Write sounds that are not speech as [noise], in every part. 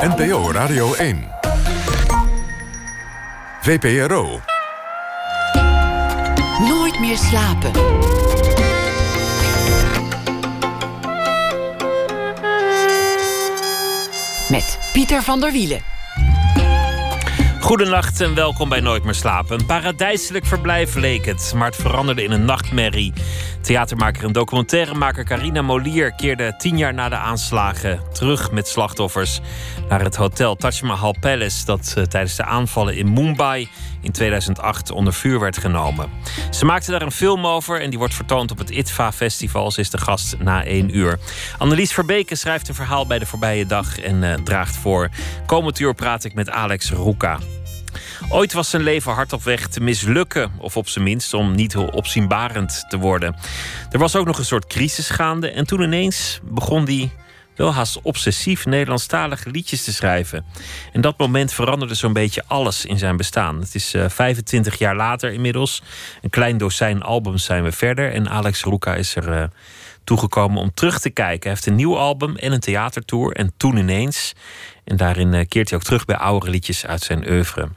NPO Radio 1. VPRO. Nooit meer slapen. Met Pieter van der Wielen. Goedenacht en welkom bij Nooit meer slapen. Een paradijselijk verblijf leek het, maar het veranderde in een nachtmerrie. Theatermaker en documentairemaker Carina Molier keerde tien jaar na de aanslagen terug met slachtoffers naar het hotel Taj Mahal Palace, dat uh, tijdens de aanvallen in Mumbai in 2008 onder vuur werd genomen. Ze maakte daar een film over en die wordt vertoond op het ITVA Festival. Ze is de gast na één uur. Annelies Verbeke schrijft een verhaal bij de voorbije dag en uh, draagt voor. Komend uur praat ik met Alex Roeka. Ooit was zijn leven hard op weg te mislukken, of op zijn minst om niet heel opzienbarend te worden. Er was ook nog een soort crisis gaande en toen ineens begon hij wel haast obsessief Nederlandstalige liedjes te schrijven. En dat moment veranderde zo'n beetje alles in zijn bestaan. Het is uh, 25 jaar later inmiddels. Een klein dozijn albums zijn we verder. En Alex Roeka is er uh, toegekomen om terug te kijken. Hij heeft een nieuw album en een theatertour. En toen ineens. En daarin uh, keert hij ook terug bij oude liedjes uit zijn oeuvre.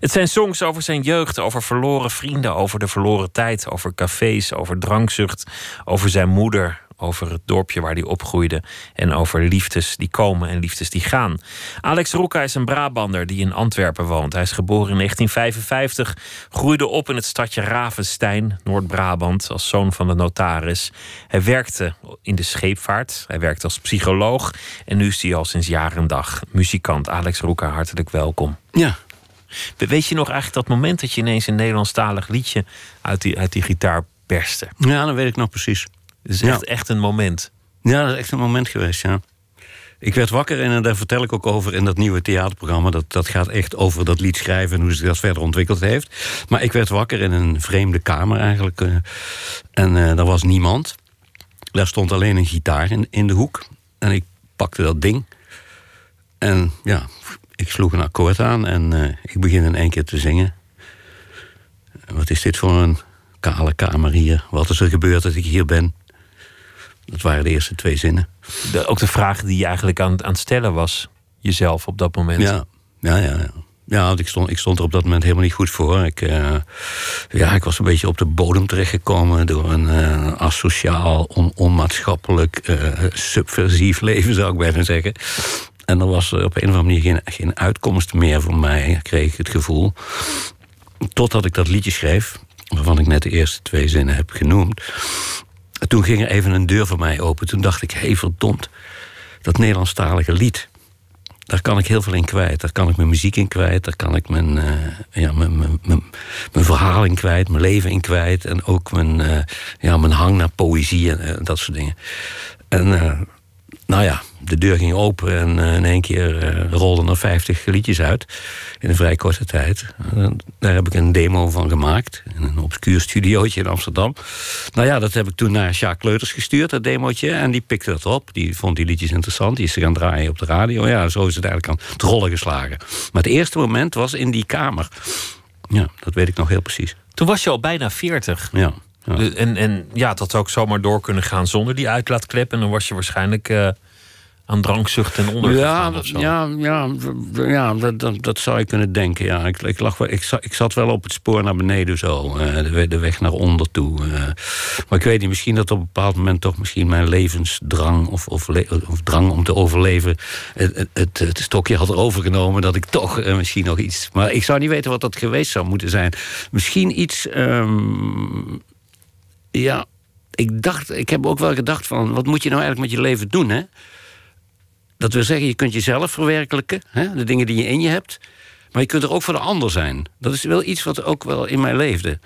Het zijn songs over zijn jeugd, over verloren vrienden, over de verloren tijd, over cafés, over drankzucht, over zijn moeder, over het dorpje waar hij opgroeide en over liefdes die komen en liefdes die gaan. Alex Roeka is een Brabander die in Antwerpen woont. Hij is geboren in 1955, groeide op in het stadje Ravenstein, Noord-Brabant, als zoon van de notaris. Hij werkte in de scheepvaart, hij werkte als psycholoog en nu is hij al sinds jaar en dag muzikant. Alex Roeka, hartelijk welkom. Ja. Weet je nog eigenlijk dat moment dat je ineens een Nederlandstalig liedje uit die, uit die gitaar perste? Ja, dat weet ik nog precies. Het is echt, ja. echt een moment. Ja, dat is echt een moment geweest, ja. Ik werd wakker en daar vertel ik ook over in dat nieuwe theaterprogramma. Dat, dat gaat echt over dat lied schrijven en hoe zich dat verder ontwikkeld heeft. Maar ik werd wakker in een vreemde kamer eigenlijk. Uh, en uh, er was niemand. Daar stond alleen een gitaar in, in de hoek. En ik pakte dat ding. En ja, ik sloeg een akkoord aan en uh, ik begin in één keer te zingen. Wat is dit voor een kale kamer hier? Wat is er gebeurd dat ik hier ben? Dat waren de eerste twee zinnen. De, ook de vraag die je eigenlijk aan, aan het stellen was, jezelf op dat moment. Ja, ja, ja. ja. Ja, want ik stond, ik stond er op dat moment helemaal niet goed voor. Ik, uh, ja, ik was een beetje op de bodem terechtgekomen door een uh, asociaal, on, onmaatschappelijk, uh, subversief leven, zou ik bijna zeggen. En er was op een of andere manier geen, geen uitkomst meer voor mij, kreeg ik het gevoel. Totdat ik dat liedje schreef, waarvan ik net de eerste twee zinnen heb genoemd. Toen ging er even een deur voor mij open. Toen dacht ik, hé hey, verdomd, dat Nederlandstalige lied... daar kan ik heel veel in kwijt. Daar kan ik mijn muziek in kwijt. Daar kan ik mijn, uh, ja, mijn, mijn, mijn, verhaal in kwijt. Mijn leven in kwijt. En ook mijn, uh, ja, mijn hang naar poëzie en uh, dat soort dingen. En nou ja, de deur ging open en uh, in één keer uh, rolden er 50 liedjes uit. In een vrij korte tijd. Uh, daar heb ik een demo van gemaakt. In een obscuur studiootje in Amsterdam. Nou ja, dat heb ik toen naar Jacques Kleuters gestuurd, dat demootje. En die pikte dat op. Die vond die liedjes interessant. Die is ze gaan draaien op de radio. Ja, zo is het eigenlijk aan het rollen geslagen. Maar het eerste moment was in die kamer. Ja, dat weet ik nog heel precies. Toen was je al bijna 40. Ja. Ja. En, en ja, dat had ook zomaar door kunnen gaan zonder die uitlaatklep. En dan was je waarschijnlijk uh, aan drankzucht en onder. Ja, ja, ja, ja dat, dat, dat, zou je kunnen denken. Ja. Ik, ik, lag, ik, zat, ik zat wel op het spoor naar beneden zo. Uh, de, de, weg naar onder toe. Uh, maar ik weet niet, misschien dat op een bepaald moment toch misschien mijn levensdrang of, of, of drang om te overleven. Het, het, het, stokje had overgenomen dat ik toch uh, misschien nog iets. Maar ik zou niet weten wat dat geweest zou moeten zijn. Misschien iets. Um, ja, ik dacht, ik heb ook wel gedacht van, wat moet je nou eigenlijk met je leven doen, hè? Dat wil zeggen, je kunt jezelf verwerkelijken, hè? de dingen die je in je hebt. Maar je kunt er ook voor de ander zijn. Dat is wel iets wat ook wel in mij leefde.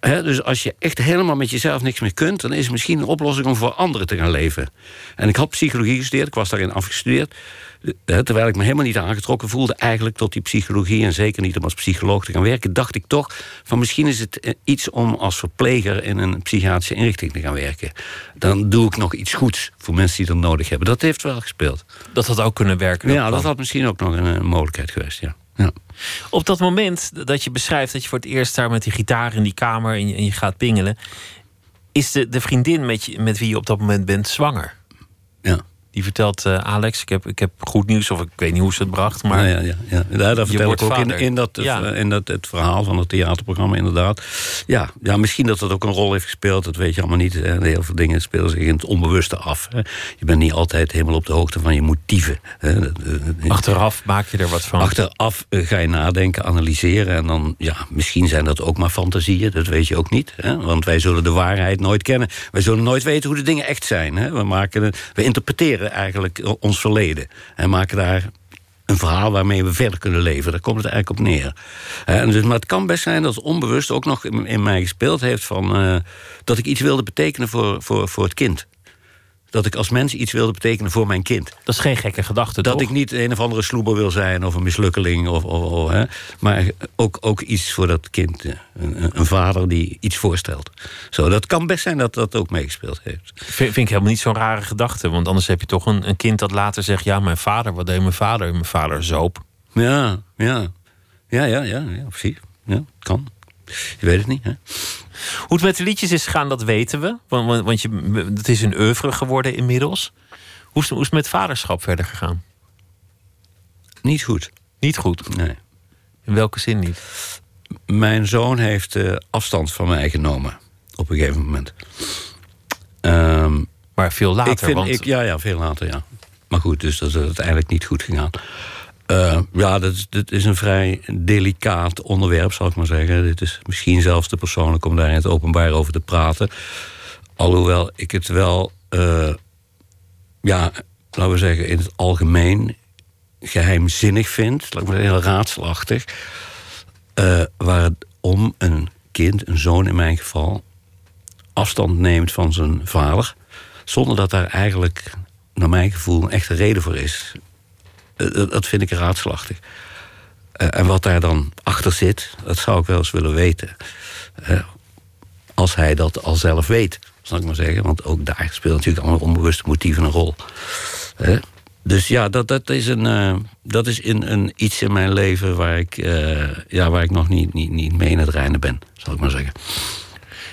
He, dus als je echt helemaal met jezelf niks meer kunt... dan is het misschien een oplossing om voor anderen te gaan leven. En ik had psychologie gestudeerd, ik was daarin afgestudeerd... He, terwijl ik me helemaal niet aangetrokken voelde... eigenlijk tot die psychologie en zeker niet om als psycholoog te gaan werken... dacht ik toch van misschien is het iets om als verpleger... in een psychiatrische inrichting te gaan werken. Dan doe ik nog iets goeds voor mensen die dat nodig hebben. Dat heeft wel gespeeld. Dat had ook kunnen werken? Ja, dat had misschien ook nog een, een mogelijkheid geweest, ja. Ja. Op dat moment dat je beschrijft dat je voor het eerst daar met die gitaar in die kamer en je, en je gaat pingelen, is de, de vriendin met, je, met wie je op dat moment bent zwanger? Ja. Die vertelt eh, Alex, ik heb, ik heb goed nieuws, of ik weet niet hoe ze het bracht. Maar Nou ja, ja, ja. ja daar vertel ik ook in, in, dat, Ja. in dat, het verhaal van het theaterprogramma, inderdaad. Ja, ja, misschien dat dat ook een rol heeft gespeeld, dat weet je allemaal niet. Hè. Heel veel dingen spelen zich in het onbewuste af. Hè. Je bent niet altijd helemaal op de hoogte van je motieven. Hè. Dat- dat- achteraf maak je er wat van. Achteraf eh, ga je nadenken, analyseren. En dan, ja, misschien zijn dat ook maar fantasieën. Dat weet je ook niet. Hè? Want wij zullen de waarheid nooit kennen. Wij zullen nooit weten hoe de dingen echt zijn. Hè? We, maken, we interpreteren eigenlijk ons verleden. En maken daar een verhaal waarmee we verder kunnen leven. Daar komt het eigenlijk op neer. Hè, En dus, maar het kan best zijn dat het onbewust ook nog in, in mij gespeeld heeft... Van, eh, dat ik iets wilde betekenen voor, voor, voor het kind. Dat ik als mens iets wilde betekenen voor mijn kind. Dat is geen gekke gedachte, Dat toch? ik niet een of andere sloeber wil zijn of een mislukkeling. Of, of, of, hè. Maar ook, ook iets voor dat kind. eh, Een, een vader die iets voorstelt. Zo, dat kan best zijn dat dat ook meegespeeld heeft. Vind, vind ik helemaal niet zo'n rare gedachte. Want anders heb je toch een, een kind dat later zegt... ja, mijn vader, wat deed mijn vader? Mijn vader zoop. Ja, ja. Ja, ja, ja, ja precies. Ja, kan. Je weet het niet, hè? Hoe het met de liedjes is gegaan, dat weten we. Want, want, want je, het is een oeuvre geworden inmiddels. Hoe is, hoe is het met vaderschap verder gegaan? Niet goed. Niet goed. Nee. In welke zin niet? Mijn zoon heeft eh, afstand van mij genomen. Op een gegeven moment. Ehm, Maar veel later. ik vind, want ik, ja, ja, veel later, ja. Maar goed, dus dat is uiteindelijk niet goed gegaan. Eh, ja, dat is, een vrij delicaat onderwerp, zal ik maar zeggen. Dit is misschien zelfs te persoonlijk om daar in het openbaar over te praten. Alhoewel ik het wel, eh, ja, laten we zeggen, in het algemeen geheimzinnig vind. Laat ik maar heel raadselachtig. eh, waar het om een kind, een zoon in mijn geval, afstand neemt van zijn vader. Zonder dat daar eigenlijk, naar mijn gevoel, een echte reden voor is. Eh, Dat, vind ik raadselachtig. Eh, en wat daar dan achter zit, dat zou ik wel eens willen weten. Eh, als hij dat al zelf weet, zal ik maar zeggen. Want ook daar speelt natuurlijk allemaal onbewuste motieven een rol. Dus ja, dat, dat is, een, dat is in, een, iets in mijn leven waar ik, ja, waar ik nog niet, niet, niet mee in het reinen ben, zal ik maar zeggen.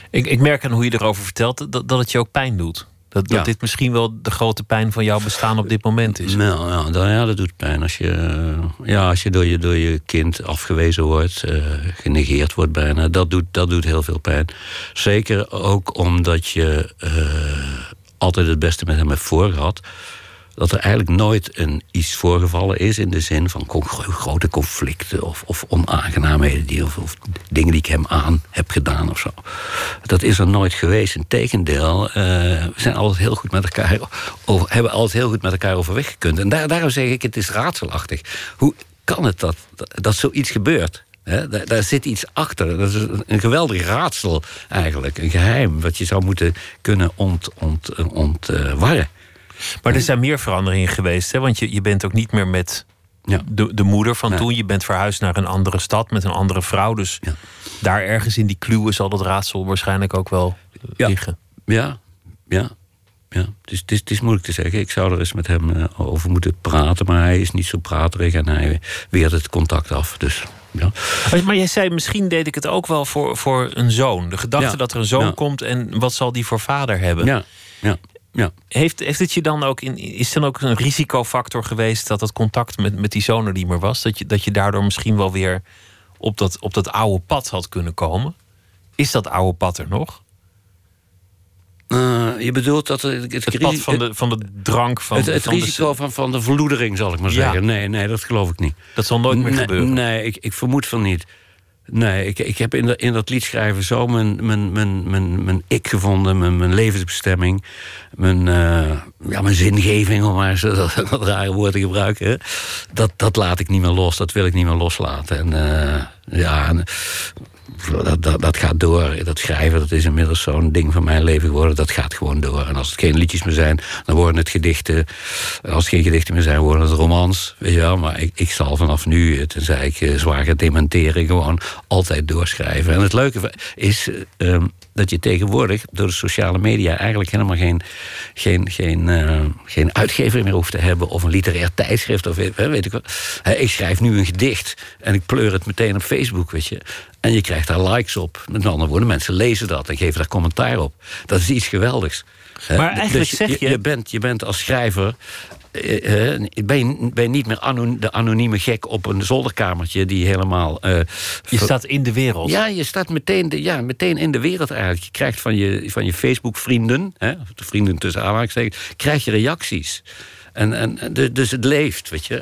ik, ik merk aan hoe je erover vertelt dat, dat het je ook pijn doet. Dat, dat Ja. dit misschien wel de grote pijn van jouw bestaan op dit moment is. Nou, ja, dat, ja, dat doet pijn. Als je, eh, ja, als je door, je door je kind afgewezen wordt, eh, genegeerd wordt bijna, dat doet, dat doet heel veel pijn. Zeker ook omdat je eh, altijd het beste met hem hebt voorgehad. Dat er eigenlijk nooit een, iets voorgevallen is in de zin van grote conflicten of, of onaangenaamheden die, of, dingen die ik hem aan heb gedaan of zo. Dat is er nooit geweest. Integendeel, eh we zijn altijd heel goed met elkaar over, hebben altijd heel goed met elkaar overweg gekund. En daar, daarom zeg ik, het is raadselachtig. Hoe kan het dat, dat, zoiets gebeurt? Daar, zit iets achter. Dat is een, een geweldig raadsel eigenlijk. Een geheim wat je zou moeten kunnen ont, ont, ontwarren. Maar er zijn meer veranderingen geweest. Hè? Want je, je bent ook niet meer met Ja. de, de moeder van Nee. toen. Je bent verhuisd naar een andere stad met een andere vrouw. Dus Ja. daar ergens in die kluwen zal dat raadsel waarschijnlijk ook wel eh, Ja. liggen. Ja, ja. ja. Het, is, het, is, het is moeilijk te zeggen. Ik zou er eens met hem eh, over moeten praten. Maar hij is niet zo praterig en hij weert het contact af. Dus ja. Maar, jij zei, misschien deed ik het ook wel voor, voor een zoon. De gedachte dat er een zoon komt en wat zal die voor vader hebben? Ja, ja, ja. Heeft, heeft het je dan ook in, is dan ook een risicofactor geweest dat het contact met, met die zoon er niet meer was? Dat je, dat je daardoor misschien wel weer op dat, op dat oude pad had kunnen komen? Is dat oude pad er nog? Eh, je bedoelt dat het, het, Het pad van de, van de drank van, het, het van de- risico van, van de verloedering, zal ik maar Ja. zeggen. Nee, nee, dat geloof ik niet. dat zal nooit meer nee, gebeuren. Nee, ik, ik vermoed van niet. Nee, ik, ik heb in, in dat lied schrijven zo mijn, mijn, mijn, mijn, mijn ik gevonden, mijn, mijn levensbestemming, mijn, eh, ja, mijn zingeving, om maar eens [laughs] dat, rare woord te gebruiken. Dat, dat laat ik niet meer los, dat wil ik niet meer loslaten. En eh, ja, dat, dat, dat gaat door. Dat schrijven, dat is inmiddels zo'n ding van mijn leven geworden. Dat gaat gewoon door. En als het geen liedjes meer zijn, dan worden het gedichten. En als het geen gedichten meer zijn, worden het romans. Weet maar ik, ik zal vanaf nu, eh, tenzij ik eh, zwaar ga dementeren, gewoon altijd doorschrijven. En het leuke is eh, ehm, dat je tegenwoordig door de sociale media eigenlijk helemaal geen, geen, geen, geen uitgever meer hoeft te hebben. Of een literair tijdschrift. Of weet, ik wat. Ik schrijf nu een gedicht en ik pleur het meteen op Facebook, weet je. En je krijgt daar likes op. Met andere woorden, mensen lezen dat en geven daar commentaar op. Dat is iets geweldigs. Maar eigenlijk Dus zeg je- je... bent, je bent als schrijver... eh, ben, je, ben je niet meer ano- de anonieme gek op een zolderkamertje... die helemaal... eh, Je staat in de wereld. Ja, je staat meteen, de, ja, meteen in de wereld eigenlijk. Je krijgt van je, van je Facebook-vrienden... hè, of de vrienden tussen aanhalingstekens... krijg je reacties. En, en, dus het leeft, weet je.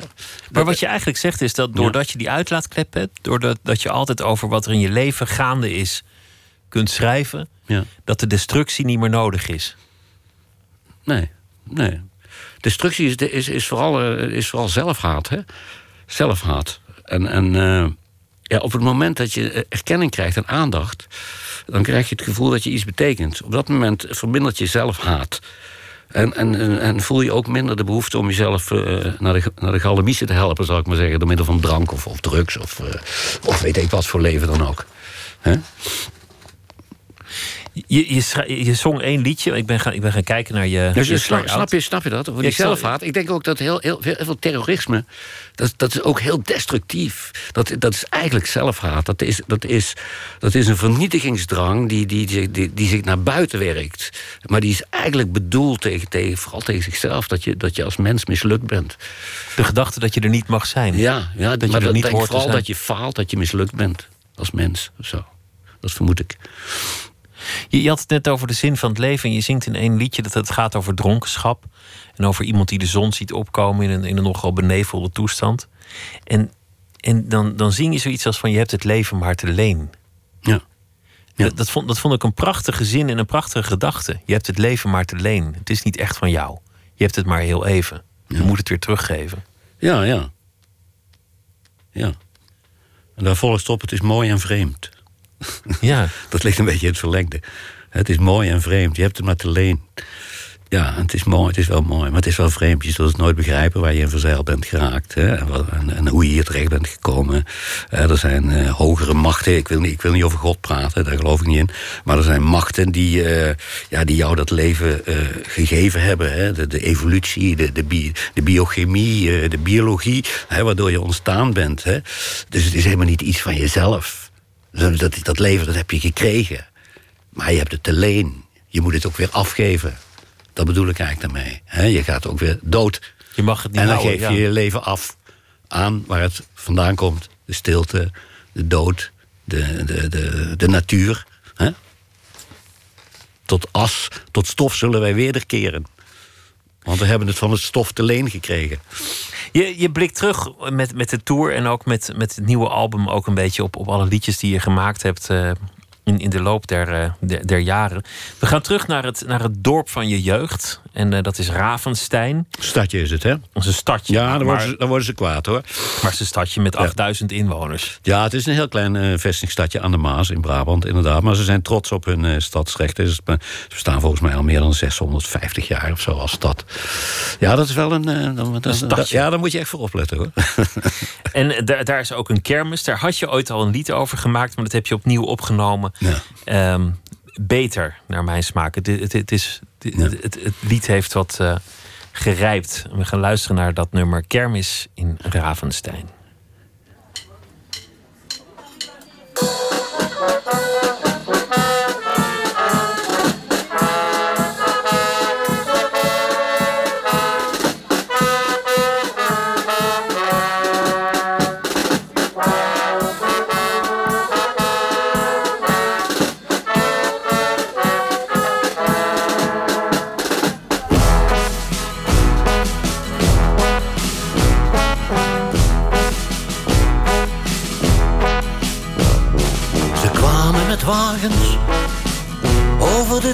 Maar wat je eigenlijk zegt is dat doordat je die uitlaatklep hebt, doordat dat je altijd over wat er in je leven gaande is kunt schrijven, Ja. dat de destructie niet meer nodig is. Nee, nee. Destructie is, is, is, vooral, eh, is vooral zelfhaat. Hè? Zelfhaat. En, en eh, ja, op het moment dat je eh, erkenning krijgt en aandacht... dan krijg je het gevoel dat je iets betekent. Op dat moment vermindert je zelfhaat. En, en, en voel je ook minder de behoefte om jezelf eh, naar, de, naar de te helpen... zou ik maar zeggen, door middel van drank of, of drugs... Of, eh, of weet ik wat voor leven dan ook. Je, je, zong één liedje. Ik ben gaan, ik ben gaan kijken naar je. Dus je snap, je, snap je dat? Over die ik zelfhaat. Ik denk ook dat heel, heel, heel veel terrorisme... Dat, dat is ook heel destructief. Dat, dat is eigenlijk zelfhaat. Dat is, dat is, dat is een vernietigingsdrang die, die, die, die, die zich naar buiten werkt. Maar die is eigenlijk bedoeld tegen, tegen, vooral tegen zichzelf... Dat je, dat je als mens mislukt bent. De gedachte dat je er niet mag zijn. Ja, ja Dat je maar er dat niet hoort te vooral zijn. dat je faalt, dat je mislukt bent. Als mens, of zo. Dat vermoed ik. Je, je had het net over de zin van het leven. En je zingt in één liedje dat het gaat over dronkenschap. En over iemand die de zon ziet opkomen in een, in een nogal benevelde toestand. En, en dan, dan zing je zoiets als van je hebt het leven maar te leen. Ja. Ja. Dat, dat, vond, dat vond ik een prachtige zin en een prachtige gedachte. Je hebt het leven maar te leen. Het is niet echt van jou. Je hebt het maar heel even. Je moet het weer teruggeven. Ja, ja. Ja. En daar volgt op, het is mooi en vreemd. [laughs] Ja, Dat ligt een beetje in het verlengde. Het is mooi en vreemd. Je hebt het maar te leen. Ja, het is mooi, het is wel mooi, maar het is wel vreemd. Je zult het nooit begrijpen waar je in verzeild bent geraakt. Hè? En, hoe je hier terecht bent gekomen. Eh, er zijn eh, hogere machten. Ik wil, niet, ik wil niet over God praten, daar geloof ik niet in. Maar er zijn machten die, eh, ja, die jou dat leven gegeven hebben. Hè? De, de evolutie, de, de, bi- de biochemie, de biologie. Hè? Waardoor je ontstaan bent. Hè? Dus het is helemaal niet iets van jezelf. Dat, dat, dat leven, dat heb je gekregen. Maar je hebt het te leen. Je moet het ook weer afgeven. Dat bedoel ik eigenlijk daarmee. hè. je gaat ook weer dood. je mag het niet En dan houden, geef ja. je je leven af aan waar het vandaan komt. De stilte, de dood, de, de, de, de natuur. Tot as, tot stof zullen wij wederkeren. Want we hebben het van het stof te leen gekregen. Je, je blikt terug met, met de tour en ook met, met het nieuwe album ook een beetje op, op alle liedjes die je gemaakt hebt eh, in, in de loop der, eh, der, der jaren. We gaan terug naar het, naar het dorp van je jeugd. En eh, dat is Ravenstein. Stadje is het, hè? Onze stadje. Ja, dan worden, ze, dan worden ze kwaad, hoor. maar het is een stadje met 8000 inwoners. Ja, het is een heel klein eh vestingstadje aan de Maas in Brabant, inderdaad. Maar ze zijn trots op hun eh, stadsrechten. Ze ze bestaan volgens mij al meer dan 650 jaar of zo als stad. Ja, dat is wel een... dan, stadje. ja, daar moet je echt voor opletten, hoor. [laughs] [laughs] En daar, daar is ook een kermis. Daar had je ooit al een lied over gemaakt, maar dat heb je opnieuw opgenomen. Ja. Ehm, beter, naar mijn smaak. Het, het, het, is, het, het, het lied heeft wat eh, gerijpt. We gaan luisteren naar dat nummer Kermis in Ravenstein.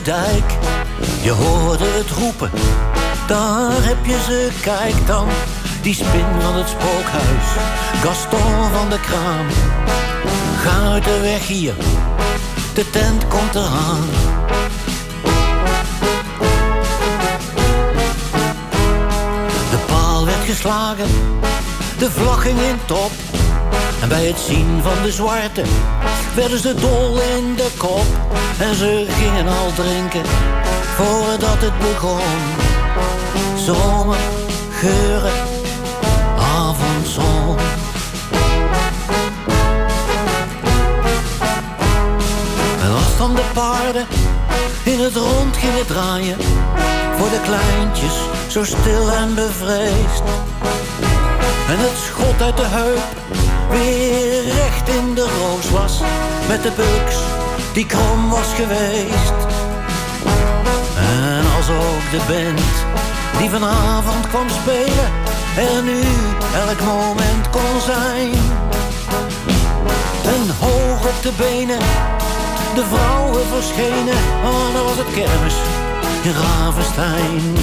Dijk. Je hoorde het roepen, daar heb je ze, kijk dan. Die spin van het spookhuis, Gaston van de Kraam. Ga uit de weg hier, de tent komt eraan. De paal werd geslagen, de vlag ging in top. En bij het zien van de zwarte werden ze dol in de kop. En ze gingen al drinken voordat het begon. Zomer, geuren, avondzon. En als dan de paarden in het rond gingen draaien. Voor de kleintjes, zo stil en bevreesd. En het schot uit de heup weer recht in de roos was. Met de buks die krom was geweest. En als ook de band die vanavond kwam spelen er nu elk moment kon zijn. En hoog op de benen, de vrouwen verschenen. Oh, was het kermis in Ravenstein.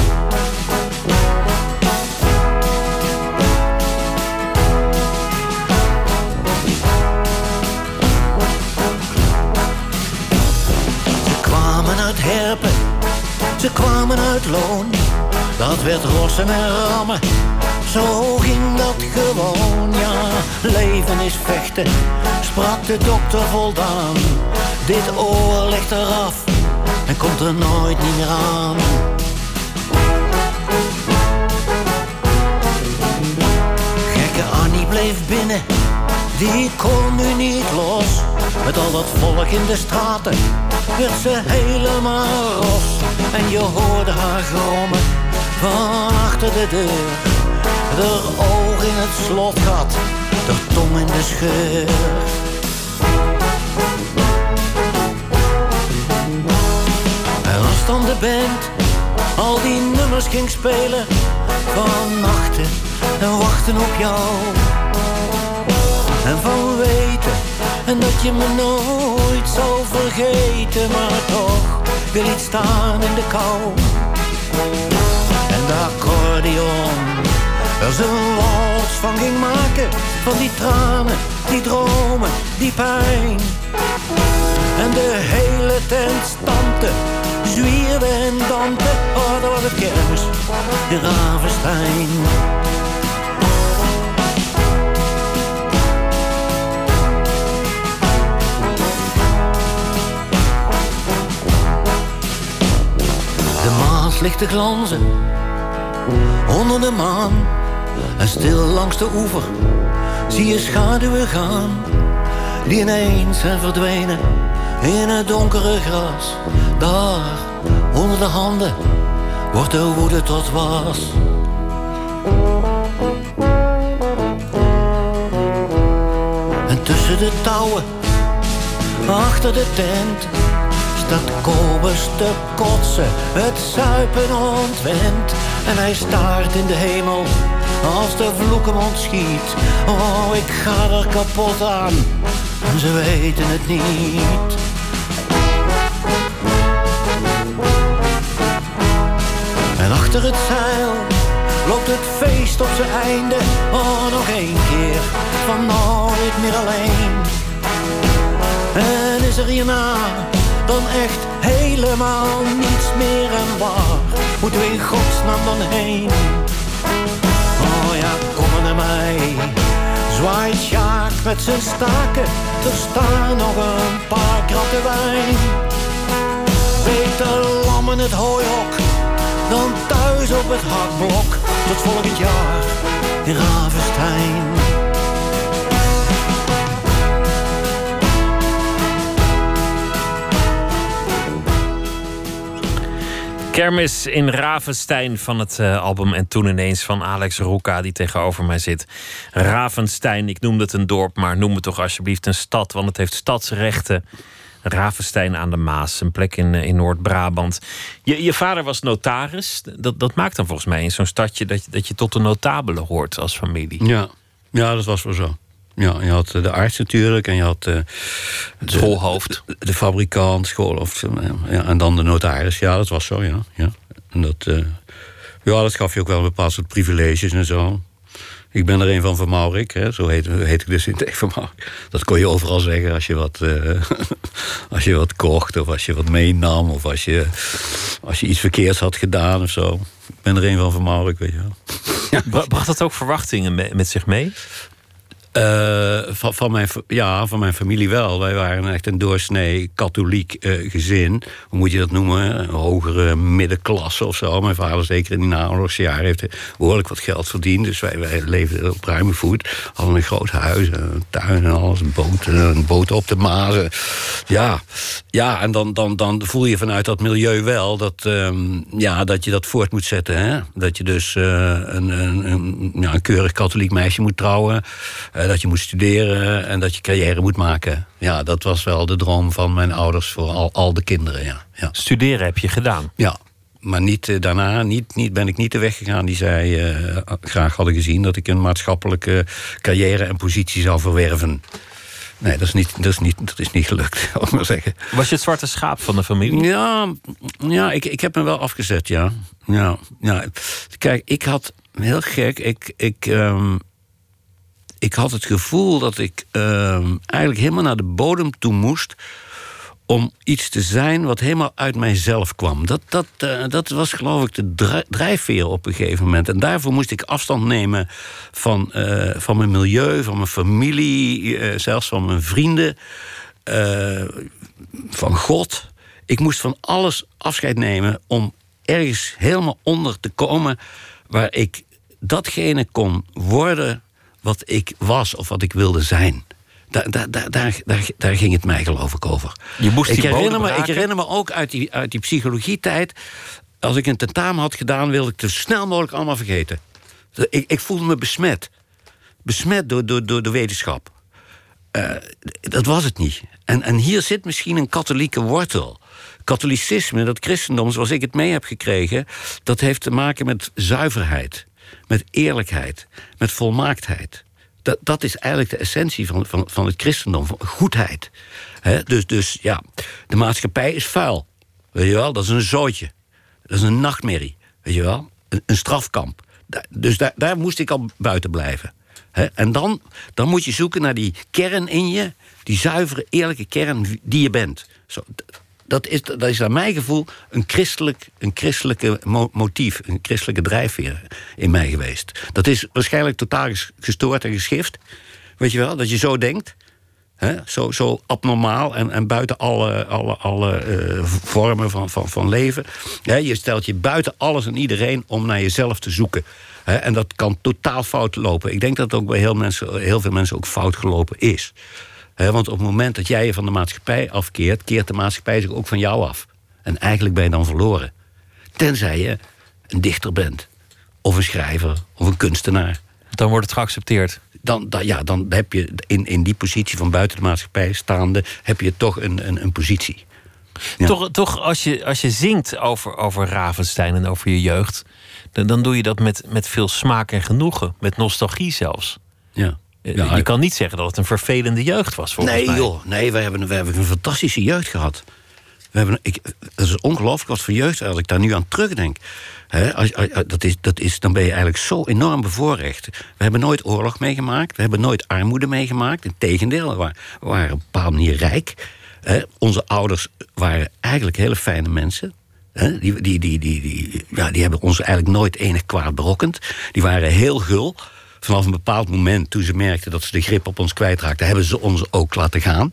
Ze kwamen uit Loon. Dat werd rossen en rammen zo ging dat gewoon, ja. Leven is vechten, sprak de dokter voldaan. Dit oor ligt eraf en komt er nooit niet meer aan. Gekke Annie bleef binnen, die kon nu niet los. Met al dat volk in de straten werd ze helemaal ros. En je hoorde haar grommen van achter de deur. De oog in het slotgat, de tong in de scheur. En als dan de band al die nummers ging spelen, van nachten en wachten op jou. En van weten, en dat je me nooit zal vergeten, maar toch wil iets staan in de kou. En de accordeon er zijn wals van ging maken van die tranen, die dromen, die pijn. En de hele tent stampte, zwierde en dampte. Oh, dat was het kermis in Ravenstein. Maas ligt te glanzen onder de maan en stil langs de oever zie je schaduwen gaan. Die ineens zijn verdwenen in het donkere gras. Daar, onder de handen, wordt de woede tot was. En tussen de touwen, achter de tent, staat Kobus te kotsen, het zuipen ontwend. En hij staart in de hemel als de vloek hem ontschiet. Oh, ik ga er kapot aan. Ze weten het niet. En achter het zeil loopt het feest op zijn einde. Oh, nog één keer van nooit meer alleen. En is er hierna echt helemaal niets meer en waar? Moeten we in godsnaam dan heen? Oh ja, kom maar naar mij. Zwaait Sjaak met zijn staken. Er staan nog een paar kratten wijn. Beter lam in het hooihok dan thuis op het hakblok. Tot volgend jaar in Ravenstein. Kermis in Ravenstein van het uh, album En toen ineens van Alex Roeka, die tegenover mij zit. Ravenstein, ik noemde het een dorp, maar noem het toch alsjeblieft een stad, want het heeft stadsrechten. Ravenstein aan de Maas, een plek in, in Noord-Brabant. Je, je vader was notaris. Dat, dat maakt dan volgens mij in zo'n stadje dat je, dat je tot de notabelen hoort als familie. Ja. ja, dat was wel zo. Ja, je had de arts natuurlijk en je had uh, het schoolhoofd. De, de, fabrikant, schoolhoofd ja, en dan de notaris. Ja, dat was zo, ja. ja. En dat, uh, ja, dat gaf je ook wel een bepaald soort privileges en zo. Ik ben er een van Van Maurik, hè, zo heet, heet ik dus in het Van Maurik. Dat kon je overal zeggen als je wat, [laughs] als je wat kocht of als je wat meenam of als je, als je iets verkeerds had gedaan of zo. Ik ben er een van Van Maurik, weet je wel. Bracht dat ook verwachtingen met zich mee? Uh, van, van, mijn, ja, van mijn familie wel. Wij waren echt een doorsnee katholiek uh, gezin. Hoe moet je dat noemen? Hogere middenklasse of zo. Mijn vader, zeker in die naoorlogsjaren, heeft behoorlijk wat geld verdiend. Dus wij, leefden op ruime voet. Hadden een groot huis, een tuin en alles. Een boot, een boot op de Mazen. Ja, ja en dan, dan, dan voel je vanuit dat milieu wel dat, um, ja, dat je dat voort moet zetten. Hè? Dat je dus uh, een, een, een, ja, een keurig katholiek meisje moet trouwen. Uh, dat je moet studeren en dat je carrière moet maken. Ja, dat was wel de droom van mijn ouders voor al, al de kinderen. Ja. ja. Studeren heb je gedaan? Ja, maar niet, uh, daarna niet, niet, ben ik niet de weg gegaan die zij graag hadden gezien... dat ik een maatschappelijke carrière en positie zou verwerven. Nee, dat is niet, dat is niet, dat is niet gelukt, [laughs] zal ik maar zeggen. Was je het zwarte schaap van de familie? Ja, ja ik, ik heb me wel afgezet, ja. ja, ja. Kijk, ik had, heel gek, ik, ik, um, ik had het gevoel dat ik um, eigenlijk helemaal naar de bodem toe moest om iets te zijn wat helemaal uit mijzelf kwam. Dat, dat, uh, dat was geloof ik de drijfveer op een gegeven moment. En daarvoor moest ik afstand nemen van, uh, van mijn milieu, van mijn familie, uh, zelfs van mijn vrienden, van God. Ik moest van alles afscheid nemen om ergens helemaal onder te komen waar ik datgene kon worden wat ik was of wat ik wilde zijn. Daar, daar, daar, daar, daar, ging het mij geloof ik over. Je moest ik, herinner me, ik herinner me ook uit die, uit die psychologietijd... als ik een tentamen had gedaan, wilde ik het zo snel mogelijk allemaal vergeten. Ik, ik voelde me besmet. Besmet door, door, door de wetenschap. Uh, dat was het niet. En, en hier zit misschien een katholieke wortel. Katholicisme, dat christendom zoals ik het mee heb gekregen... dat heeft te maken met zuiverheid, met eerlijkheid, met volmaaktheid. Dat, dat is eigenlijk de essentie van, van, van het christendom, van goedheid. dus, dus ja, de maatschappij is vuil. Weet je wel, dat is een zootje. Dat is een nachtmerrie, weet je wel. Een, een strafkamp. dus daar, daar moest ik al buiten blijven. en dan, dan moet je zoeken naar die kern in je, die zuivere, eerlijke kern die je bent. Zo, dat is, dat is naar mijn gevoel een, christelijk, een christelijke motief, een christelijke drijfveer in mij geweest. Dat is waarschijnlijk totaal gestoord en geschift. Weet je wel, dat je zo denkt. Hè? Zo, zo abnormaal en, en buiten alle, alle, alle uh, vormen van, van, van leven. Je stelt je buiten alles en iedereen om naar jezelf te zoeken. Hè? En dat kan totaal fout lopen. Ik denk dat het ook bij heel, mensen, heel veel mensen ook fout gelopen is want op het moment dat jij je van de maatschappij afkeert, keert de maatschappij zich ook van jou af. En eigenlijk ben je dan verloren. Tenzij je een dichter bent, of een schrijver, of een kunstenaar. Dan wordt het geaccepteerd. Dan, dan, ja, dan heb je in, in die positie van buiten de maatschappij staande, heb je toch een, een, een positie. Toch, toch als, je, als je zingt over, over Ravenstein en over je jeugd, dan, dan doe je dat met, met veel smaak en genoegen, met nostalgie zelfs. Ja. Ja, je kan niet zeggen dat het een vervelende jeugd was, volgens nee, mij. joh, nee, wij hebben, wij hebben een fantastische jeugd gehad. We hebben, ik, dat is ongelooflijk wat voor jeugd als ik daar nu aan terugdenk. He, als, dat is, dat is, dan ben je eigenlijk zo enorm bevoorrecht. We hebben nooit oorlog meegemaakt. We hebben nooit armoede meegemaakt. Integendeel, we waren, we waren op een bepaalde manier rijk. onze ouders waren eigenlijk hele fijne mensen. die, die, die, die, die, ja, die hebben ons eigenlijk nooit enig kwaad berokkend. Die waren heel gul vanaf een bepaald moment, toen ze merkten dat ze de grip op ons kwijtraakten, hebben ze ons ook laten gaan.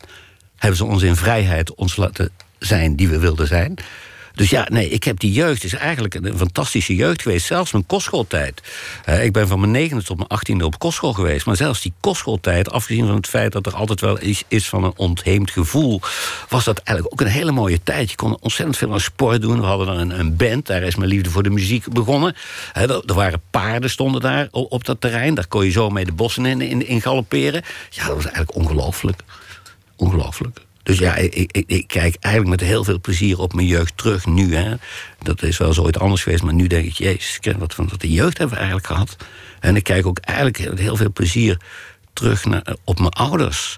Hebben ze ons in vrijheid ons laten zijn die we wilden zijn. Dus ja, nee, ik heb die jeugd, is eigenlijk een fantastische jeugd geweest. Zelfs mijn kostschooltijd. Uh, ik ben van mijn negende tot mijn achttiende op kostschool geweest. Maar zelfs die kostschooltijd, afgezien van het feit dat er altijd wel iets is van een ontheemd gevoel, was dat eigenlijk ook een hele mooie tijd. Je kon ontzettend veel aan sport doen. We hadden dan een, een band, daar is mijn liefde voor de muziek begonnen. er, waren paarden stonden daar op, dat terrein. Daar kon je zo mee de bossen in, in galopperen. Ja, dat was eigenlijk ongelooflijk. Ongelooflijk. Dus ja, ik, ik, ik, kijk eigenlijk met heel veel plezier op mijn jeugd terug nu. Hè. Dat is wel eens ooit anders geweest, maar nu denk ik... jezus, wat van de jeugd hebben we eigenlijk gehad. En ik kijk ook eigenlijk met heel veel plezier terug naar, op mijn ouders.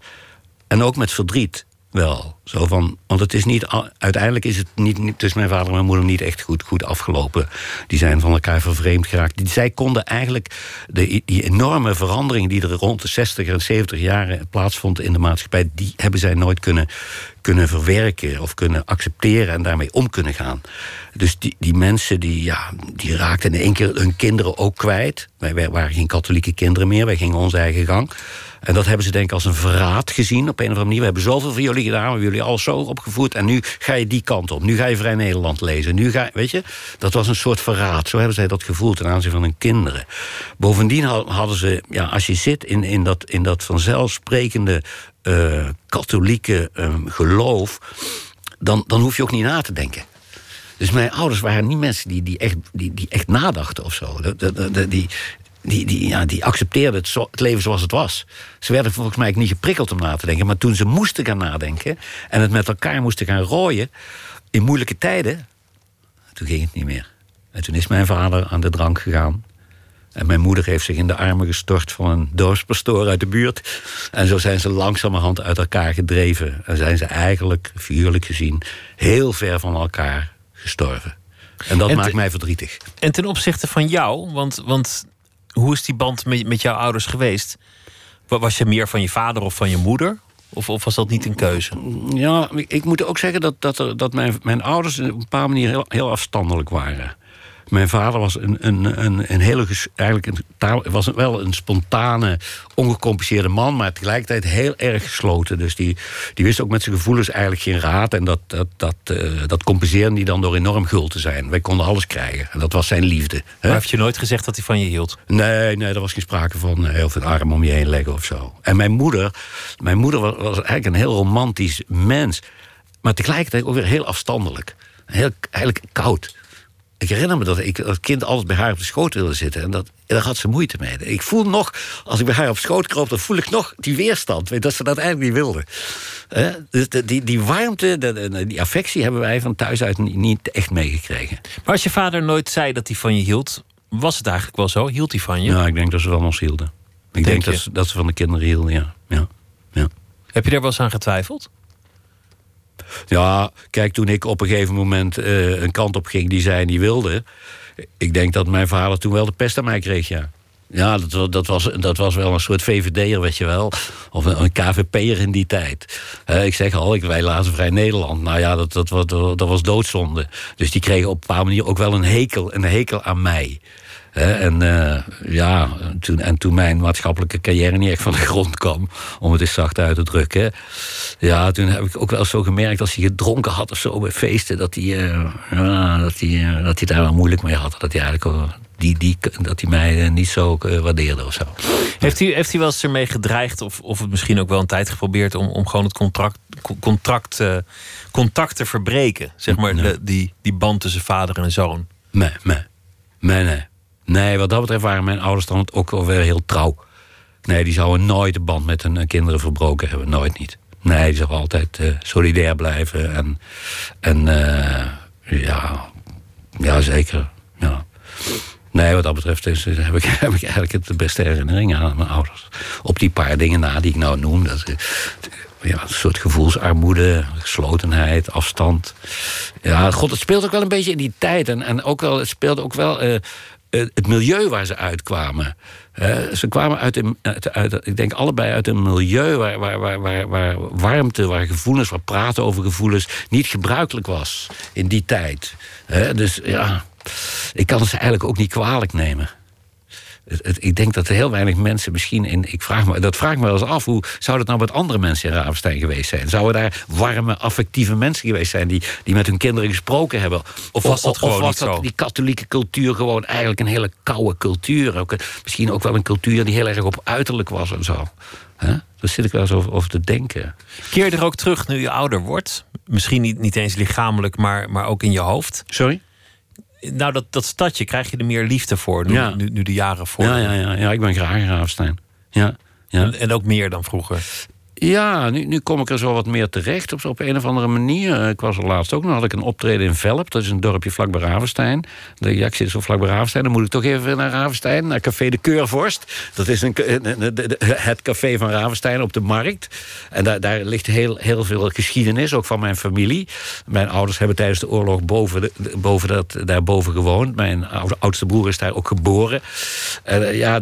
En ook met verdriet wel. Zo van, want het is niet, uiteindelijk is het niet, tussen mijn vader en mijn moeder niet echt goed, goed afgelopen. Die zijn van elkaar vervreemd geraakt. Zij konden eigenlijk de, die enorme verandering die er rond de 60 en 70 jaren plaatsvond in de maatschappij, die hebben zij nooit kunnen, kunnen verwerken of kunnen accepteren en daarmee om kunnen gaan. Dus die, die mensen die, ja, die raakten in één keer hun kinderen ook kwijt. Wij, wij waren geen katholieke kinderen meer, wij gingen onze eigen gang. En dat hebben ze denk ik als een verraad gezien op een of andere manier. We hebben zoveel voor jullie gedaan, we hebben jullie alles zo opgevoed... en nu ga je die kant op. Nu ga je Vrij Nederland lezen. Nu ga, weet je, dat was een soort verraad. Zo hebben zij dat gevoeld ten aanzien van hun kinderen. Bovendien had- hadden ze, ja, als je zit in, in, dat, in dat vanzelfsprekende eh, katholieke eh, geloof... Dan, dan hoef je ook niet na te denken. Dus mijn ouders waren niet mensen die, die, echt, die, die echt nadachten of zo. Die, die, die, ja, die accepteerden het, zo- het leven zoals het was. Ze werden volgens mij niet geprikkeld om na te denken. Maar toen ze moesten gaan nadenken en het met elkaar moesten gaan rooien in moeilijke tijden, toen ging het niet meer. En toen is mijn vader aan de drank gegaan. En mijn moeder heeft zich in de armen gestort van een dorpspastoor uit de buurt. En zo zijn ze langzamerhand uit elkaar gedreven. En zijn ze eigenlijk, figuurlijk gezien, heel ver van elkaar gestorven. En dat En maakt mij verdrietig. En ten opzichte van jou, want, want hoe is die band met, met jouw ouders geweest? Wa- Was je meer van je vader of van je moeder? Of, of was dat niet een keuze? Ja, ik- moet ook zeggen dat, dat, dat mijn, mijn ouders op een bepaalde manier heel, heel afstandelijk waren. Mijn vader was een, een, een, een hele, eigenlijk een, taal- was wel een spontane, ongecompliceerde man, maar tegelijkertijd heel erg gesloten. Dus die, die wist ook met zijn gevoelens eigenlijk geen raad. En dat, dat, dat, eh, dat compenseerde hij dan door enorm gul te zijn. Wij konden alles krijgen. En dat was zijn liefde. hè. Maar heeft je nooit gezegd dat hij van je hield? Nee, nee, er was geen sprake van eh, heel veel arm om je heen leggen of zo. En mijn moeder, mijn moeder was, was eigenlijk een heel romantisch mens. Maar tegelijkertijd ook weer heel afstandelijk. Heel, eigenlijk koud. Ik herinner me dat ik als kind altijd bij haar op de schoot wilde zitten. En dat, daar had ze moeite mee. Ik voel nog, als ik bij haar op schoot kroop... dan voel ik nog die weerstand. Weet, dat ze dat eigenlijk niet wilde. Dus de- die, die warmte, de- die affectie... hebben wij van thuis uit niet- echt meegekregen. Maar als je vader nooit zei dat hij van je hield, was het eigenlijk wel zo? Hield hij van je? Ja, ik denk dat ze van ons hielden. Ik Denk denk dat ze, dat ze van de kinderen hielden, ja. ja. ja. Heb je daar wel eens aan getwijfeld? Ja, kijk, toen ik op een gegeven moment eh, een kant op ging die zij niet wilde... ik denk dat mijn vader toen wel de pest aan mij kreeg, ja. Ja, dat, dat, was, dat was wel een soort VVD'er, weet je wel. Of een, een KVP'er in die tijd. Ik zeg al, ik, wij lazen Vrij Nederland. Nou ja, dat, dat, dat was doodzonde. Dus die kregen op een bepaalde manier ook wel een hekel, een hekel aan mij. En, eh, ja, toen, en toen mijn maatschappelijke carrière niet echt van de grond kwam, om het eens zacht uit te drukken. Ja, toen heb ik ook wel zo gemerkt als hij gedronken had of zo bij feesten, dat hij, eh, ja, dat hij, eh, dat hij daar wel moeilijk mee had. Dat hij eigenlijk die, die, dat hij mij niet zo waardeerde of zo. Heeft hij, heeft hij wel eens ermee gedreigd, of, of het misschien ook wel een tijd geprobeerd om, om gewoon het contract, co- contract, contact te verbreken? Zeg maar, de, die, die band tussen vader en zoon. Nee, nee, nee, nee. Nee, wat dat betreft waren mijn ouders dan ook alweer heel trouw. Nee, die zouden nooit de band met hun eh, kinderen verbroken hebben. Nooit niet. Nee, die zouden altijd eh, solidair blijven. En, en eh, ja, ja, zeker. Ja. Nee, wat dat betreft is, heb, ik, [laughs] heb eigenlijk de beste herinneringen aan mijn ouders. Op die paar dingen na die ik nou noem. Dat, ja, een soort gevoelsarmoede, geslotenheid, afstand. Ja, god, het speelt ook wel een beetje in die tijd. En, en ook wel, het ook wel het milieu waar ze uitkwamen. Eh, ze kwamen uit, een, uit, ik denk allebei uit een milieu waar, waar, waar, waar, waar warmte, waar gevoelens, waar praten over gevoelens niet gebruikelijk was in die tijd. Dus ja, ik kan ze eigenlijk ook niet kwalijk nemen. Het- het- ik denk dat er heel weinig mensen misschien in. Ik vraag me, dat vraag ik me wel eens af. Hoe zou dat nou met andere mensen in Ravenstein geweest zijn? Zouden daar warme, affectieve mensen geweest zijn die, die met hun kinderen gesproken hebben? Of was dat gewoon was niet dat zo? die katholieke cultuur gewoon eigenlijk een hele koude cultuur? Ook misschien ook wel een cultuur die heel erg op uiterlijk was en zo. Hè? Daar zit ik wel eens over, over te denken. Keer er ook terug nu je ouder wordt? Misschien niet, niet eens lichamelijk, maar, maar ook in je hoofd. Sorry? Nou, dat, dat stadje, krijg je er meer liefde voor nu, Ja. nu, nu de jaren voor. Ja, ja, ja, ja, ik ben graag in Ravenstein. Ja, ja. En, en ook meer dan vroeger. Ja, nu, nu kom ik er zo wat meer terecht op, op een of andere manier. Ik was er laatst ook nog, had ik een optreden in Velp. Dat is een dorpje vlakbij Ravenstein. Ja, ik zit zo vlak bij Ravenstein. Dan moet ik toch even naar Ravenstein, naar Café de Keurvorst. Dat is een, het café van Ravenstein op de markt. En daar, daar ligt heel, heel veel geschiedenis, ook van mijn familie. Mijn ouders hebben tijdens de oorlog boven, de, boven dat, daarboven gewoond. Mijn oudste broer is daar ook geboren. Uh, ja,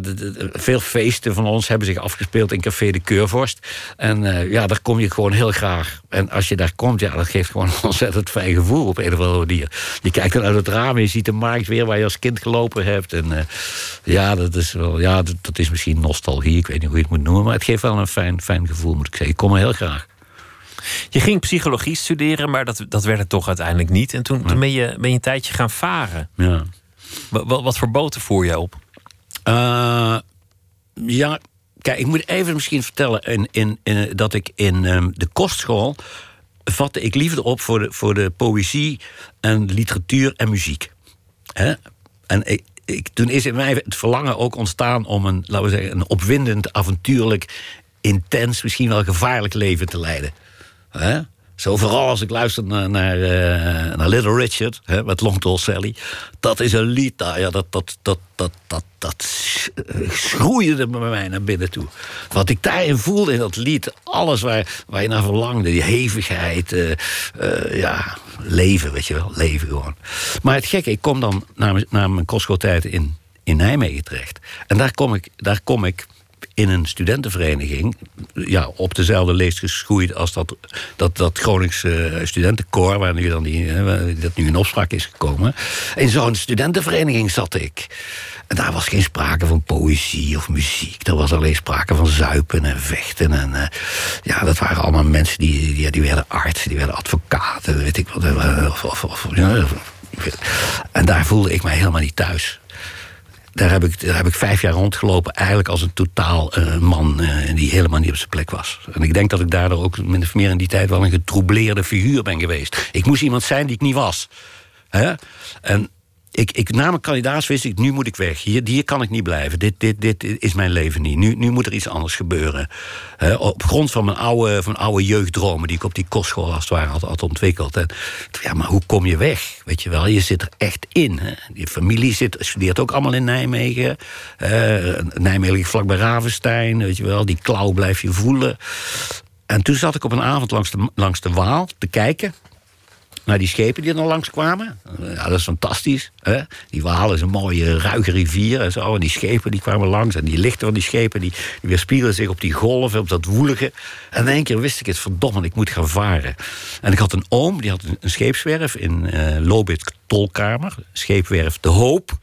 veel feesten van ons hebben zich afgespeeld in Café de Keurvorst. En uh, ja, daar kom je gewoon heel graag. En als je daar komt, ja, dat geeft gewoon een [laughs] ontzettend fijn gevoel op een of andere manier. Je kijkt dan uit het raam en je ziet de markt weer waar je als kind gelopen hebt. En uh, ja, dat is wel, ja, dat, dat, is misschien nostalgie, ik weet niet hoe je het moet noemen. Maar het geeft wel een fijn, fijn gevoel, moet ik zeggen. Ik kom er heel graag. Je ging psychologie studeren, maar dat, dat werd het toch uiteindelijk niet. En toen, toen ben, je, ben je een tijdje gaan varen. Ja. Wat, wat voor boten voer je op? Uh, ja, Kijk, ik moet even misschien vertellen in, in, in dat ik in um, de kostschool vatte ik liever op voor de, voor de poëzie en literatuur en muziek. En ik, ik, toen is in mij het verlangen ook ontstaan om een, laten we zeggen, een opwindend, avontuurlijk, intens, misschien wel gevaarlijk leven te leiden. Hè? Zo vooral als ik luister naar, naar, uh, naar Little Richard, hè, met Long Tall Sally. Dat is een lied, nou, ja, dat, dat, dat, dat, dat, dat schroeide bij mij naar binnen toe. Wat ik daarin voelde in dat lied, alles waar, waar je naar verlangde, die hevigheid, uh, uh, ja, leven, weet je wel, leven gewoon. Maar het gekke, ik kom dan naar, naar mijn kostschooltijd in, in Nijmegen terecht. En daar kom ik, daar kom ik in een studentenvereniging, ja, op dezelfde leest geschoeid als dat, dat, dat Groningse studentenkoor, waar nu dan die, dat nu in opspraak is gekomen. In zo'n studentenvereniging zat ik. En daar was geen sprake van poëzie of muziek. Er was alleen sprake van zuipen en vechten. En uh, ja, dat waren allemaal mensen die, die, die werden artsen, die werden advocaten, weet ik wat. Of, of, of, ja, en daar voelde ik mij helemaal niet thuis daar heb, ik, daar heb ik vijf jaar rondgelopen, eigenlijk als een totaal uh, man uh, die helemaal niet op zijn plek was. En ik denk dat ik daardoor ook min of meer in die tijd wel een getroubleerde figuur ben geweest. Ik moest iemand zijn die ik niet was. Hè? En ik, ik, na mijn kandidaat wist ik, nu moet ik weg. Hier, hier kan ik niet blijven. Dit, dit, dit is mijn leven niet. Nu, nu moet er iets anders gebeuren. op grond van mijn oude, van oude jeugddromen... die ik op die kostschool als het ware had, ontwikkeld. En, ja, maar hoe kom je weg? Weet je wel, je zit er echt in. Hè? Je familie zit, studeert ook allemaal in Nijmegen. Nijmegen ligt vlak bij Ravenstein. Weet je wel, die klauw blijf je voelen. En toen zat ik op een avond langs de, langs de Waal te kijken naar die schepen die er langs kwamen. Ja, dat is fantastisch. Hè? Die Waal is een mooie, ruige rivier en zo. En die schepen die kwamen langs. En die lichten van die schepen die, die weerspiegelden zich op die golven, op dat woelige. En in één keer wist ik het, verdomme, ik moet gaan varen. En ik had een oom, die had een scheepswerf in uh, Lobit Tolkamer. Scheepwerf De Hoop.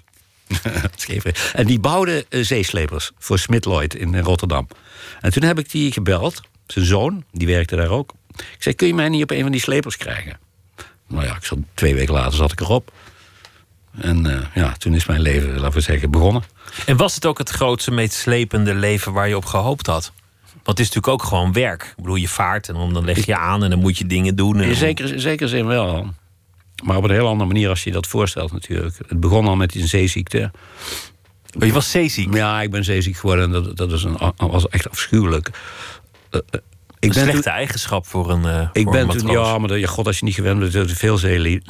[laughs] en die bouwde uh, zeeslepers voor Smit Lloyd in Rotterdam. En toen heb ik die gebeld, zijn zoon, die werkte daar ook. Ik zei, kun je mij niet op een van die slepers krijgen? Nou ja, ik zat, twee weken later zat ik erop. En uh, ja, toen is mijn leven, laten we zeggen, begonnen. En was het ook het grootste, meest slepende leven waar je op gehoopt had? Want het is natuurlijk ook gewoon werk. Ik bedoel, je vaart en dan leg je aan en dan moet je dingen doen. En... In zeker, zeker zin wel. Maar op een heel andere manier als je dat voorstelt natuurlijk. Het begon al met die zeeziekte. Maar je was zeeziek? Ja, ik ben zeeziek geworden en dat, dat is een, was echt afschuwelijk. Ik een ben slechte eigenschap voor een. Uh, ik voor ben een toen, ja, maar ja, god, als je niet gewend bent, veel zeelui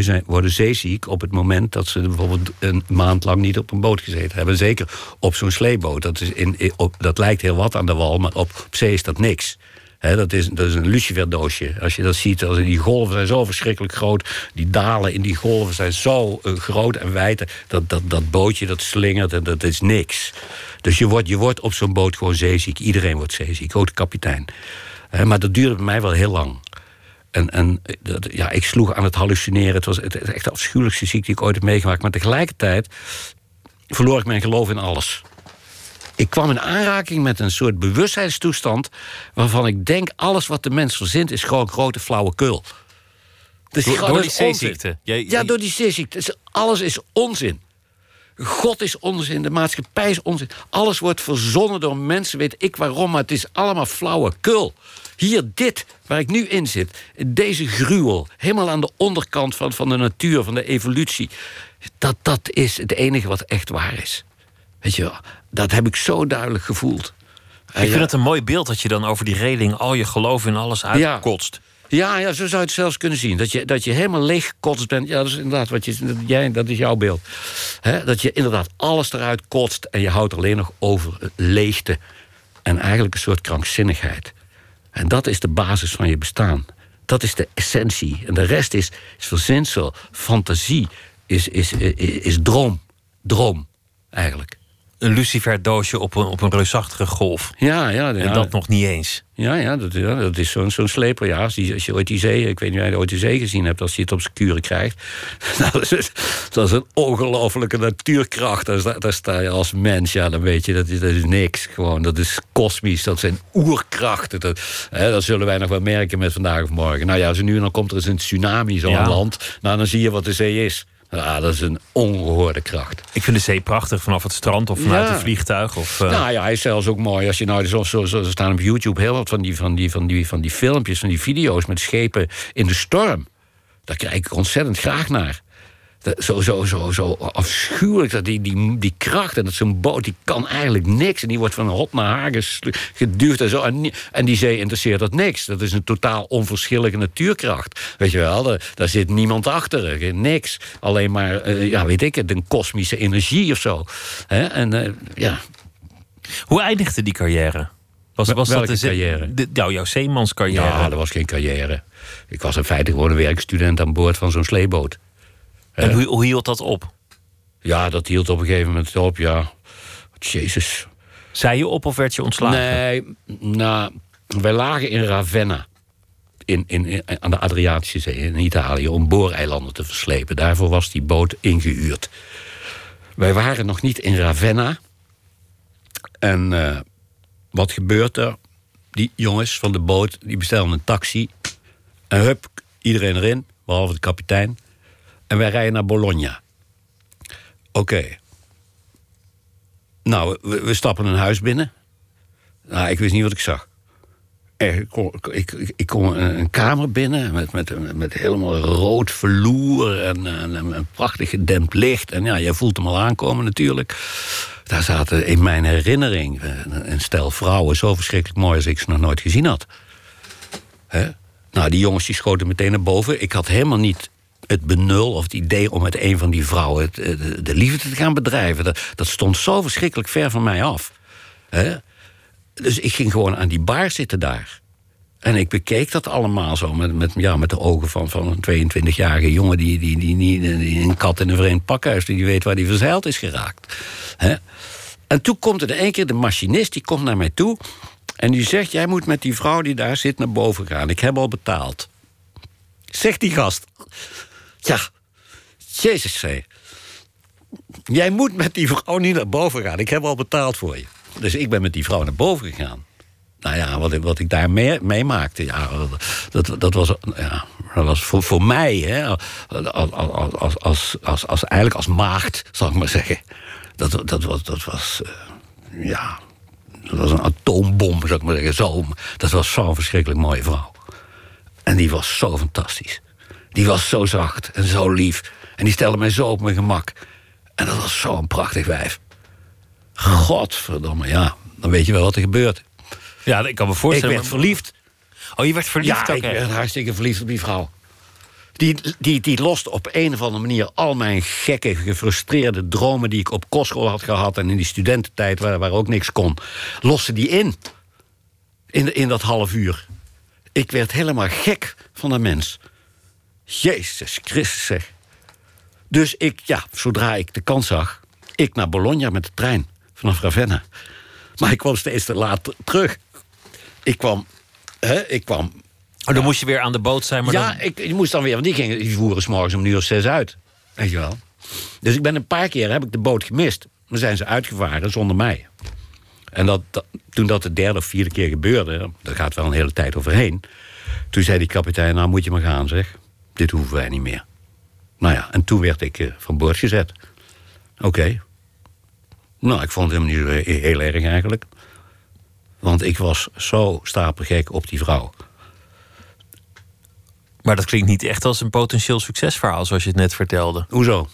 zijn, worden zeeziek op het moment dat ze bijvoorbeeld een maand lang niet op een boot gezeten hebben. Zeker op zo'n sleeboot. Dat, is in, op, dat lijkt heel wat aan de wal, maar op, op zee is dat niks. dat, is, dat is een luciferdoosje. Als je dat ziet, als die golven zijn zo verschrikkelijk groot. Die dalen in die golven zijn zo uh, groot en wijd. Dat, dat, dat bootje dat slingert en dat is niks. Dus je wordt, je wordt op zo'n boot gewoon zeeziek. Iedereen wordt zeeziek, ook de kapitein. maar dat duurde bij mij wel heel lang. En, en dat, ja, ik sloeg aan het hallucineren. Het was het, echt de afschuwelijkste ziekte die ik ooit heb meegemaakt. Maar tegelijkertijd verloor ik mijn geloof in alles. Ik kwam in aanraking met een soort bewustzijnstoestand... waarvan ik denk, alles wat de mens verzint... is gewoon grote flauwekul. Dus door, door die zeeziekte? Ja, door die zeeziekte. Dus alles is onzin. God is onzin, de maatschappij is onzin. Alles wordt verzonnen door mensen, weet ik waarom, maar het is allemaal flauwekul. Hier dit, waar ik nu in zit, deze gruwel, helemaal aan de onderkant van, van de natuur, van de evolutie. Dat, dat is het enige wat echt waar is. Weet je wel, dat heb ik zo duidelijk gevoeld. Ik vind het een mooi beeld dat je dan over die reling al je geloof in alles uitkotst. Ja, ja, zo zou je het zelfs kunnen zien. Dat je, dat je helemaal bent. Ja, dat is inderdaad wat je. Dat, jij, dat is jouw beeld. Dat je inderdaad alles eruit kotst en je houdt alleen nog over leegte. En eigenlijk een soort krankzinnigheid. En dat is de basis van je bestaan. Dat is de essentie. En de rest is, is verzinsel, fantasie, is, is, is, is droom. Droom, eigenlijk een luciferdoosje op een, op een reusachtige golf. Ja, ja, En dat nog niet eens. Ja, ja, dat, ja, dat is zo'n zo'n sleper. Ja, als, die, als je ooit die zee, ik weet niet of je ooit die zee gezien hebt, als je het op zijn kuren krijgt. Nou, [laughs] dat, is, dat is een ongelofelijke natuurkracht. Daar, daar sta je als mens, ja, dan weet je, dat is, dat is niks. Gewoon, dat is kosmisch, dat zijn oerkrachten. Dat, hè, dat zullen wij nog wel merken met vandaag of morgen. Nou ja, als nu en dan komt er eens een tsunami zo aan land. Nou, dan zie je wat de zee is. Ja, dat is een ongehoorde kracht. Ik vind de zee prachtig vanaf het strand of vanuit ja. een vliegtuig. Of, uh... Nou ja, hij is zelfs ook mooi. Als je nou, zo, zo, zo staan op YouTube heel wat van die, van, die, van, die, van die filmpjes, van die video's met schepen in de storm. Daar kijk ik ontzettend graag naar zo, zo, zo, zo afschuwelijk. Dat die, die, die kracht en dat zo'n boot, die kan eigenlijk niks. En die wordt van hot naar haar geduwd en zo. En, en die zee interesseert dat niks. Dat is een totaal onverschillige natuurkracht. Weet je wel, daar, daar zit niemand achter. Niks. Alleen maar, uh, ja, weet ik het, een kosmische energie of zo. En uh, ja. Hoe eindigde die carrière? Was, was Welke dat de carrière? De, nou, jouw zeemanscarrière. Ja, dat was geen carrière. Ik was in feite gewoon een werkstudent aan boord van zo'n sleeboot. En hoe, hoe hield dat op? Ja, dat hield op een gegeven moment op, ja. Jezus. Zei je op of werd je ontslagen? Nee, nou, wij lagen in Ravenna. In, in, aan de Adriatische Zee in Italië om booreilanden te verslepen. Daarvoor was die boot ingehuurd. Wij waren nog niet in Ravenna. En uh, wat gebeurt er? Die jongens van de boot die bestellen een taxi. En hup, iedereen erin, behalve de kapitein. En wij rijden naar Bologna. Oké. Nou, we, stappen een huis binnen. Nou, ik wist niet wat ik zag. Ik kom, ik, ik kom een, kamer binnen met, met, met helemaal rood verloer en, en, een prachtig gedempt licht. En ja, jij voelt hem al aankomen natuurlijk. Daar zaten in mijn herinnering een stel vrouwen zo verschrikkelijk mooi als ik ze nog nooit gezien had. Hè? Nou, die jongens die schoten meteen naar boven. Ik had helemaal niet het benul of het idee om met een van die vrouwen de, de liefde te gaan bedrijven. Dat, dat, stond zo verschrikkelijk ver van mij af. Dus ik ging gewoon aan die bar zitten daar. En ik bekeek dat allemaal zo met, met, ja, met de ogen van, van een 22-jarige jongen... Die, die, die, die, een kat in een vreemd pakhuis, die weet waar die verzeild is geraakt. En toen komt er één keer de machinist, die komt naar mij toe... en die zegt, jij moet met die vrouw die daar zit naar boven gaan. Ik heb al betaald. Zegt die gast. Ja, Jezus zei. Jij moet met die vrouw niet naar boven gaan. Ik heb al betaald voor je. Dus ik ben met die vrouw naar boven gegaan. Nou ja, wat, wat ik daar meemaakte, ja, dat, dat, was, ja, dat was voor, voor mij, hè, als, als, als, als, eigenlijk als maagd, zal ik maar zeggen. Dat, dat was, dat was uh, ja, dat was een atoombom, zou ik maar zeggen. Zo, dat was zo'n verschrikkelijk mooie vrouw. En die was zo fantastisch. Die was zo zacht en zo lief. En die stelde mij zo op mijn gemak. En dat was zo'n prachtig wijf. Godverdomme, ja. Dan weet je wel wat er gebeurt. Ja, ik kan me voorstellen. Ik werd verliefd. Oh, je werd verliefd? Ja, ik werd hartstikke verliefd op die vrouw. Die, die, die loste op een of andere manier al mijn gekke, gefrustreerde dromen... die ik op kostschool had gehad en in die studententijd waar, waar ook niks kon... loste die in. In, in dat half uur. Ik werd helemaal gek van een mens. Jezus Christus zeg. Dus ik, ja, zodra ik de kans zag... ik naar Bologna met de trein vanaf Ravenna. Maar ik kwam steeds te laat terug. Ik kwam... Hè, ik kwam Oh, dan moest je weer aan de boot zijn. Maar ja, dan... ik, ik, moest dan weer, want die, gingen, die voeren s morgens om nu of zes uit. Weet je wel. Dus ik ben een paar keer heb ik de boot gemist. Dan zijn ze uitgevaren zonder mij. En dat, toen dat de derde of vierde keer gebeurde, daar gaat wel een hele tijd overheen. Toen zei die kapitein, nou moet je maar gaan zeg dit hoeven wij niet meer. Nou ja, en toen werd ik uh, van boord gezet. Oké. Nou, ik vond hem niet heel erg eigenlijk. Want ik was zo stapelgek op die vrouw. Maar dat klinkt niet echt als een potentieel succesverhaal, zoals je het net vertelde. Hoezo?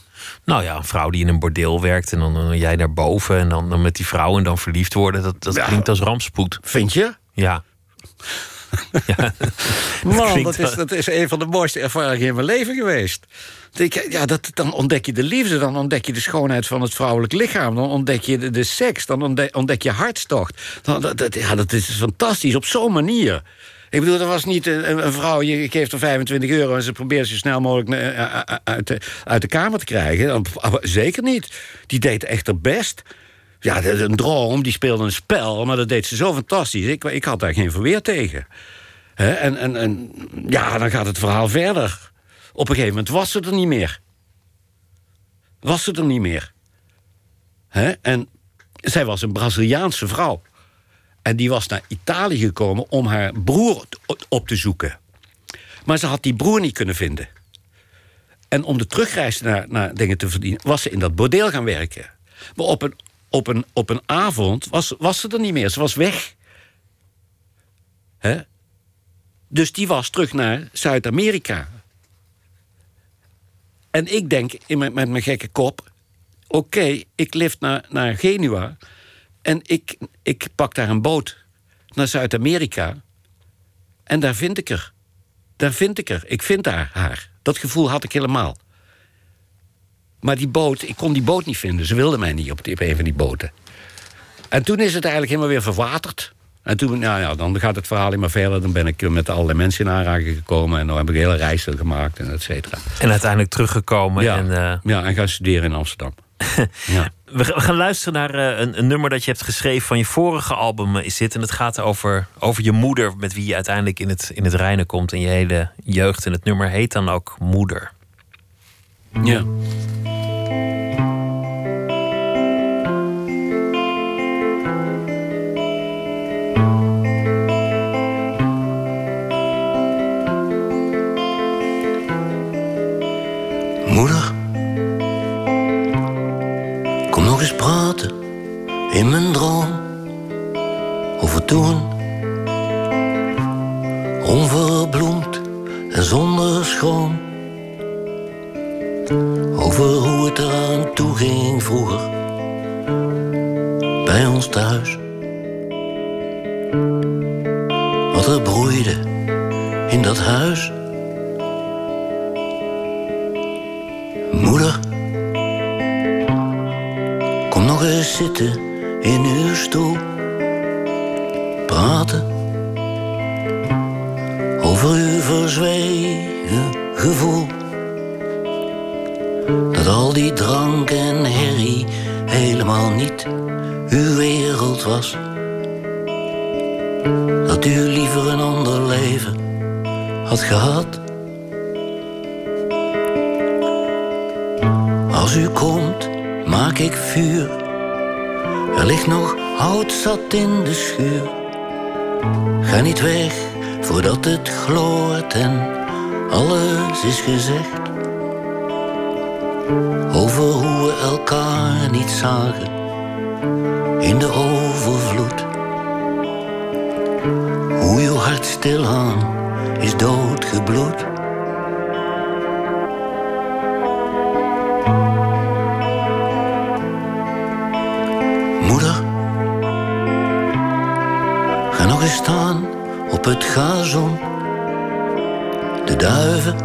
Nou ja, een vrouw die in een bordeel werkt en dan, dan jij naar boven en dan, dan met die vrouw en dan verliefd worden, dat, dat Ja. klinkt als rampspoed. Vind je? Ja. [laughs] ja. Man, dat is, dat is een van de mooiste ervaringen in mijn leven geweest. Ja, dat, dan ontdek je de liefde, dan ontdek je de schoonheid van het vrouwelijk lichaam... dan ontdek je de, de seks, dan ontdek, ontdek je hartstocht. Dan, dat, dat- ja, dat is fantastisch, op zo'n manier. Ik bedoel, er was niet een, een vrouw, je geeft haar 25 euro... en ze probeert zo snel mogelijk eh, eh, eh, uit de, uit de kamer te krijgen. Zeker niet. Die deed echt haar best. Ja, een droom, die speelde een spel, maar dat deed ze zo fantastisch. Ik, ik had daar geen verweer tegen. En, en, en ja, dan gaat het verhaal verder. Op een gegeven moment was ze er niet meer. Was ze er niet meer. En zij was een Braziliaanse vrouw. En die was naar Italië gekomen om haar broer op te zoeken. Maar ze had die broer niet kunnen vinden. En om de terugreis naar, naar dingen te verdienen, was ze in dat bordeel gaan werken. Maar op een, op een, op een avond was, was ze er niet meer. Ze was weg. Dus die was terug naar Zuid-Amerika. En ik denk in mijn, met mijn gekke kop... oké, ik lift naar, naar Genua... en ik, ik pak daar een boot naar Zuid-Amerika... en daar vind ik haar. Daar vind ik haar. Ik vind haar, haar. Dat gevoel had ik helemaal. Maar die boot, ik kon die boot niet vinden. Ze wilden mij niet op, die, op een van die boten. En toen is het eigenlijk helemaal weer verwaterd. En toen, nou ja, dan gaat het verhaal helemaal verder. Dan ben ik met allerlei mensen in aanraking gekomen. En dan heb ik hele reizen gemaakt en et cetera. En uiteindelijk teruggekomen. Ja, En, eh, ja, en gaan studeren in Amsterdam. [laughs] ja. we, ga- we gaan luisteren naar eh, een, een nummer dat je hebt geschreven van je vorige album eh, is dit. En het gaat over, over je moeder, met wie je uiteindelijk in het, in het reinen komt in je hele jeugd. En het nummer heet dan ook Moeder. ja. Moeder, kom nog eens praten in mijn droom over toen. Onverbloemd en zonder schoon. Over hoe het eraan toe ging vroeger bij ons thuis. Wat er broeide in dat huis. Moeder, kom nog eens zitten in uw stoel. Praten over uw verzwegen gevoel. Dat al die drank en herrie helemaal niet uw wereld was. Dat u liever een ander leven had gehad. Ik vuur. Er ligt nog hout zat in de schuur. Ga niet weg voordat het gloort en alles is gezegd. Over hoe we elkaar niet zagen in de overvloed. Hoe uw hart stilaan is doodgebloed. De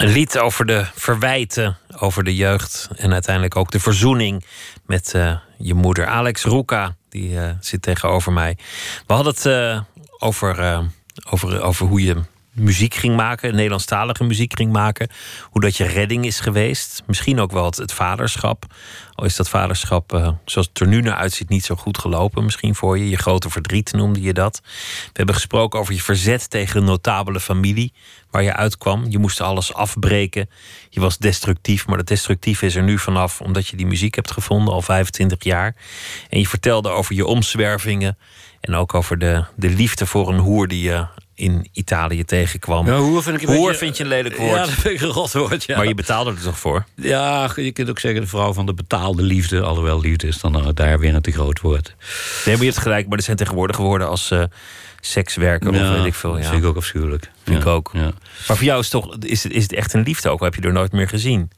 Een lied over de verwijten, over de jeugd en uiteindelijk ook de verzoening met eh, je moeder. Alex Roeka, die eh, zit tegenover mij. We hadden het eh, over, over, over hoe je muziek ging maken, Nederlandstalige muziek ging maken. Hoe dat je redding is geweest. Misschien ook wel het, vaderschap. Al is dat vaderschap, eh, zoals het er nu naar uitziet, niet zo goed gelopen. Misschien voor je. Je grote verdriet noemde je dat. We hebben gesproken over je verzet tegen een notabele familie waar je uitkwam. Je moest alles afbreken. Je was destructief, maar dat destructief is er nu vanaf omdat je die muziek hebt gevonden al 25 jaar. En je vertelde over je omzwervingen en ook over de, de liefde voor een hoer die je in Italië tegenkwam. Ja, hoer vind ik een Hoer beetje- vind je een lelijk woord. Ja, dat vind ik een rot woord, ja. Maar je betaalde er toch voor? Ja, je kunt ook zeggen de vrouw van de betaalde liefde. Alhoewel liefde is dan nou daar weer een te groot woord. Nee, maar je hebt gelijk. Maar er zijn tegenwoordig woorden als eh sekswerker of weet ik veel. Dat Ja. vind ik ook afschuwelijk. Vind Ja, ik ook. Ja. Maar voor jou is, het toch, is, het, is het echt een liefde ook? Of heb je er nooit meer gezien?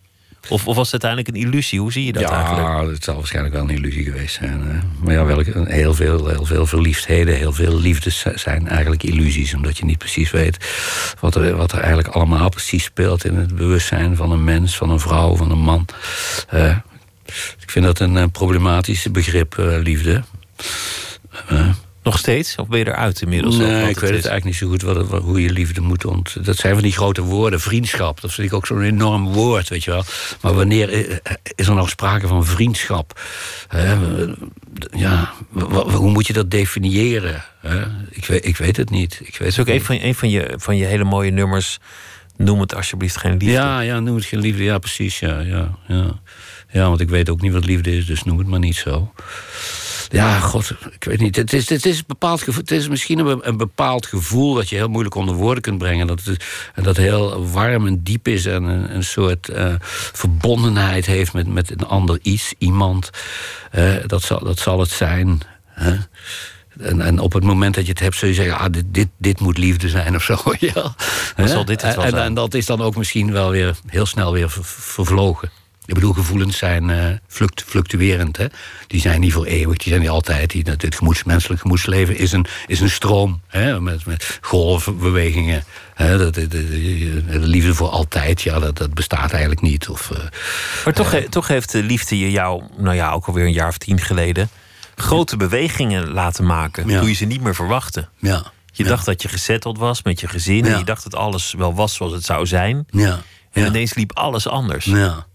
Of, of was het uiteindelijk een illusie? Hoe zie je dat eigenlijk? Ja, het zal waarschijnlijk wel een illusie geweest zijn. hè. Maar ja, welke, heel, veel, heel veel verliefdheden, heel veel liefdes zi- zijn eigenlijk illusies. Omdat je niet precies weet wat er, wat er eigenlijk allemaal precies speelt in het bewustzijn van een mens, van een vrouw, van een man. Eh, ik vind dat een eh, problematisch begrip, eh, liefde. Eh, Nog steeds? Of ben je eruit inmiddels? Nee, ik weet het eigenlijk niet zo goed wat het- wat- hoe je liefde moet ont... Dat zijn van die grote woorden, vriendschap. Dat vind ik ook zo'n enorm woord, weet je wel. Maar wanneer is er nou sprake van vriendschap? Ja, hoe moet je dat definiëren? Ik, weet, ik weet het niet. Ik weet Dat is ook het een van, een van, je, van je hele mooie nummers. Noem het alsjeblieft geen liefde. Ja, ja, noem het geen liefde. Ja, precies. Ja, ja, ja. ja, want ik weet ook niet wat liefde is, dus noem het maar niet zo. Ja, god, ik weet niet. Het is, het is, een bepaald gevoel, het is misschien een, een bepaald gevoel dat je heel moeilijk onder woorden kunt brengen. Dat, het, en dat heel warm en diep is en een, een soort eh, verbondenheid heeft met, met een ander iets, iemand. Eh, dat, zal, dat zal het zijn. Hè? En, en op het moment dat je het hebt, zul je zeggen: ah, dit, dit, dit moet liefde zijn of zo. [laughs] Ja. Hè? zal dit het wel en, dat is dan ook misschien wel weer heel snel weer ver- vervlogen. Ik bedoel, gevoelens zijn eh, fluct, fluctuerend. Hè? Die zijn niet voor eeuwig, die zijn niet altijd. Die, het gemoeds, menselijk gemoedsleven is een, is een stroom. Hè? Met, met golfbewegingen. Hè? Dat, de, de, de- de liefde voor altijd, ja, dat, dat bestaat eigenlijk niet. Of, eh, Maar toch, he- toch heeft de liefde je jou, nou ja, ook alweer een jaar of tien geleden, grote bewegingen laten maken. Ja. Toen je ze niet meer verwachtte. ja, Je ja, dacht dat je gezetteld was met je gezin. En je dacht dat alles wel was zoals het zou zijn. ja, En ineens liep alles anders. ja,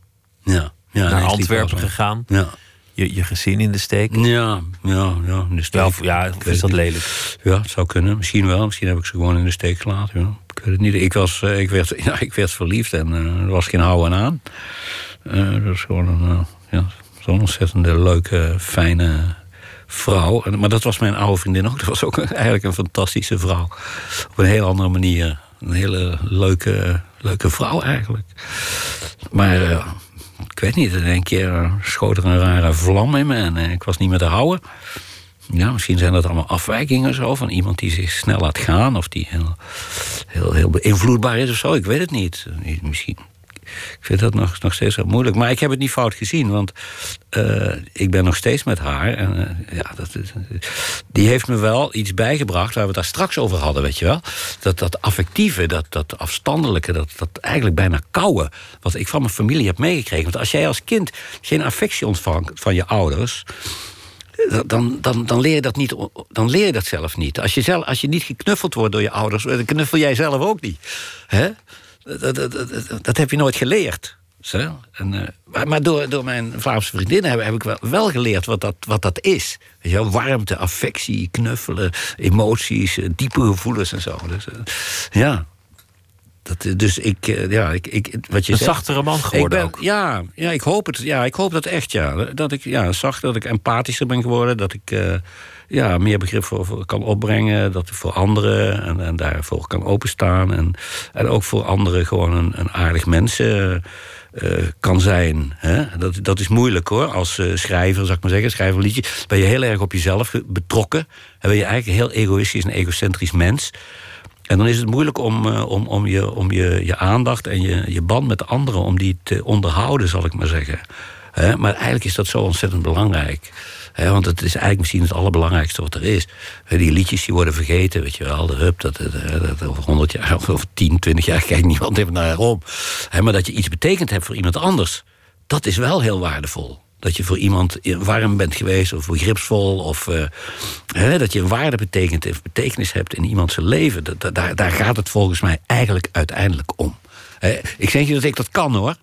ja, ja, Naar Antwerpen gegaan. Ja, Je, je gezin in de steek. ja, ja, ja. in de steek. Ja, of, ja, of is dat lelijk? Ja, het zou kunnen. Misschien wel. Misschien heb ik ze gewoon in de steek gelaten. Ja. Ik weet het niet. Ik, was, eh, ik, werd, [laughs] ja, ik werd verliefd en eh, er was geen houden aan. Eh, dat is gewoon een, ja, zo'n ontzettende leuke, fijne vrouw. En, maar dat was mijn oude vriendin ook. [laughs] Dat was ook eigenlijk een fantastische vrouw. Op een heel andere manier. Een hele leuke, leuke vrouw eigenlijk. Maar ik weet niet. In één keer eh, schoot er een rare vlam in me en eh, ik was niet meer te houden. Ja, misschien zijn dat allemaal afwijkingen zo van iemand die zich snel laat gaan of die heel, heel, heel beïnvloedbaar is of zo. Ik weet het niet. Eh, Misschien. Ik vind dat nog, nog steeds heel moeilijk. Maar ik heb het niet fout gezien, want eh, ik ben nog steeds met haar. En eh, ja, dat, die heeft me wel iets bijgebracht waar we het daar straks over hadden, weet je wel. Dat, dat affectieve, dat, dat afstandelijke, dat, dat eigenlijk bijna koude. Wat ik van mijn familie heb meegekregen. Want als jij als kind geen affectie ontvangt van je ouders dan, dan, dan leer je dat niet, dan leer je dat zelf niet. Als je, zelf, als je niet geknuffeld wordt door je ouders, dan knuffel jij zelf ook niet. Hè? Dat, dat, dat, heb je nooit geleerd. Zo. En, eh, maar maar door, door mijn Vlaamse vriendinnen heb, heb ik wel, wel geleerd wat dat, wat dat is. Weet je wel, warmte, affectie, knuffelen, emoties, eh, diepe gevoelens en zo. Dus, eh, ja. Dat, dus ik, ja, ik, ik, wat je Een zegt, zachtere man ik geworden ben, ook. Ja, ja, ik hoop het. Ja, ik hoop dat echt, ja. Dat ik ja, zag dat ik empathischer ben geworden. Dat ik ja, meer begrip voor, kan opbrengen. Dat voor anderen en, en daarvoor kan openstaan. En, en ook voor anderen gewoon een, een aardig mens eh, eh, kan zijn. Hè? Dat, dat is moeilijk hoor. Als eh, schrijver, zou ik maar zeggen, schrijver liedje. Ben je heel erg op jezelf betrokken. En ben je eigenlijk een heel egoïstisch en egocentrisch mens. En dan is het moeilijk om, om, om, je, om je, je aandacht en je, je band met anderen... om die te onderhouden, zal ik maar zeggen. Maar eigenlijk is dat zo ontzettend belangrijk. Want het is eigenlijk misschien het allerbelangrijkste wat er is. Die liedjes die worden vergeten, weet je wel. De hup, dat, dat, dat, over 100 jaar of over 10, 20 jaar kijkt niemand even naar om. Maar dat je iets betekend hebt voor iemand anders... dat is wel heel waardevol. Dat je voor iemand warm bent geweest of begripsvol. Of eh, hè, dat je een waarde betekent, of betekenis hebt in iemands leven. Daar, daar gaat het volgens mij eigenlijk uiteindelijk om. Hè, ik zeg niet dat ik dat kan hoor.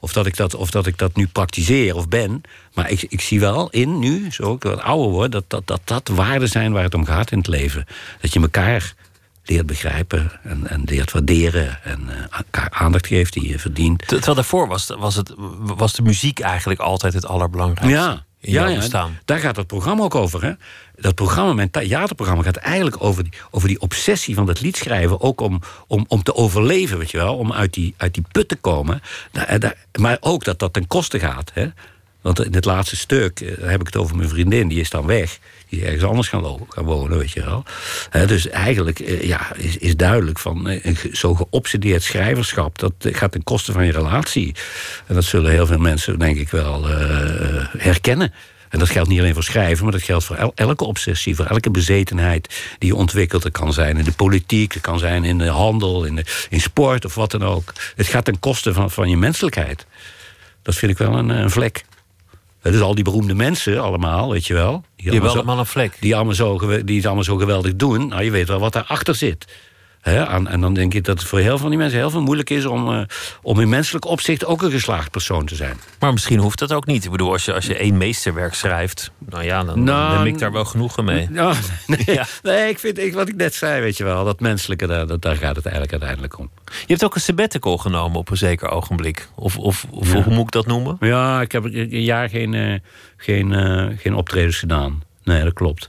Of dat ik dat, of dat, ik dat nu praktiseer of ben. Maar ik, ik zie wel in nu, zo ik wat ouder word, dat dat, dat dat waarden zijn waar het om gaat in het leven. Dat je elkaar leert begrijpen en, en leert waarderen. En elkaar aandacht geeft die je verdient. Ter- Terwijl daarvoor was, was, het, was de muziek eigenlijk altijd het allerbelangrijkste. Ja, in ja, jouw ja, daar gaat het programma ook over. Hè? Dat programma, mijn theaterprogramma, gaat eigenlijk over die, over die obsessie van dat liedschrijven. Ook om, om, om te overleven, weet je wel. Om uit die, uit die put te komen. Daar- daar- maar ook dat dat ten koste gaat. Hè? Want in het laatste stuk eh, heb ik het over mijn vriendin. Die is dan weg. Is ergens anders gaan, gaan wonen, weet je wel. Dus eigenlijk eh, ja, is, is duidelijk van eh, een ge- zo geobsedeerd schrijverschap... dat eh, gaat ten koste van je relatie. En dat zullen heel veel mensen, denk ik, wel herkennen. En dat geldt niet alleen voor schrijven, maar dat geldt voor el- elke obsessie, voor elke bezetenheid die je ontwikkelt. Dat kan zijn in de politiek, het kan zijn in de handel, in, de, in sport of wat dan ook. Het gaat ten koste van, van je menselijkheid. Dat vind ik wel een, een vlek. Dus al die beroemde mensen allemaal, weet je wel. Die Je hebt allemaal een vlek. die, allemaal zo, die het allemaal zo geweldig doen. Nou, je weet wel wat daarachter zit. En dan denk ik dat het voor heel veel van die mensen heel veel moeilijk is om, eh, om in menselijk opzicht ook een geslaagd persoon te zijn. Maar misschien hoeft dat ook niet. Ik bedoel, als je, als je één meesterwerk schrijft, nou ja, dan, Nou, dan neem ik daar wel genoegen mee. Ja, [laughs] nee, Ja. nee, ik vind ik, wat ik net zei, weet je wel, dat menselijke, daar, dat, daar gaat het eigenlijk uiteindelijk om. Je hebt ook een sabbatical genomen op een zeker ogenblik. Of, of, of hoe moet ik dat noemen? Ja, ik heb een een jaar geen, eh, geen, eh, geen optredens gedaan. Nee, dat klopt.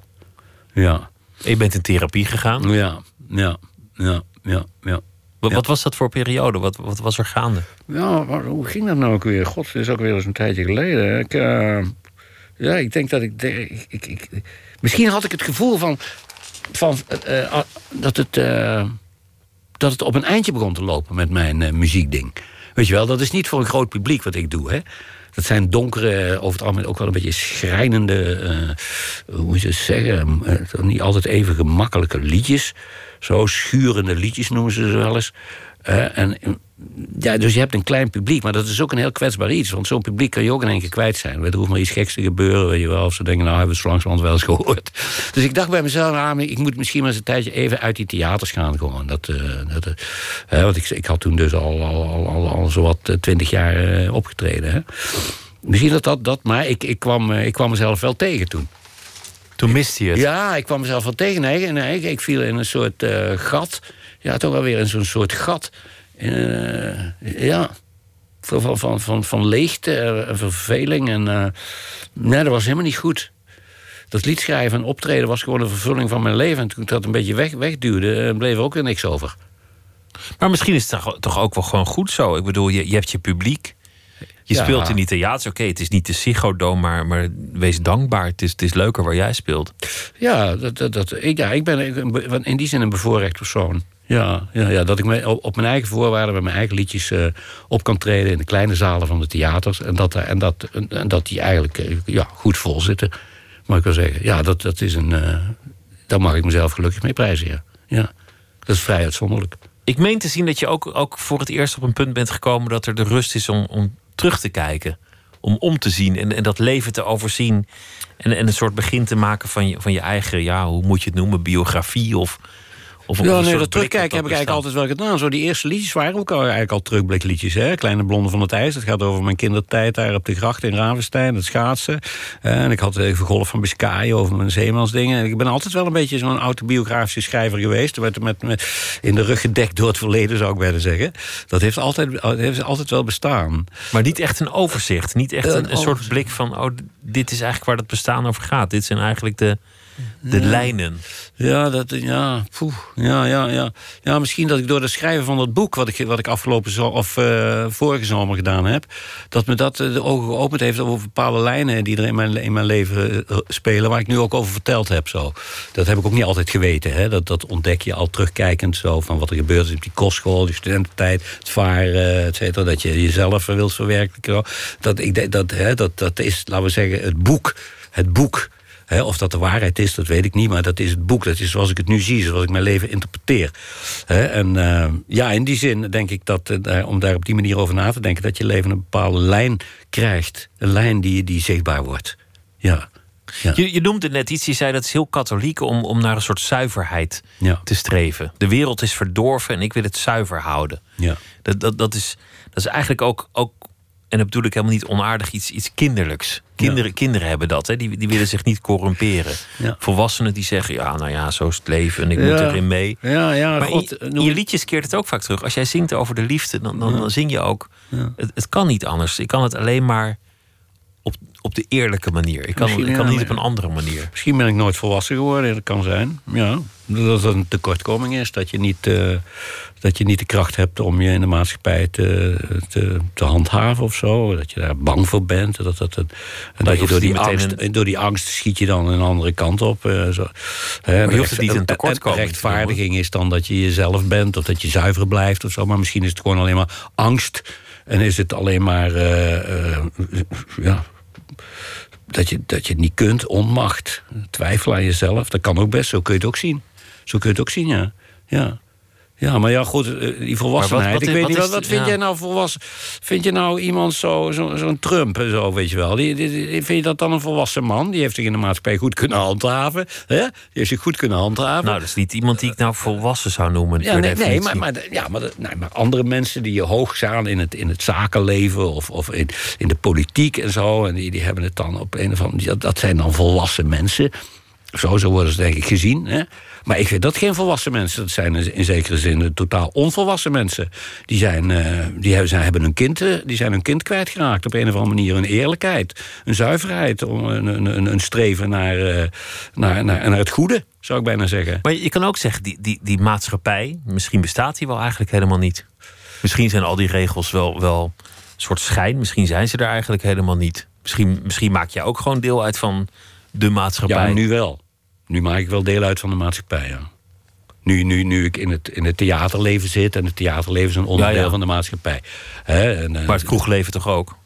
Ja, Je bent in therapie gegaan. ja, ja, ja, ja, ja. Wat, Ja. wat was dat voor periode? Wat, wat was er gaande? Ja, maar hoe ging dat nou ook weer? God, het is ook weer eens een tijdje geleden. Ik, eh, ja, ik denk dat ik, de- ik, ik, ik- Misschien had ik het gevoel van. van eh, eh, dat, het, dat het op een eindje begon te lopen met mijn muziekding. Weet je wel, dat is niet voor een groot publiek wat ik doe. Hè? Dat zijn donkere, over het algemeen ook wel een beetje schrijnende. eh, hoe moet je het zeggen? eh, niet altijd even gemakkelijke liedjes. Zo schurende liedjes noemen ze ze wel eens. Eh, en, eh, ja, dus je hebt een klein publiek, maar dat is ook een heel kwetsbaar iets. Want zo'n publiek kan je ook in één keer kwijt zijn. Er hoeft maar iets geks te gebeuren, weet je wel. Of ze denken, nou hebben we het zo langzamerhand wel eens gehoord. [laughs] Dus ik dacht bij mezelf, ah, ik moet misschien maar eens een tijdje even uit die theaters gaan. Gewoon. Dat, eh, dat, eh, want ik, ik had toen dus al, al, al, al, al zowat twintig jaar eh, opgetreden. Hè. Misschien dat dat, dat maar ik, ik, kwam, eh, ik kwam mezelf wel tegen toen. Toen miste je het. Ja, ik kwam mezelf wel tegen. Nee, nee, ik, ik viel in een soort eh, gat. Ja, toch wel weer in zo'n soort gat. Eh, ja, van, van, van, van, leegte en verveling. En, eh, nee, dat was helemaal niet goed. Dat liedschrijven en optreden was gewoon een vervulling van mijn leven. En toen ik dat een beetje weg, wegduwde, eh, bleef er ook weer niks over. Maar misschien is het toch- ook wel gewoon goed zo. Ik bedoel, je, je hebt je publiek. Je Ja. speelt in die theaters. Oké, het is niet de Ziggo maar, maar wees dankbaar. Het is, het is leuker waar jij speelt. Ja, dat, dat, dat, ik, ja, ik ben in die zin een bevoorrecht persoon. Ja, ja, ja, dat ik op mijn eigen voorwaarden met mijn eigen liedjes eh, op kan treden in de kleine zalen van de theaters. En dat, en dat, en dat die eigenlijk eh, ja, goed vol zitten. Maar ik wil zeggen, ja, dat, dat is een. eh, daar mag ik mezelf gelukkig mee prijzen. Ja. ja, dat is vrij uitzonderlijk. Ik meen te zien dat je ook, ook voor het eerst op een punt bent gekomen dat er de rust is om, om terug te kijken. Om om te zien en, en dat leven te overzien. En, en een soort begin te maken van je, van je eigen, ja, hoe moet je het noemen, biografie of, Of Ja, soort nee, dat terugkijken heb ik eigenlijk altijd wel gedaan. Zo, die eerste liedjes waren ook al, eigenlijk al terugblikliedjes. Hè? Kleine Blonde van het IJs, dat gaat over mijn kindertijd daar op de gracht in Ravenstein, het schaatsen. Eh, en ik had even Golf van Biscayen over mijn zeemansdingen. En Ik ben altijd wel een beetje zo'n autobiografische schrijver geweest. Met, met, met, in de rug gedekt door het verleden, zou ik bijna zeggen. Dat heeft altijd, heeft altijd wel bestaan. Maar niet echt een overzicht. Niet echt Een een, een soort overzicht. blik van... oh, dit is eigenlijk waar het bestaan over gaat. Dit zijn eigenlijk de, de lijnen. Ja, dat, ja, poeh, ja, ja, ja. Ja, misschien dat ik door het schrijven van dat boek... wat ik, wat ik afgelopen zo, of eh, vorige zomer gedaan heb... dat me dat eh, de ogen geopend heeft over bepaalde lijnen... die er in mijn, in mijn leven eh, spelen... waar ik nu ook over verteld heb. Zo. Dat heb ik ook niet altijd geweten. Hè? Dat, dat ontdek je al terugkijkend zo... van wat er gebeurd is op die kostschool, die studententijd... het varen, et cetera, dat je jezelf wilt verwerkelijken. zo. Dat, ik, dat, hè, dat, dat is, laten we zeggen, het boek... Het boek Of dat de waarheid is, dat weet ik niet. Maar dat is het boek. Dat is zoals ik het nu zie, zoals ik mijn leven interpreteer. En eh, ja, in die zin denk ik dat, eh, om daar op die manier over na te denken... dat je leven een bepaalde lijn krijgt. Een lijn die, die zichtbaar wordt. Ja. Ja. Je, je noemde net iets, je zei dat het is heel katholiek... om, om naar een soort zuiverheid Ja. te streven. De wereld is verdorven en ik wil het zuiver houden. Ja. Dat, dat, dat, is, dat is eigenlijk ook, ook, en dat bedoel ik helemaal niet onaardig, iets, iets kinderlijks. Kinderen, kinderen hebben dat, hè? Die, die willen zich niet corrumperen. Ja. Volwassenen die zeggen, ja, nou ja, zo is het leven en ik moet erin mee. Ja, ja, Maar God, in, in noem- je liedjes keert het ook vaak terug. Als jij zingt over de liefde, dan, dan, dan zing je ook... Het, het kan niet anders. Ik kan het alleen maar op, op de eerlijke manier. Ik kan, Misschien, ik kan ja, niet op een andere manier. Misschien ben ik nooit volwassen geworden, dat kan zijn. Ja, dat het een tekortkoming is. Dat je niet, eh, dat je niet de kracht hebt om je in de maatschappij te, te, te handhaven of zo. Dat je daar bang voor bent. Dat, dat, dat, en dat je door die, angst, een- door die angst schiet je dan een andere kant op. eh, zo. Hè, je hoeft het niet een en- tekortkoming Rechtvaardiging is dan dat je jezelf bent of dat je zuiver blijft of zo. Maar misschien is het gewoon alleen maar angst. En is het alleen maar. eh, eh, ja, dat je, dat je het niet kunt, onmacht. Twijfel aan jezelf, dat kan ook best. Zo kun je het ook zien. Zo kun je het ook zien, ja. Ja, ja maar ja, goed, eh, die volwassenheid. wat ik weet wat niet, wat, vind ja. jij nou volwassen? Vind je nou iemand zo'n zo, zo'n Trump en zo, weet je wel? Die, die- die- vind je dat dan een volwassen man? Die heeft zich in de maatschappij goed kunnen handhaven. Hè? Die heeft zich goed kunnen handhaven. Nou, dat is niet iemand die ik nou volwassen zou noemen. Ja, nee, nee, maar, maar, ja, maar, nee, maar andere mensen die je hoog staan in het, in het zakenleven of, of in, in de politiek en zo, en die, die hebben het dan op een of andere dat, dat zijn dan volwassen mensen. Zo, zo worden ze denk ik gezien. Hè? Maar ik vind dat geen volwassen mensen. Dat zijn in zekere zin de totaal onvolwassen mensen. Die, zijn, eh, die hebben, zijn, hebben hun kind, eh, die zijn hun kind kwijtgeraakt op een of andere manier. Een eerlijkheid, een zuiverheid, een, een, een, een streven naar, eh, naar, naar, naar het goede, zou ik bijna zeggen. Maar je kan ook zeggen, die, die, die maatschappij, misschien bestaat die wel eigenlijk helemaal niet. Misschien zijn al die regels wel, wel een soort schijn. Misschien zijn ze er eigenlijk helemaal niet. Misschien, misschien maak jij ook gewoon deel uit van de maatschappij. Ja, nu wel. Nu maak ik wel deel uit van de maatschappij, ja. Nu, nu, nu ik in het, in het theaterleven zit... en het theaterleven is een onderdeel Ja, ja. van de maatschappij. En, eh, Maar het kroegleven toch ook?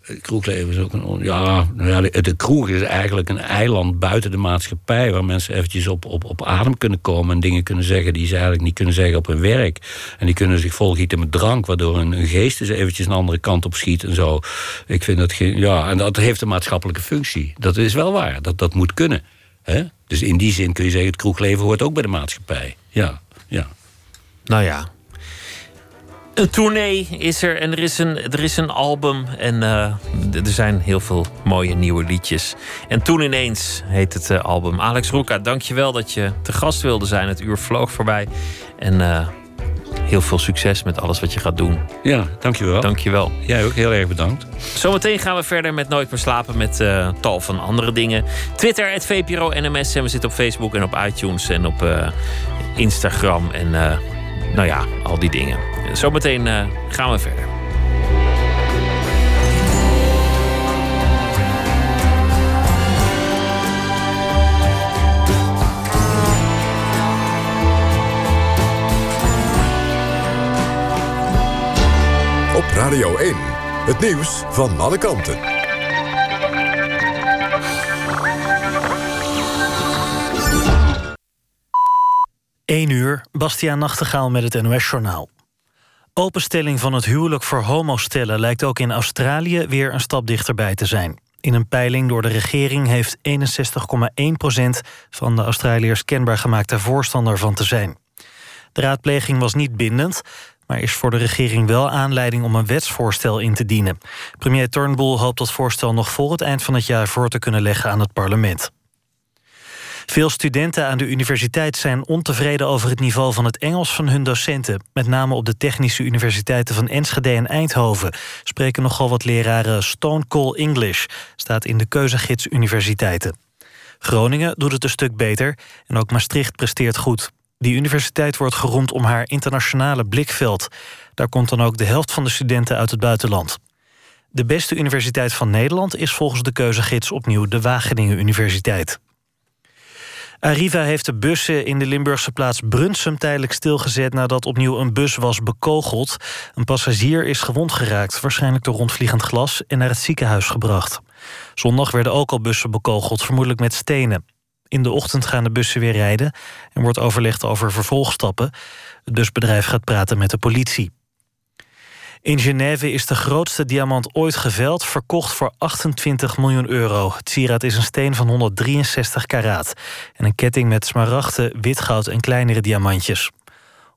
het kroegleven is ook een... Ja, nou ja, de, de kroeg is eigenlijk een eiland buiten de maatschappij... waar mensen eventjes op, op, op adem kunnen komen... en dingen kunnen zeggen die ze eigenlijk niet kunnen zeggen op hun werk. En die kunnen zich volgieten met drank... waardoor hun, hun geest dus eventjes een andere kant op schiet en zo. Ik vind dat... geen- Ja, en dat heeft een maatschappelijke functie. Dat is wel waar. Dat, dat moet kunnen. Hè? Dus in die zin kun je zeggen... het kroegleven hoort ook bij de maatschappij. Ja, ja. Nou ja. Een tournee is er en er is een, er is een album. En eh, er zijn heel veel mooie nieuwe liedjes. En toen ineens heet het eh, album. Alex Roeka, dankjewel dat je te gast wilde zijn. Het uur vloog voorbij. En eh, heel veel succes met alles wat je gaat doen. Ja, dankjewel. Dankjewel. Jij ook heel erg bedankt. Zometeen gaan we verder met Nooit meer slapen met eh, tal van andere dingen. Twitter, het VPRO NMS. En we zitten op Facebook en op iTunes en op eh, Instagram. En eh, nou ja, al die dingen. Zometeen gaan we verder. Radio 1. Het nieuws van alle kanten. 1 uur, Bastiaan Nachtegaal met het NOS-journaal. Openstelling van het huwelijk voor homostellen lijkt ook in Australië weer een stap dichterbij te zijn. In een peiling door de regering heeft 61,1% van de Australiërs kenbaar gemaakt daar voorstander van te zijn. De raadpleging was niet bindend, is voor de regering wel aanleiding om een wetsvoorstel in te dienen. Premier Turnbull hoopt dat voorstel nog voor het eind van het jaar voor te kunnen leggen aan het parlement. Veel studenten aan de universiteit zijn ontevreden over het niveau van het Engels van hun docenten. Met name op de technische universiteiten van Enschede en Eindhoven spreken nogal wat leraren Stone Cold English, staat in de keuzegids universiteiten. Groningen doet het een stuk beter en ook Maastricht presteert goed. Die universiteit wordt geroemd om haar internationale blikveld. Daar komt dan ook de helft van de studenten uit het buitenland. De beste universiteit van Nederland is volgens de keuzegids opnieuw de Wageningen Universiteit. Arriva heeft de bussen in de Limburgse plaats Brunsum tijdelijk stilgezet nadat opnieuw een bus was bekogeld. Een passagier is gewond geraakt, waarschijnlijk door rondvliegend glas, en naar het ziekenhuis gebracht. Zondag werden ook al bussen bekogeld, vermoedelijk met stenen. In de ochtend gaan de bussen weer rijden en wordt overlegd over vervolgstappen. Het busbedrijf gaat praten met de politie. In Genève is de grootste diamant ooit geveld, verkocht voor 28 miljoen euro. Het sieraad is een steen van 163 karaat en een ketting met smaragden, witgoud en kleinere diamantjes.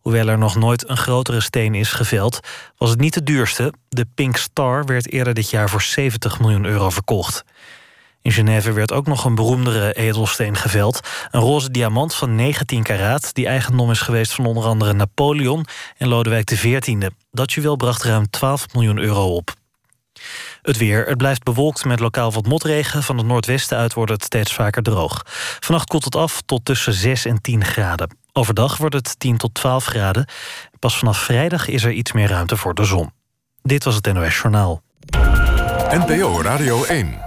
Hoewel er nog nooit een grotere steen is geveld, was het niet de duurste. De Pink Star werd eerder dit jaar voor 70 miljoen euro verkocht. In Genève werd ook nog een beroemdere edelsteen geveld. Een roze diamant van 19 karaat, die eigendom is geweest van onder andere Napoleon en Lodewijk XIV. Dat juweel bracht ruim 12 miljoen euro op. Het weer. Het blijft bewolkt met lokaal wat motregen. Van het noordwesten uit wordt het steeds vaker droog. Vannacht koelt het af tot tussen 6 en 10 graden. Overdag wordt het 10 tot 12 graden. Pas vanaf vrijdag is er iets meer ruimte voor de zon. Dit was het NOS Journaal. NPO Radio 1.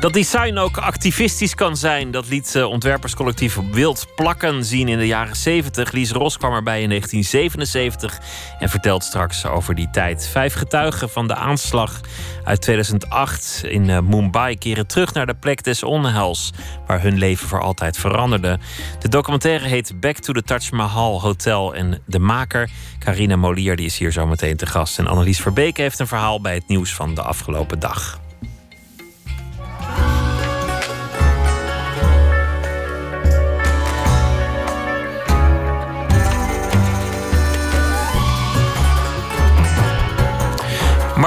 Dat design ook activistisch kan zijn, dat liet uh, ontwerperscollectief Wild Plakken zien in de jaren 70. Lies Ros kwam erbij in 1977 en vertelt straks over die tijd. Vijf getuigen van de aanslag uit 2008 in uh, Mumbai keren terug naar de plek des onheils, waar hun leven voor altijd veranderde. De documentaire heet Back to the Taj Mahal Hotel en de maker, Carina Molier, die is hier zo meteen te gast. En Annelies Verbeek heeft een verhaal bij het nieuws van de afgelopen dag.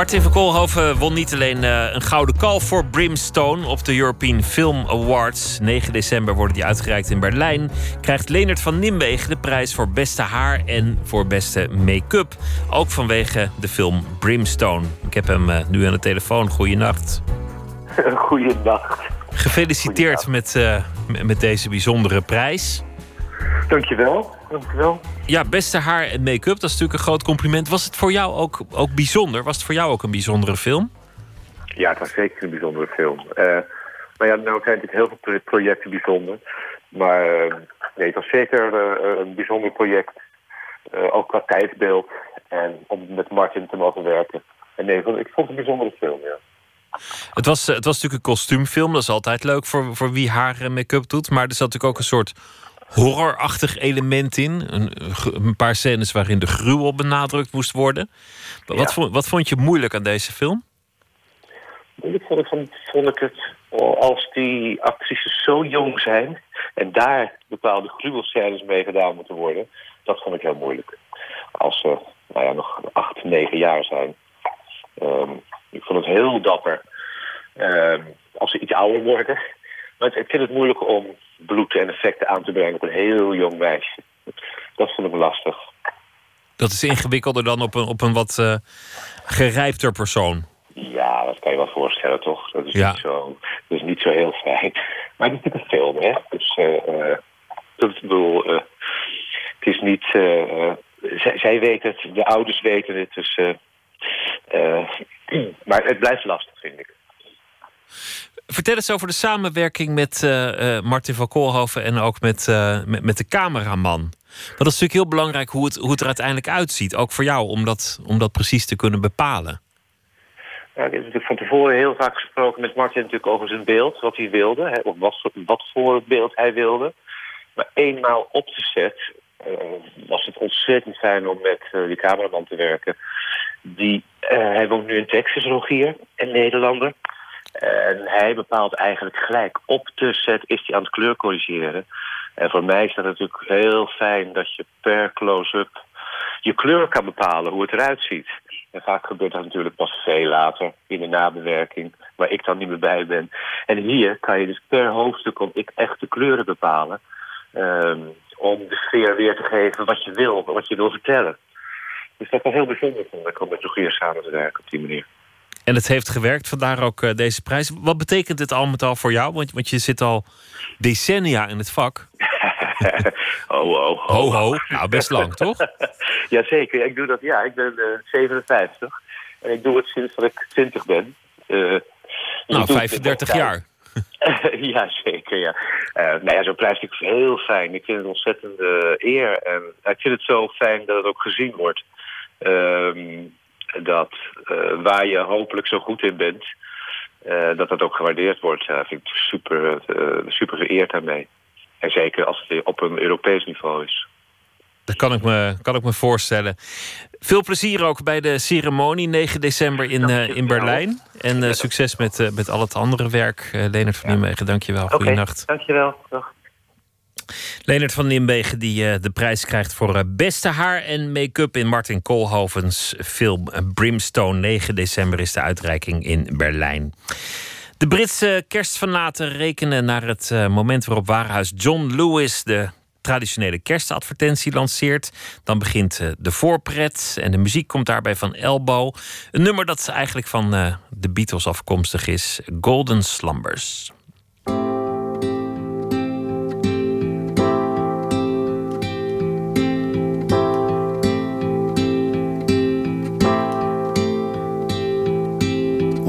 Martin van Koolhoven won niet alleen uh, een gouden kalf voor Brimstone op de European Film Awards. 9 december worden die uitgereikt in Berlijn. Krijgt Leonard van Nimwegen de prijs voor beste haar en voor beste make-up. Ook vanwege de film Brimstone. Ik heb hem uh, nu aan de telefoon. Goeienacht. [laughs] Goeienacht. Gefeliciteerd Met, uh, met deze bijzondere prijs. Dankjewel. Dankjewel. Ja, beste haar en make-up, dat is natuurlijk een groot compliment. Was het voor jou ook, ook bijzonder? Was het voor jou ook een bijzondere film? Ja, het was zeker een bijzondere film. Uh, maar ja, nou zijn natuurlijk heel veel projecten bijzonder. Maar uh, nee, het was zeker uh, een bijzonder project. ook qua tijdsbeeld. En om met Martin te mogen werken. En nee, ik vond het een bijzondere film, ja. Het was, het was natuurlijk een kostuumfilm. Dat is altijd leuk voor, voor wie haar en make-up doet. Maar er zat natuurlijk ook een soort horrorachtig element in. Een, een, paar scènes waarin de gruwel benadrukt moest worden. Wat, vond, wat vond je moeilijk aan deze film? Moeilijk vond ik, vond, vond ik het als die actrices zo jong zijn... en daar bepaalde gruwelscènes mee gedaan moeten worden... dat vond ik heel moeilijk. Als ze nou ja, nog acht, negen jaar zijn. Um, ik vond het heel dapper um, als ze iets ouder worden. Maar ik vind het moeilijk om bloed en effecten aan te brengen op een heel jong meisje. Dat vond ik lastig. Dat is ingewikkelder dan op een, op een wat uh, gerijpter persoon. Ja, dat kan je wel voorstellen, toch? Dat is, niet, zo, dat is niet zo heel fijn. [laughs] Maar het is natuurlijk een film, hè? Dus uh, dat bedoel, uh, het is niet. Zij, zij, weten het, de ouders weten het, dus. [clears throat] maar het blijft lastig, vind ik. Vertel eens over de samenwerking met uh, uh, Martin van Koolhoven en ook met, uh, met, met, de cameraman. Maar dat is natuurlijk heel belangrijk hoe het, hoe het er uiteindelijk uitziet. Ook voor jou, om dat, om dat precies te kunnen bepalen. Ja, ik heb natuurlijk van tevoren heel vaak gesproken met Martin natuurlijk over zijn beeld. Wat hij wilde, hè, of wat, wat voor beeld hij wilde. Maar eenmaal op de set was het ontzettend fijn om met die cameraman te werken. Die, hij woont nu in Texas, Rogier, een Nederlander. En hij bepaalt eigenlijk gelijk op de set is hij aan het kleur corrigeren. En voor mij is dat natuurlijk heel fijn dat je per close-up je kleur kan bepalen, hoe het eruit ziet. En vaak gebeurt dat natuurlijk pas veel later in de nabewerking, waar ik dan niet meer bij ben. En hier kan je dus per hoofdstuk ik echt de kleuren bepalen. Um, om de sfeer weer te geven wat je wil, wat je wil vertellen. Dus dat was heel bijzonder om met Rogier samen te werken op die manier. En het heeft gewerkt, vandaar ook uh, deze prijs. Wat betekent dit al met al voor jou? Want, want je zit al decennia in het vak. ho, ho, ho. Ho, ho. Nou, best lang, toch? [laughs] Jazeker. Ik doe dat, ja. Ik ben uh, 57. En ik doe het sinds dat ik 20 ben. Uh, nou, 35 jaar. [laughs] ja, zeker, ja. Uh, nou ja, zo'n prijs vind ik heel fijn. Ik vind het een ontzettende eer. En ik vind het zo fijn dat het ook gezien wordt. Ehm, dat uh, waar je hopelijk zo goed in bent, uh, dat dat ook gewaardeerd wordt. Ja, vind ik super, uh, super vereerd daarmee. En zeker als het op een Europees niveau is. Dat kan ik me, kan ik me voorstellen. Veel plezier ook bij de ceremonie 9 december in, uh, in Berlijn. En uh, succes met, uh, met al het andere werk. Leonard van Nimwegen, dankjewel. Okay, Goeienacht. Dankjewel. Dag. Leonard van Nimwegen die de prijs krijgt voor beste haar en make-up in Martin Koolhovens film Brimstone. 9 december is de uitreiking in Berlijn. De Britse kerstfanaten rekenen naar het moment waarop Warenhuis John Lewis de traditionele kerstadvertentie lanceert. Dan begint de voorpret en de muziek komt daarbij van Elbow. Een nummer dat eigenlijk van de Beatles afkomstig is: Golden Slumbers.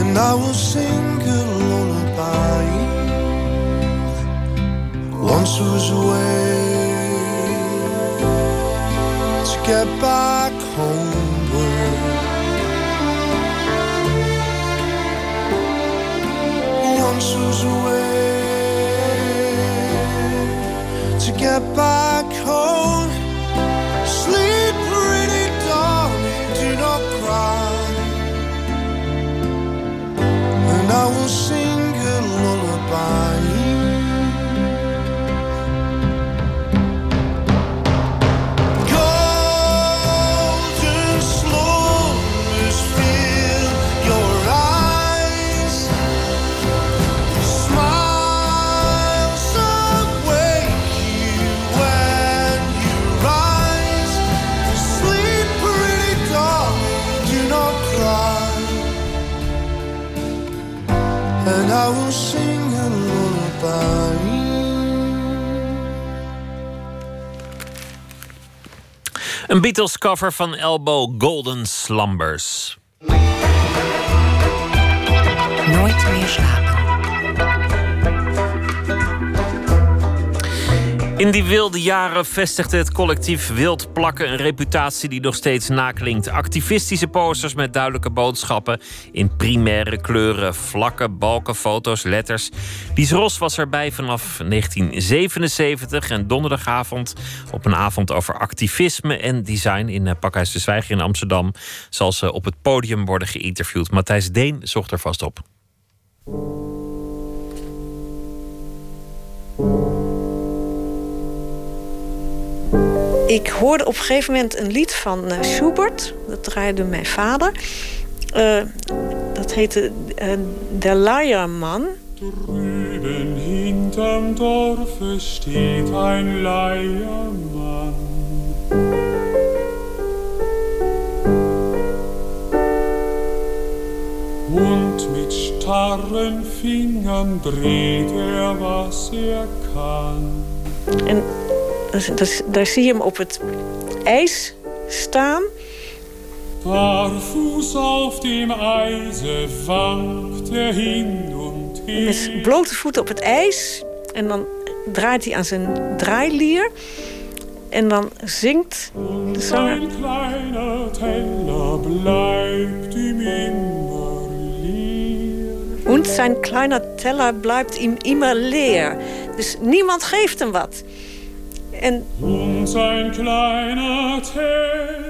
And I will sing a lullaby. Once was a way to get back homeward. Once was a way to get back Een Beatles cover van Elbow Golden Slumbers. Nooit meer slapen. In die wilde jaren vestigde het collectief Wild Plakken een reputatie die nog steeds naklinkt. Activistische posters met duidelijke boodschappen in primaire kleuren, vlakken, balken, foto's, letters. Dies Ros was erbij vanaf 1977 en donderdagavond op een avond over activisme en design in eh, Pakhuis de Zwijger in Amsterdam zal ze op het podium worden geïnterviewd. Matthijs Deen zocht er vast op. ik hoorde op een gegeven moment een lied van uh, Schubert. Dat draaide mijn vader. Uh, dat heette uh, Der Leiermann. Drüben hinterm Dorfe steht ein Leiermann. Und mit starren Fingern dreht er, was er kann. En dus, daar zie je hem op het ijs staan. Barfuß auf dem Eise wankt er hin und her. Met blote voeten op het ijs. En dan draait hij aan zijn draailier. En dan zingt de zanger... Ein kleiner Teller bleibt ihm immer leer. Und sein kleiner Teller bleibt ihm immer leer. Dus niemand geeft hem wat. En sein kleiner Teller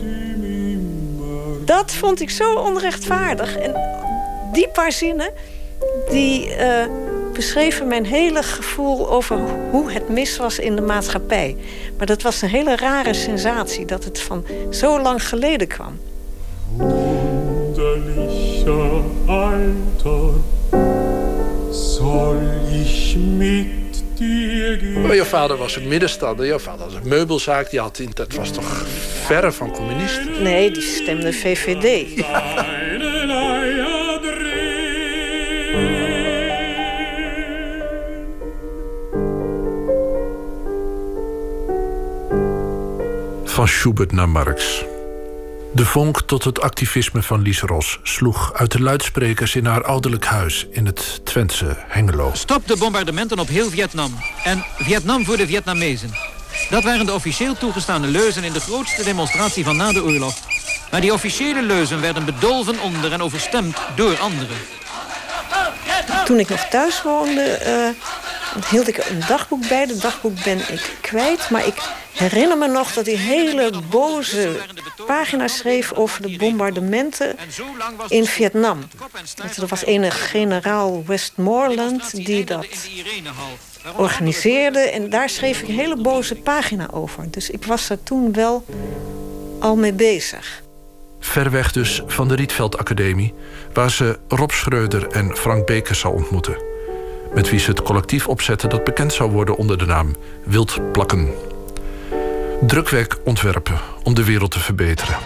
immer dat vond ik zo onrechtvaardig. En die paar zinnen, die eh, beschreven mijn hele gevoel over hoe het mis was in de maatschappij. Maar dat was een hele rare sensatie dat het van zo lang geleden kwam. wunderlicher Alter. Soll ich mit dir gehen? Maar je vader was een middenstander. Je vader had een meubelzaak. Die had, dat was toch verre van communist. Nee, die stemde VVD. Van Schubert naar Marx. De vonk tot het activisme van Lies Ros sloeg uit de luidsprekers in haar ouderlijk huis in het Twentse Hengelo. Stop de bombardementen op heel Vietnam. En Vietnam voor de Vietnamezen. Dat waren de officieel toegestane leuzen in de grootste demonstratie van na de oorlog. Maar die officiële leuzen werden bedolven onder en overstemd door anderen. Toen ik nog thuis woonde, eh, hield ik een dagboek bij. Dat dagboek ben ik kwijt. Maar ik herinner me nog dat hij hele boze pagina's schreef over de bombardementen in Vietnam. Er was een generaal Westmoreland die dat organiseerde. En daar schreef ik een hele boze pagina over. Dus ik was er toen wel al mee bezig. Ver weg dus van de Rietveld Academie, waar ze Rob Schreuder en Frank Bekers zou ontmoeten. Met wie ze het collectief opzetten dat bekend zou worden onder de naam Wild Plakken. Drukwerk ontwerpen om de wereld te verbeteren.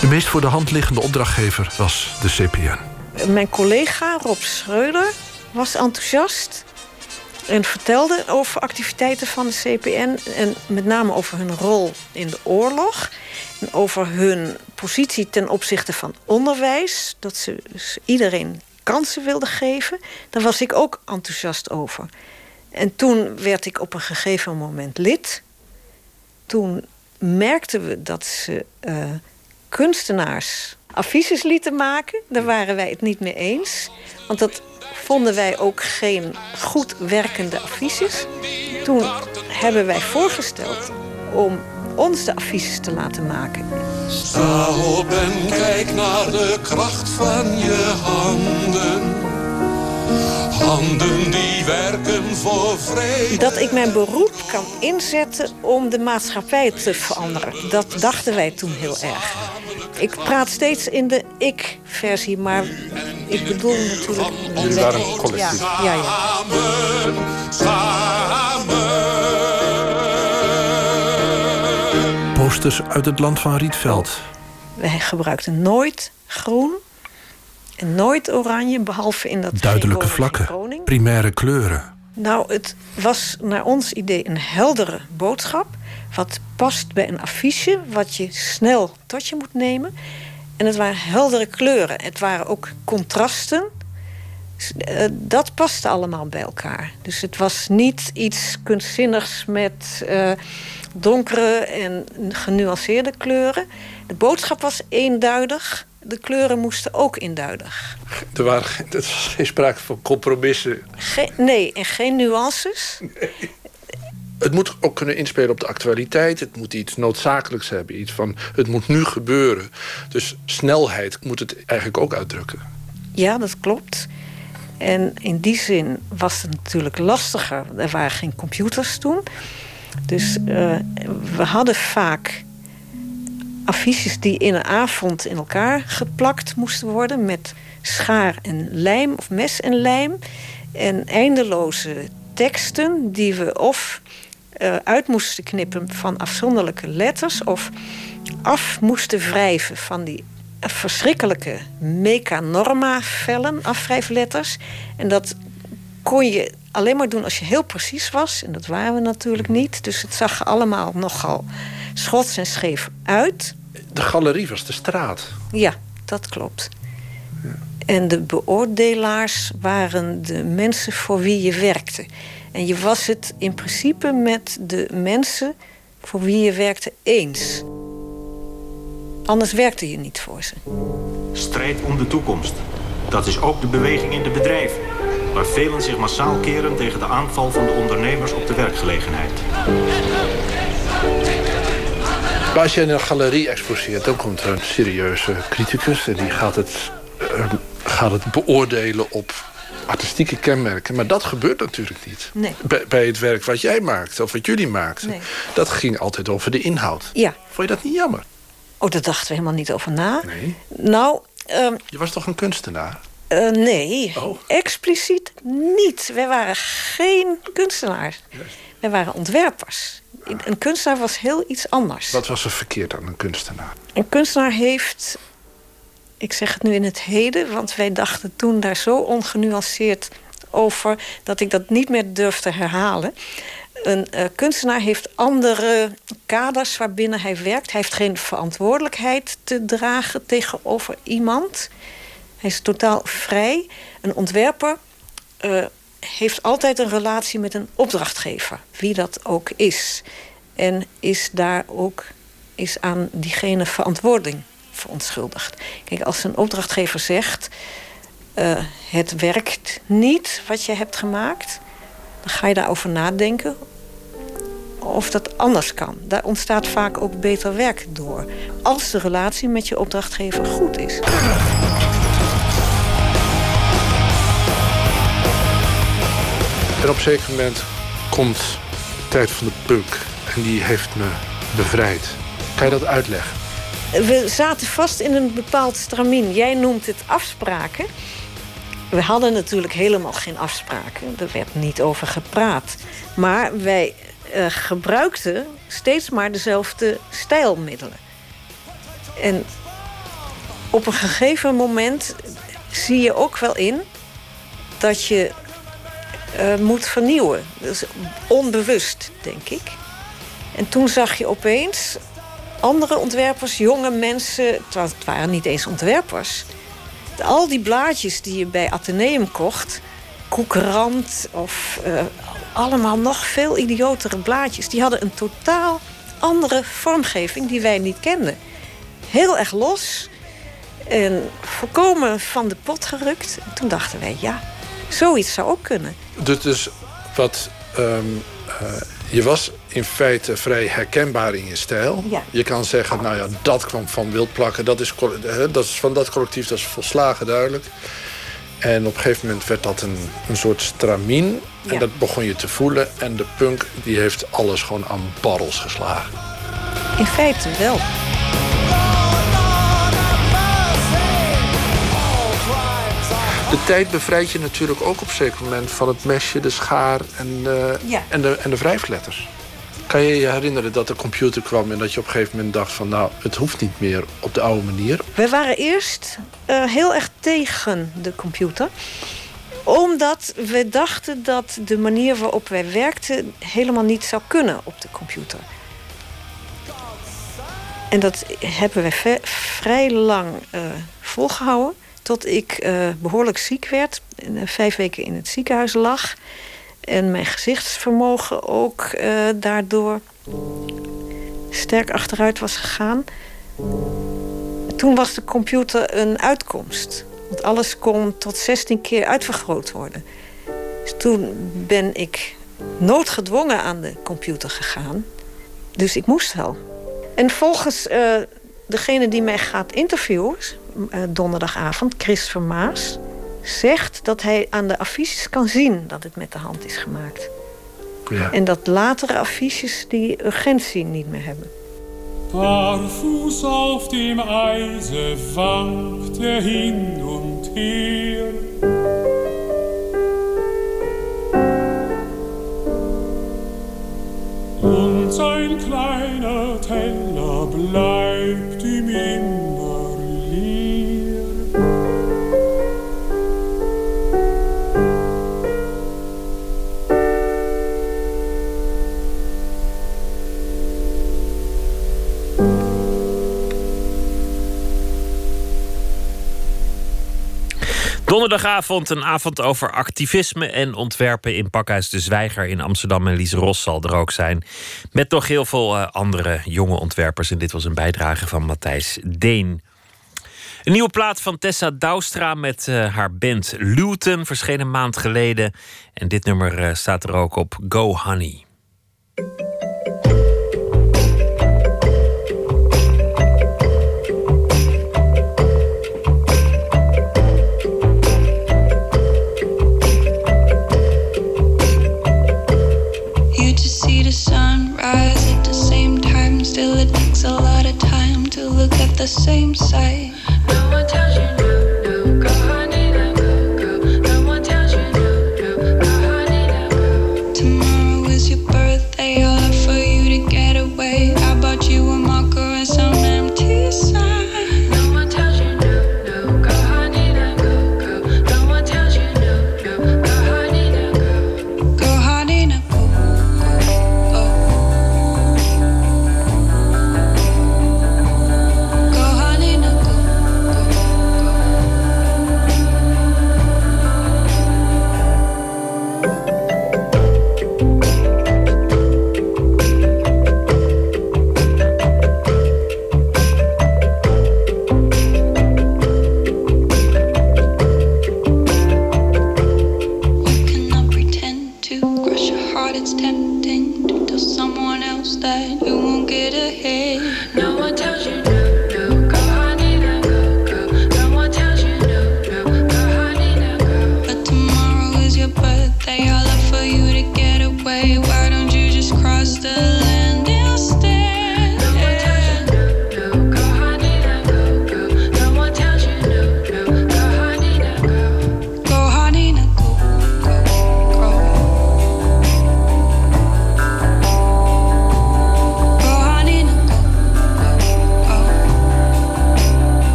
De meest voor de hand liggende opdrachtgever was de CPN. Mijn collega Rob Schreuder was enthousiast en vertelde over activiteiten van de CPN en met name over hun rol in de oorlog en over hun positie ten opzichte van onderwijs, dat ze dus iedereen kansen wilden geven. Daar was ik ook enthousiast over. En toen werd ik op een gegeven moment lid. Toen merkten we dat ze eh, kunstenaars affiches lieten maken. Daar waren wij het niet mee eens. Want dat vonden wij ook geen goed werkende affiches. Toen hebben wij voorgesteld om ons de affiches te laten maken. Sta op en kijk naar de kracht van je handen. Handen die werken voor vrede. Dat ik mijn beroep kan inzetten om de maatschappij te veranderen. Dat dachten wij toen heel erg. Ik praat steeds in de ik-versie, maar ik bedoel natuurlijk... Jullie waren een collectief. Ja, ja, ja. Posters uit het land van Rietveld. Wij gebruikten nooit groen en nooit oranje, behalve in dat Duidelijke vlakken, primaire kleuren. Nou, het was naar ons idee een heldere boodschap. Wat past bij een affiche, wat je snel tot je moet nemen. En het waren heldere kleuren. Het waren ook contrasten. Eh, dat paste allemaal bij elkaar. Dus het was niet iets kunstzinnigs met eh, donkere en genuanceerde kleuren. De boodschap was eenduidig. De kleuren moesten ook eenduidig. Er waren er was geen sprake van compromissen. Nee, en geen nuances. Het moet ook kunnen inspelen op de actualiteit. Het moet iets noodzakelijks hebben. Iets van, het moet nu gebeuren. Dus snelheid moet het eigenlijk ook uitdrukken. Ja, dat klopt. En in die zin was het natuurlijk lastiger. Er waren geen computers toen. Dus uh, we hadden vaak affiches die in een avond in elkaar geplakt moesten worden met schaar en lijm of mes en lijm. En eindeloze teksten die we of uh, uit moesten knippen van afzonderlijke letters of af moesten wrijven van die verschrikkelijke mechanorma-vellen, afwrijfletters. En dat kon je alleen maar doen als je heel precies was. En dat waren we natuurlijk niet. Dus het zag er allemaal nogal schots en scheef uit. De galerie was de straat. Ja, dat klopt. En de beoordelaars waren de mensen voor wie je werkte. En je was het in principe met de mensen voor wie je werkte eens. Anders werkte je niet voor ze. Strijd om de toekomst. Dat is ook de beweging in de bedrijven. Waar velen zich massaal keren tegen de aanval van de ondernemers op de werkgelegenheid. Maar als je in een galerie exposeert, dan komt er een serieuze criticus... en die gaat het, uh, gaat het beoordelen op artistieke kenmerken. Maar dat gebeurt natuurlijk niet. Nee. Bij, bij, het werk wat jij maakt, of wat jullie maakten. Nee. Dat ging altijd over de inhoud. Ja. Vond je dat niet jammer? Oh, daar dachten we helemaal niet over na. Nee. Nou... Um, je was toch een kunstenaar? Uh, nee, oh. expliciet niet. Wij waren geen kunstenaars. Wij waren ontwerpers. Ah. Een kunstenaar was heel iets anders. Wat was er verkeerd aan een kunstenaar? Een kunstenaar heeft... Ik zeg het nu in het heden, want wij dachten toen daar zo ongenuanceerd over... dat ik dat niet meer durf te herhalen. Een uh, kunstenaar heeft andere kaders waarbinnen hij werkt. Hij heeft geen verantwoordelijkheid te dragen tegenover iemand. Hij is totaal vrij. Een ontwerper uh, heeft altijd een relatie met een opdrachtgever, wie dat ook is. En is daar ook is aan diegene verantwoording verontschuldigd. Kijk, als een opdrachtgever zegt: uh, het werkt niet wat je hebt gemaakt, dan ga je daarover nadenken of dat anders kan. Daar ontstaat vaak ook beter werk door. Als de relatie met je opdrachtgever goed is. En op een zeker moment komt de tijd van de punk. En die heeft me bevrijd. Kan je dat uitleggen? We zaten vast in een bepaald stramien. Jij noemt het afspraken. We hadden natuurlijk helemaal geen afspraken. Er werd niet over gepraat. Maar wij uh, gebruikten steeds maar dezelfde stijlmiddelen. En op een gegeven moment zie je ook wel in dat je uh, moet vernieuwen. Dus onbewust, denk ik. En toen zag je opeens andere ontwerpers, jonge mensen... het waren niet eens ontwerpers... al die blaadjes die je bij Atheneum kocht... Koekrand of uh, allemaal nog veel idiotere blaadjes... die hadden een totaal andere vormgeving die wij niet kenden. Heel erg los en volkomen van de pot gerukt. En toen dachten wij, ja, zoiets zou ook kunnen. Dus, dus wat... Um, uh, je was in feite vrij herkenbaar in je stijl. Ja. Je kan zeggen, nou ja, dat kwam van wildplakken. Dat is, dat is van dat collectief, dat is volslagen duidelijk. En op een gegeven moment werd dat een, een soort stramien. En Ja. dat begon je te voelen. En de punk die heeft alles gewoon aan barrels geslagen. In feite wel. De tijd bevrijdt je natuurlijk ook op een zeker moment van het mesje, de schaar en, de- Ja. en, de, en de wrijfletters. Kan je je herinneren dat de computer kwam en dat je op een gegeven moment dacht van nou, het hoeft niet meer op de oude manier. We waren eerst eh, heel erg tegen de computer. Omdat we dachten dat de manier waarop wij werkten... helemaal niet zou kunnen op de computer. En dat hebben we vrij lang eh, volgehouden. Tot ik eh, behoorlijk ziek werd. En, eh, vijf weken in het ziekenhuis lag. En mijn gezichtsvermogen ook eh, daardoor sterk achteruit was gegaan. Toen was de computer een uitkomst. Want alles kon tot 16 keer uitvergroot worden. Dus toen ben ik noodgedwongen aan de computer gegaan. Dus ik moest wel. En volgens degene die mij gaat interviewen, donderdagavond, Chris Vermaas, zegt dat hij aan de affiches kan zien dat het met de hand is gemaakt. Ja. En dat latere affiches die urgentie niet meer hebben. Der Fuß auf dem Eise wankte hin und her. Und sein kleiner Teller bleibt ihm immer Donderdagavond een avond over activisme en ontwerpen in Pakhuis de Zwijger in Amsterdam. En Lies Ros zal er ook zijn. Met nog heel veel eh, andere jonge ontwerpers. En dit was een bijdrage van Matthijs Deen. Een nieuwe plaat van Tessa Douwstra met eh, haar band Luton verscheen een maand geleden. En dit nummer eh, staat er ook op Go Honey. The same sight. No one tells you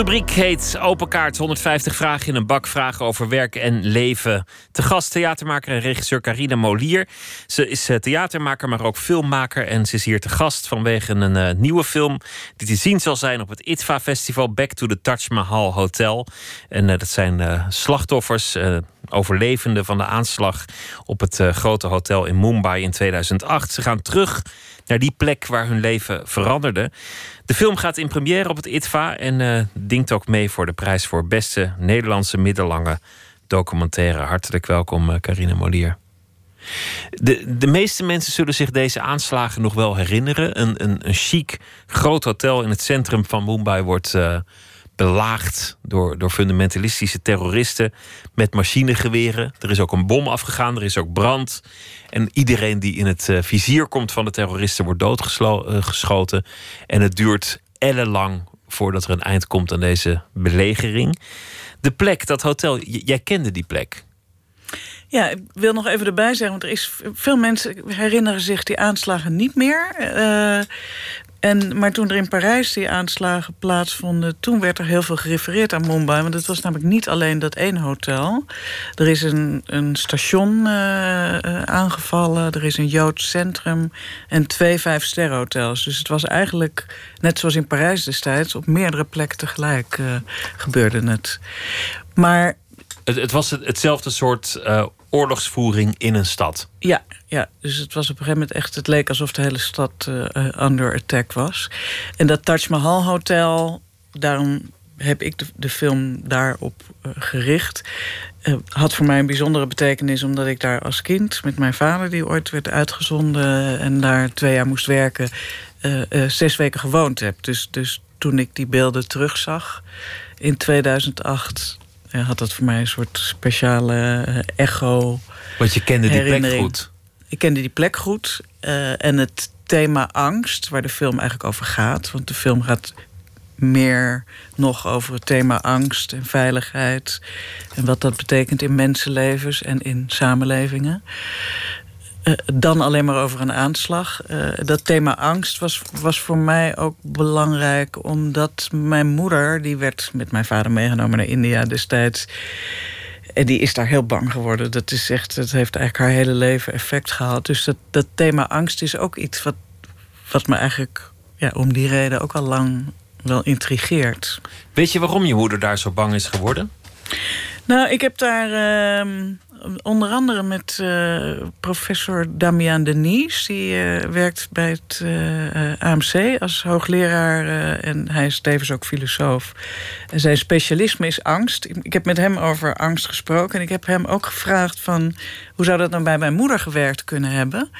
rubriek heet Open Kaart 150 vragen in een bak. Vragen over werk en leven. Te gast theatermaker en regisseur Carina Molier. Ze is eh, theatermaker, maar ook filmmaker. En ze is hier te gast vanwege een eh, nieuwe film... die te zien zal zijn op het ITVA-festival Back to the Taj Mahal Hotel. En eh, dat zijn slachtoffers... overlevenden van de aanslag op het grote hotel in Mumbai in 2008. Ze gaan terug naar die plek waar hun leven veranderde. De film gaat in première op het ITVA en uh, dingt ook mee voor de prijs voor beste Nederlandse middellange documentaire. Hartelijk welkom, uh, Carine Molier. De, de meeste mensen zullen zich deze aanslagen nog wel herinneren. Een, een, chic groot hotel in het centrum van Mumbai wordt uh, belaagd door, door fundamentalistische terroristen met machinegeweren. Er is ook een bom afgegaan, er is ook brand. En iedereen die in het uh, vizier komt van de terroristen wordt doodgeschoten. En het duurt ellenlang voordat er een eind komt aan deze belegering. De plek, dat hotel, jij kende die plek. Ja, ik wil nog even erbij zeggen, want er is veel mensen herinneren zich die aanslagen niet meer. Uh, en, maar toen er in Parijs die aanslagen plaatsvonden... toen werd er heel veel gerefereerd aan Mumbai. Want het was namelijk niet alleen dat één hotel. Er is een, een station uh, aangevallen. Er is een Joods centrum. En twee vijf-sterrenhotels. Dus het was eigenlijk, net zoals in Parijs destijds... op meerdere plekken tegelijk gebeurde het. Maar... Het, het was hetzelfde soort oorlogsvoering in een stad. Ja, ja, dus het was op een gegeven moment echt... het leek alsof de hele stad uh, under attack was. En dat Taj Mahal Hotel, daarom heb ik de, de film daarop uh, gericht... Uh, had voor mij een bijzondere betekenis... omdat ik daar als kind met mijn vader... die ooit werd uitgezonden en daar twee jaar moest werken... zes weken gewoond heb. Dus, dus toen ik die beelden terugzag in 2008 had dat voor mij een soort speciale uh, echo. Want je kende die plek goed. Ik kende die plek goed. Uh, en het thema angst, waar de film eigenlijk over gaat. Want de film gaat meer nog over het thema angst en veiligheid. En wat dat betekent in mensenlevens en in samenlevingen. Uh, dan alleen maar over een aanslag. Uh, dat thema angst was, was voor mij ook belangrijk... omdat mijn moeder, die werd met mijn vader meegenomen naar India destijds... en die is daar heel bang geworden. Dat, is echt, dat heeft eigenlijk haar hele leven effect gehad. Dus dat, dat thema angst is ook iets wat, wat me eigenlijk... Ja, om die reden ook al lang wel intrigeert. Weet je waarom je moeder daar zo bang is geworden? Nou, ik heb daar... Uh, onder andere met uh, professor Damian Denis. Die uh, werkt bij het uh, AMC als hoogleraar. en hij is tevens ook filosoof. En zijn specialisme is angst. Ik heb met hem over angst gesproken. En ik heb hem ook gevraagd van... hoe zou dat dan bij mijn moeder gewerkt kunnen hebben?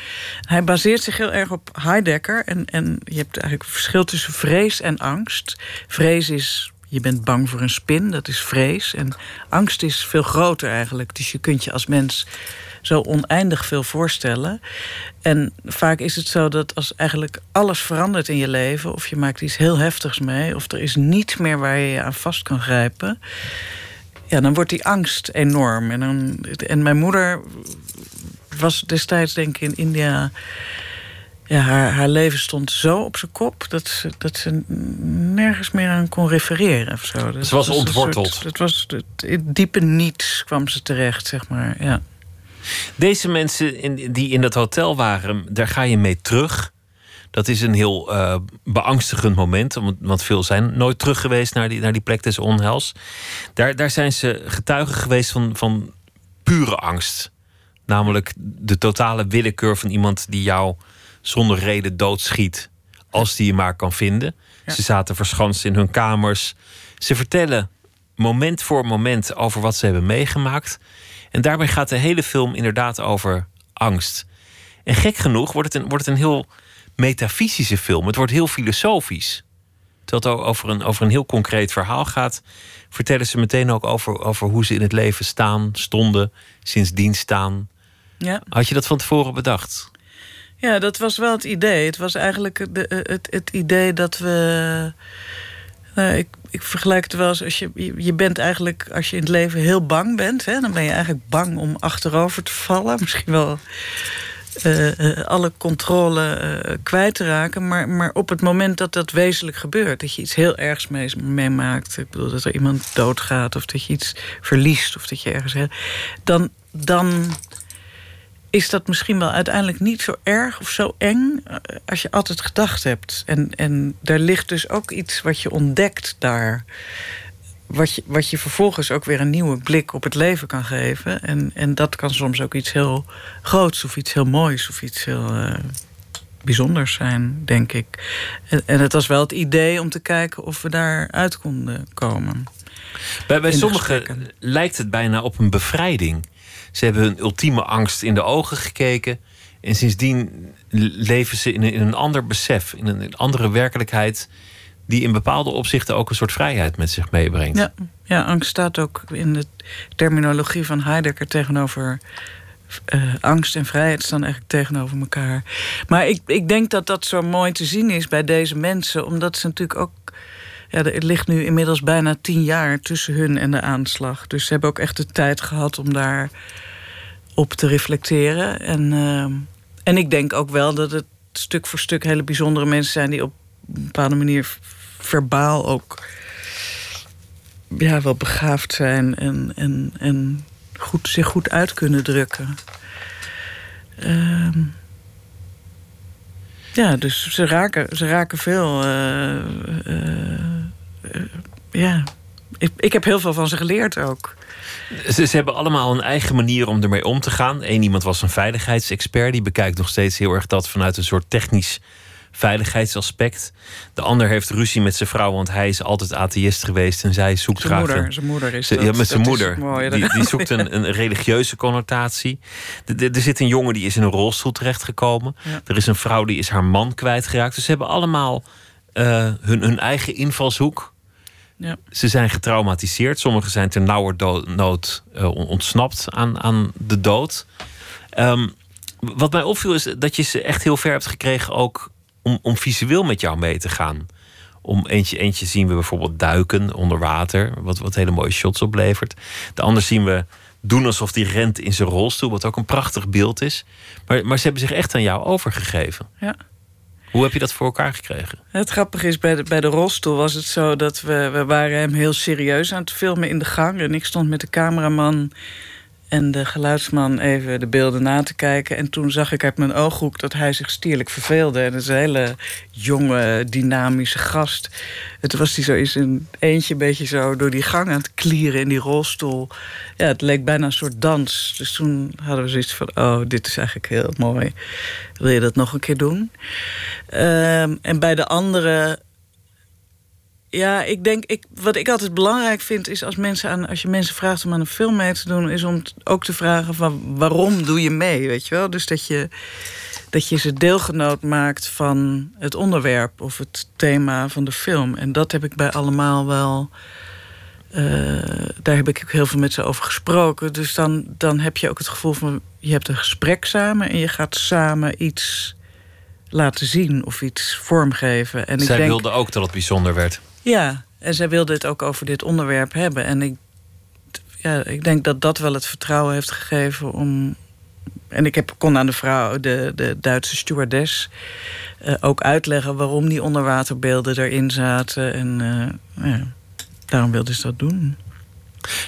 Hij baseert zich heel erg op Heidegger. En, en je hebt eigenlijk een verschil tussen vrees en angst. Vrees is je bent bang voor een spin, dat is vrees. En angst is veel groter eigenlijk. Dus je kunt je als mens zo oneindig veel voorstellen. En vaak is het zo dat als eigenlijk alles verandert in je leven... of je maakt iets heel heftigs mee... of er is niets meer waar je je aan vast kan grijpen... ja, dan wordt die angst enorm. En, dan, en mijn moeder was destijds denk ik in India ja, haar, haar leven stond zo op zijn kop dat ze, dat ze nergens meer aan kon refereren. Of zo. Dat ze was, was ontworteld. het was het diepe niets kwam ze terecht, zeg maar. Ja. Deze mensen in, die in dat hotel waren, daar ga je mee terug. Dat is een heel uh, beangstigend moment. Want veel zijn nooit terug geweest naar die, naar die plek des onheils. Daar, daar zijn ze getuigen geweest van, van pure angst. Namelijk de totale willekeur van iemand die jou zonder reden doodschiet. Als die je maar kan vinden. Ze zaten verschanst in hun kamers. Ze vertellen moment voor moment over wat ze hebben meegemaakt. En daarbij gaat de hele film inderdaad over angst. En gek genoeg wordt het een, wordt het een heel metafysische film. Het wordt heel filosofisch. Terwijl het over een, over een heel concreet verhaal gaat, vertellen ze meteen ook over, over hoe ze in het leven staan, stonden, sindsdien staan. Ja. Had je dat van tevoren bedacht? Ja, dat was wel het idee. Het was eigenlijk de, het, het idee dat we. Nou, ik, ik vergelijk het wel eens als je, je bent eigenlijk, als je in het leven heel bang bent, hè, dan ben je eigenlijk bang om achterover te vallen. [laughs] Misschien wel uh, alle controle kwijt te raken. Maar, maar op het moment dat dat wezenlijk gebeurt, dat je iets heel ergs meemaakt, ik bedoel dat er iemand doodgaat of dat je iets verliest of dat je ergens. Dan, dan is dat misschien wel uiteindelijk niet zo erg of zo eng eh, als je altijd gedacht hebt. En, en daar ligt dus ook iets wat je ontdekt daar. wat, je, wat je vervolgens ook weer een nieuwe blik op het leven kan geven. En, en dat kan soms ook iets heel groots of iets heel moois of iets heel uh, bijzonders zijn, denk ik. En, en het was wel het idee om te kijken of we daaruit konden komen. Bij, bij sommigen lijkt het bijna op een bevrijding. Ze hebben hun ultieme angst in de ogen gekeken. En sindsdien leven ze in een, ander besef, in een, andere werkelijkheid die in bepaalde opzichten ook een soort vrijheid met zich meebrengt. Ja, ja angst staat ook in de terminologie van Heidegger tegenover. Uh, angst en vrijheid staan eigenlijk tegenover elkaar. Maar ik, ik denk dat dat zo mooi te zien is bij deze mensen, omdat ze natuurlijk ook. Ja, het ligt nu inmiddels bijna tien jaar tussen hun en de aanslag. Dus ze hebben ook echt de tijd gehad om daar op te reflecteren. En, uh, en ik denk ook wel dat het stuk voor stuk hele bijzondere mensen zijn die op een bepaalde manier verbaal ook ja, wel begaafd zijn en, en, en goed, zich goed uit kunnen drukken. Um, ja, dus ze raken, ze raken veel. Uh, uh, ja, ik, ik heb heel veel van ze geleerd ook. Ze, ze, hebben allemaal een eigen manier om ermee om te gaan. Eén iemand was een veiligheidsexpert. Die bekijkt nog steeds heel erg dat vanuit een soort technisch veiligheidsaspect. De ander heeft ruzie met zijn vrouw, want hij is altijd atheïst geweest en zij zoekt zijn graag. Moeder, zijn moeder is ze, Ja, met zijn moeder. die, die, zoekt een, een, religieuze connotatie. Er zit een jongen die is in een rolstoel terechtgekomen. Ja. Er is een vrouw die is haar man kwijtgeraakt. Dus ze hebben allemaal uh, hun, hun eigen invalshoek. Ja. Ze zijn getraumatiseerd. Sommigen zijn ter nauwernood uh, ontsnapt aan, aan de dood. Um, wat mij opviel is dat je ze echt heel ver hebt gekregen ook om, om visueel met jou mee te gaan. Om eentje, eentje zien we bijvoorbeeld duiken onder water, wat, wat hele mooie shots oplevert. De ander zien we doen alsof hij rent in zijn rolstoel, wat ook een prachtig beeld is. Maar, maar ze hebben zich echt aan jou overgegeven. Ja. Hoe heb je dat voor elkaar gekregen? Het grappige is, bij de, bij de rolstoel was het zo dat we, we waren hem heel serieus aan het filmen in de gang. En ik stond met de cameraman en de geluidsman even de beelden na te kijken. En toen zag ik uit mijn ooghoek dat hij zich stierlijk verveelde. En het is een hele jonge, dynamische gast. Het was hij zo in zijn eentje een beetje zo door die gang aan het klieren in die rolstoel. Ja, het leek bijna een soort dans. Dus toen hadden we zoiets van, oh, dit is eigenlijk heel mooi. Wil je dat nog een keer doen? Um, en bij de andere ja, ik denk, ik, wat ik altijd belangrijk vind is als, mensen aan, als je mensen vraagt om aan een film mee te doen, is om ook te vragen van waarom doe je mee, weet je wel? Dus dat je, dat je ze deelgenoot maakt van het onderwerp of het thema van de film. En dat heb ik bij allemaal wel. Uh, daar heb ik ook heel veel met ze over gesproken. Dus dan, dan heb je ook het gevoel van je hebt een gesprek samen en je gaat samen iets laten zien of iets vormgeven. En Zij ik denk, wilde ook dat het bijzonder werd. Ja, en zij wilde het ook over dit onderwerp hebben. En ik, ja, ik denk dat dat wel het vertrouwen heeft gegeven om. En ik heb, kon aan de vrouw, de, de Duitse stewardess, uh, ook uitleggen waarom die onderwaterbeelden erin zaten. En uh, ja, daarom wilde ze dat doen.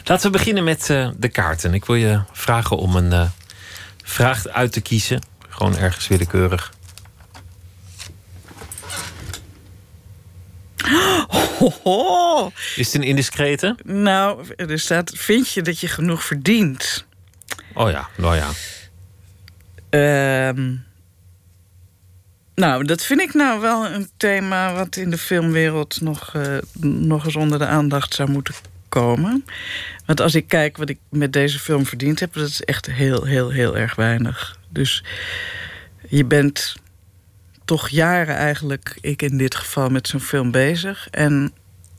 Laten we beginnen met uh, de kaarten. Ik wil je vragen om een vraag uit te kiezen. Gewoon ergens willekeurig. Oh, Is het een indiscrete? Nou, er staat: vind je dat je genoeg verdient? Oh ja, nou ja. Uh, nou, dat vind ik nou wel een thema wat in de filmwereld nog, uh, nog eens onder de aandacht zou moeten komen. Want als ik kijk wat ik met deze film verdiend heb, dat is echt heel, heel, heel erg weinig. Dus je bent toch jaren eigenlijk, ik in dit geval, met zo'n film bezig. En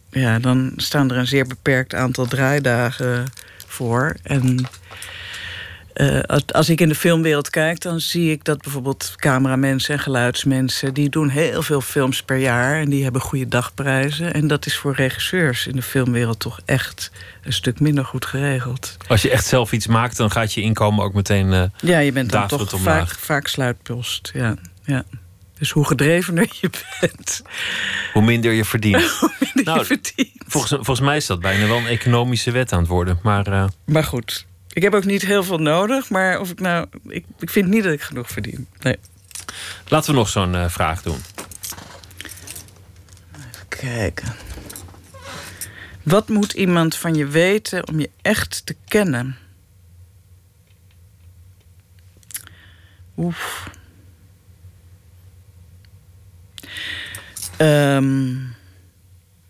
ja, dan staan er een zeer beperkt aantal draaidagen voor. En uh, als ik in de filmwereld kijk, dan zie ik dat bijvoorbeeld cameramensen en geluidsmensen... die doen heel veel films per jaar en die hebben goede dagprijzen. En dat is voor regisseurs in de filmwereld toch echt een stuk minder goed geregeld. Als je echt zelf iets maakt, dan gaat je inkomen ook meteen uh, Ja, je bent dan toch vaak, vaak sluitpost, ja. ja. Dus hoe gedrevener je bent... Hoe minder je verdient. [laughs] hoe minder nou, je verdient. Volgens, volgens mij is dat bijna wel een economische wet aan het worden. Maar, uh... maar goed, ik heb ook niet heel veel nodig. Maar of ik nou... Ik, ik vind niet dat ik genoeg verdien. Nee. Laten we nog zo'n uh, vraag doen. Even kijken. Wat moet iemand van je weten om je echt te kennen? Oef. Ehm,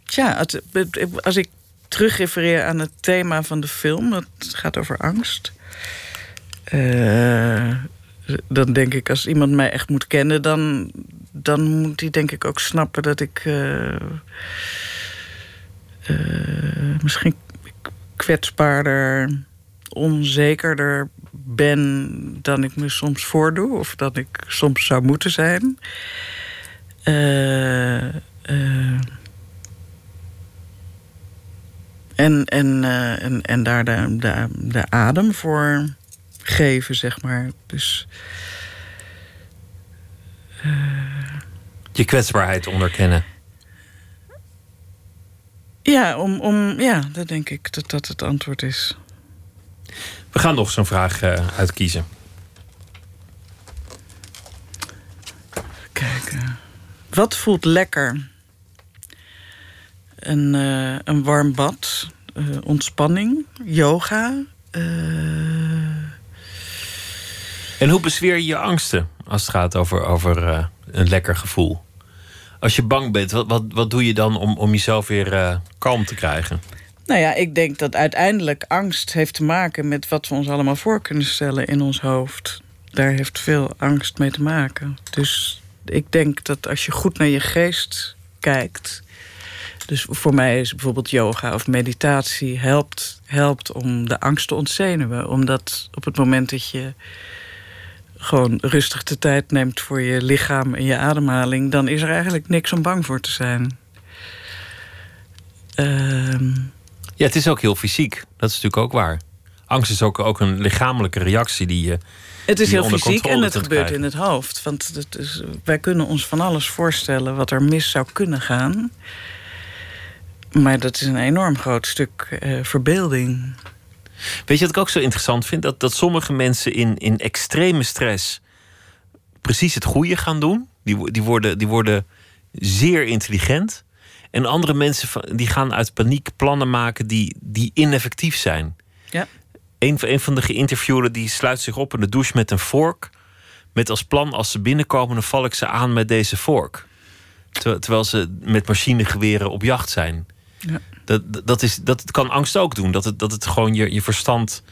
tja, als, als ik terugrefereer aan het thema van de film, dat gaat over angst. Eh, dan denk ik, als iemand mij echt moet kennen, dan, dan moet hij denk ik ook snappen dat ik eh, eh, misschien kwetsbaarder, onzekerder ben dan ik me soms voordoe, of dat ik soms zou moeten zijn. Uh, en, en, en, en daar de, de, de adem voor geven, zeg maar. Dus. Je kwetsbaarheid onderkennen. Ja, om, om, ja, dat denk ik dat dat het antwoord is. We gaan nog zo'n vraag uh, uitkiezen. Kijken. Wat voelt lekker? Een, uh, een warm bad, uh, ontspanning, yoga. En hoe bezweer je je angsten als het gaat over, over een lekker gevoel? Als je bang bent, wat, wat, wat doe je dan om, om jezelf weer kalm te krijgen? Nou ja, ik denk dat uiteindelijk angst heeft te maken met wat we ons allemaal voor kunnen stellen in ons hoofd. Daar heeft veel angst mee te maken. Dus ik denk dat als je goed naar je geest kijkt. Dus voor mij is bijvoorbeeld yoga of meditatie helpt, helpt om de angst te ontzenuwen. Omdat op het moment dat je gewoon rustig de tijd neemt voor je lichaam en je ademhaling, dan is er eigenlijk niks om bang voor te zijn. Ehm ja, het is ook heel fysiek. Dat is natuurlijk ook waar. Angst is ook, ook een lichamelijke reactie die je. Het is heel fysiek en het gebeurt krijgen. in het hoofd. Want het is, wij kunnen ons van alles voorstellen wat er mis zou kunnen gaan. Maar dat is een enorm groot stuk uh, verbeelding. Weet je wat ik ook zo interessant vind? Dat, dat sommige mensen in, in extreme stress precies het goede gaan doen. Die, die, worden, die worden zeer intelligent. En andere mensen die gaan uit paniek plannen maken die, die ineffectief zijn. Een, een van de geïnterviewden die sluit zich op in de douche met een vork. Met als plan, als ze binnenkomen, dan val ik ze aan met deze vork. Ter, terwijl ze met machinegeweren op jacht zijn. Ja. Dat, dat, is, dat kan angst ook doen. Dat het, dat het gewoon je, je verstand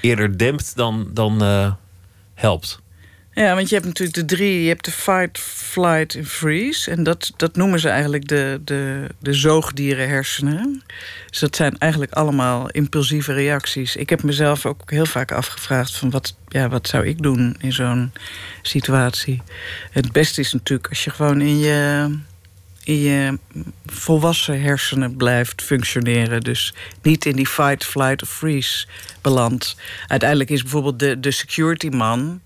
eerder dempt dan, dan uh, helpt. Ja, want je hebt natuurlijk de drie. Je hebt de fight, flight en freeze. En dat, dat noemen ze eigenlijk de, de, de zoogdierenhersenen. Dus dat zijn eigenlijk allemaal impulsieve reacties. Ik heb mezelf ook heel vaak afgevraagd... van wat, ja, wat zou ik doen in zo'n situatie? Het beste is natuurlijk als je gewoon in je, in je volwassen hersenen blijft functioneren. Dus niet in die fight, flight of freeze belandt. Uiteindelijk is bijvoorbeeld de, de security man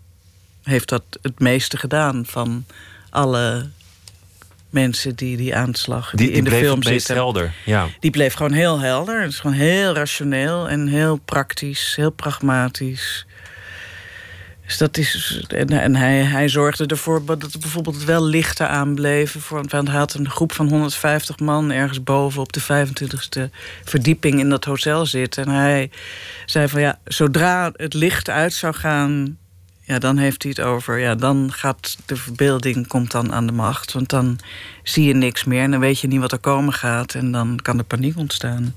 heeft dat het meeste gedaan van alle mensen die die aanslag die, die in de film zitten. helder. Ja. Die bleef gewoon heel helder. Het is gewoon heel rationeel en heel praktisch, heel pragmatisch. Dus dat is. En, en hij, hij zorgde ervoor dat er bijvoorbeeld wel lichten aanbleven. Voor, want hij had een groep van 150 man ergens boven op de 25e verdieping in dat hotel zitten. En hij zei van ja, zodra het licht uit zou gaan, ja, dan heeft hij het over. Ja, dan gaat de verbeelding komt dan aan de macht. Want dan zie je niks meer en dan weet je niet wat er komen gaat. En dan kan er paniek ontstaan.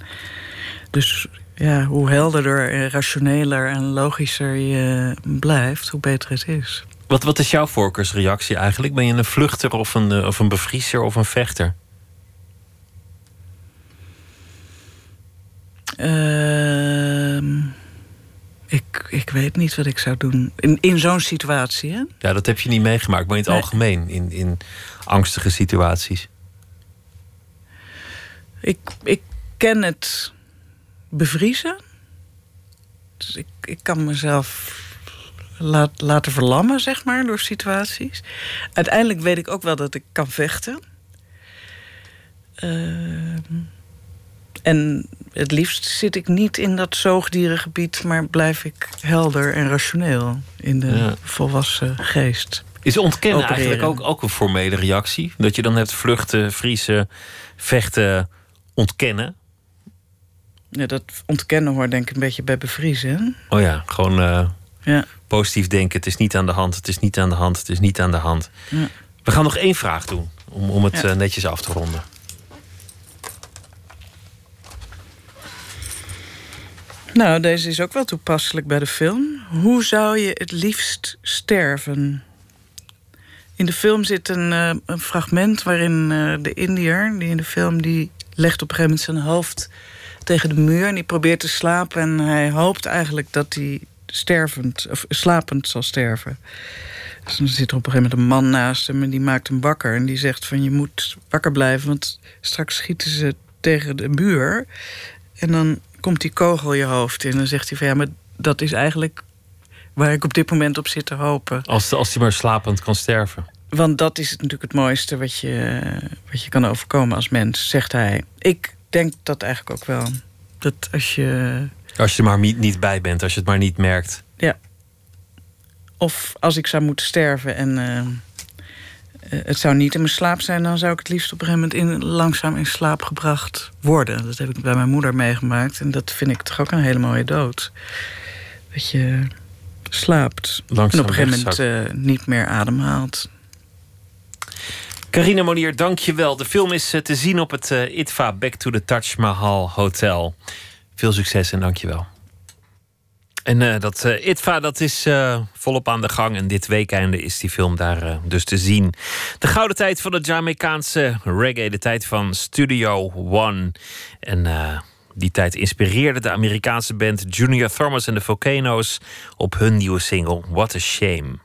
Dus ja, hoe helderder en rationeler en logischer je blijft, hoe beter het is. Wat, wat is jouw voorkeursreactie eigenlijk? Ben je een vluchter of een, of een bevriezer of een vechter? Uh, ik, ik weet niet wat ik zou doen. In, in zo'n situatie, hè? Ja, dat heb je niet meegemaakt, maar in het Nee. algemeen, in, in angstige situaties. Ik, ik ken het bevriezen. Dus ik, ik kan mezelf laat, laten verlammen, zeg maar, door situaties. Uiteindelijk weet ik ook wel dat ik kan vechten. Ehm, en het liefst zit ik niet in dat zoogdierengebied, maar blijf ik helder en rationeel in de Ja. volwassen geest. Is ontkennen Opereren. eigenlijk ook, ook een formele reactie? Dat je dan hebt vluchten, vriezen, vechten, ontkennen. Ja, dat ontkennen hoort denk ik een beetje bij bevriezen. Oh ja, gewoon eh, Ja. positief denken. Het is niet aan de hand, het is niet aan de hand, het is niet aan de hand. Ja. We gaan nog één vraag doen, om, om het Ja. eh, netjes af te ronden. Nou, deze is ook wel toepasselijk bij de film. Hoe zou je het liefst sterven? In de film zit een, eh, een fragment waarin eh, de Indiër, die in de film, die legt op een gegeven moment zijn hoofd tegen de muur en die probeert te slapen. En hij hoopt eigenlijk dat hij stervend of slapend zal sterven. Dus dan zit er op een gegeven moment een man naast hem en die maakt hem wakker. En die zegt van je moet wakker blijven, want straks schieten ze tegen de muur. En dan komt die kogel je hoofd in. En dan zegt hij van ja, maar dat is eigenlijk waar ik op dit moment op zit te hopen. Als, als hij maar slapend kan sterven. Want dat is natuurlijk het mooiste wat je, wat je kan overkomen als mens, zegt hij. Ik denk dat eigenlijk ook wel. Dat als je. Als je er maar niet, bij bent, als je het maar niet merkt. Ja. Of als ik zou moeten sterven en. eh, het zou niet in mijn slaap zijn, dan zou ik het liefst op een gegeven moment in, langzaam in slaap gebracht worden. Dat heb ik bij mijn moeder meegemaakt. En dat vind ik toch ook een hele mooie dood. Dat je slaapt. Langzaam en op een gegeven moment eh, niet meer ademhaalt. Carina Monier, dank je wel. De film is eh, te zien op het eh, ITVA Back to the Taj Mahal Hotel. Veel succes en dank je wel. En eh, dat eh, ITVA dat is eh, volop aan de gang. En dit weekende is die film daar dus te zien. De gouden tijd van de Jamaicaanse reggae. De tijd van Studio One. En die tijd inspireerde de Amerikaanse band Junior Thomas en de Volcanoes... op hun nieuwe single What a Shame.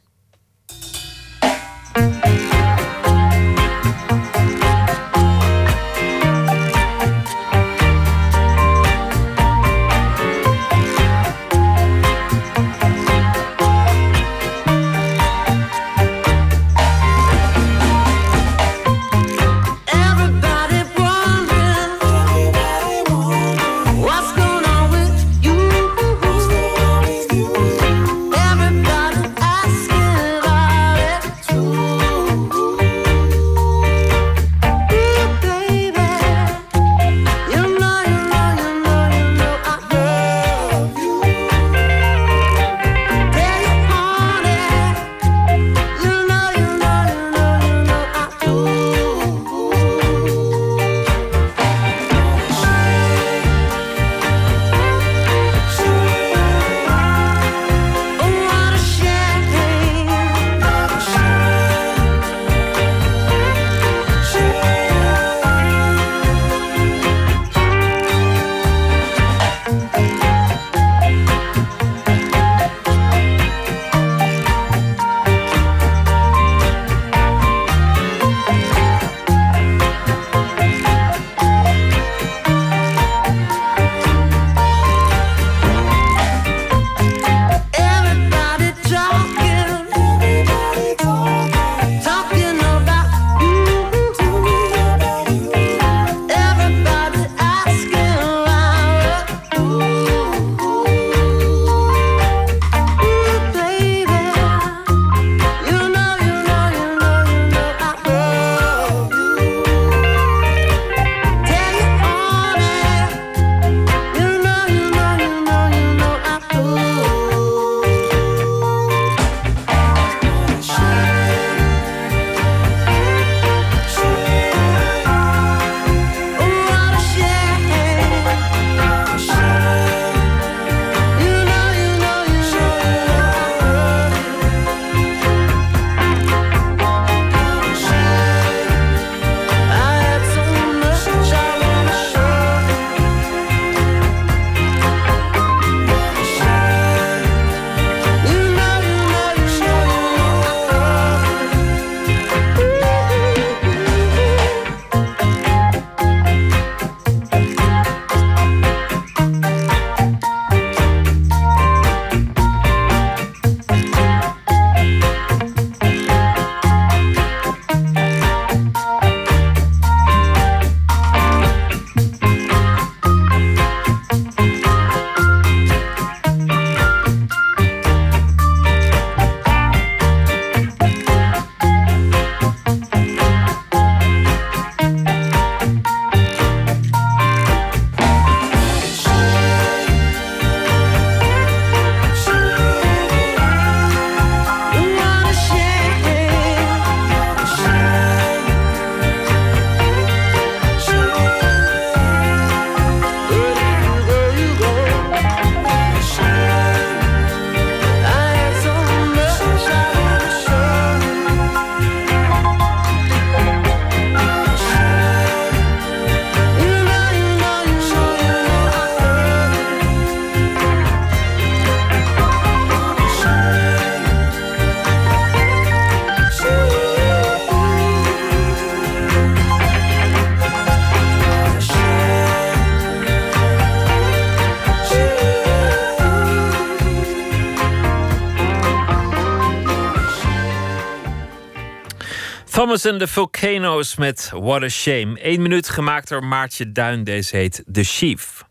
Thomas and the Volcanoes met What a Shame. Eén minuut gemaakt door Maartje Duin. Deze heet The Chief.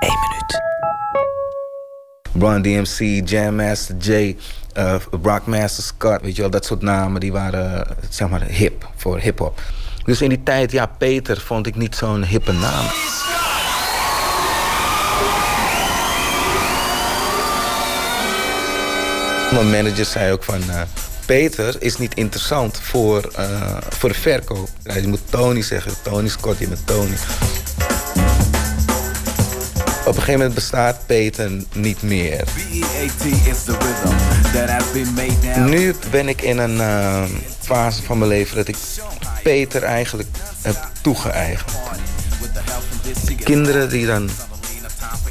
Eén minuut. Run DMC, Jam Master Jay, uh, Rockmaster Scott, weet je wel, dat soort namen die waren uh, zeg maar hip voor hip-hop. Dus in die tijd, ja, Peter vond ik niet zo'n hippe naam. Mijn manager zei ook van. Uh, Peter is niet interessant voor, uh, voor de verkoop. Je moet Tony zeggen. Tony Scott, je bent Tony. Op een gegeven moment bestaat Peter niet meer. Nu ben ik in een uh, fase van mijn leven dat ik Peter eigenlijk heb toegeëigend. Kinderen die dan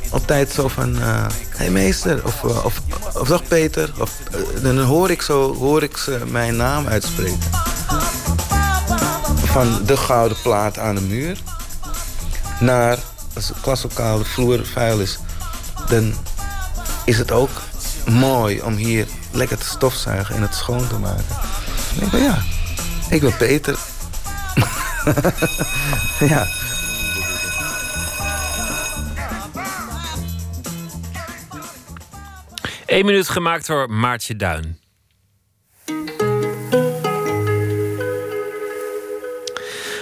altijd zo van... Hé hey meester, of, of, of dag Peter. Of, uh, dan hoor ik, zo, hoor ik ze mijn naam uitspreken. Van de gouden plaat aan de muur... naar als het klaslokaal de vloer vuil is... dan is het ook mooi om hier lekker te stofzuigen en het schoon te maken. Ik, ja, ik ben Peter. [laughs] ja. Eén minuut gemaakt door Maartje Duin.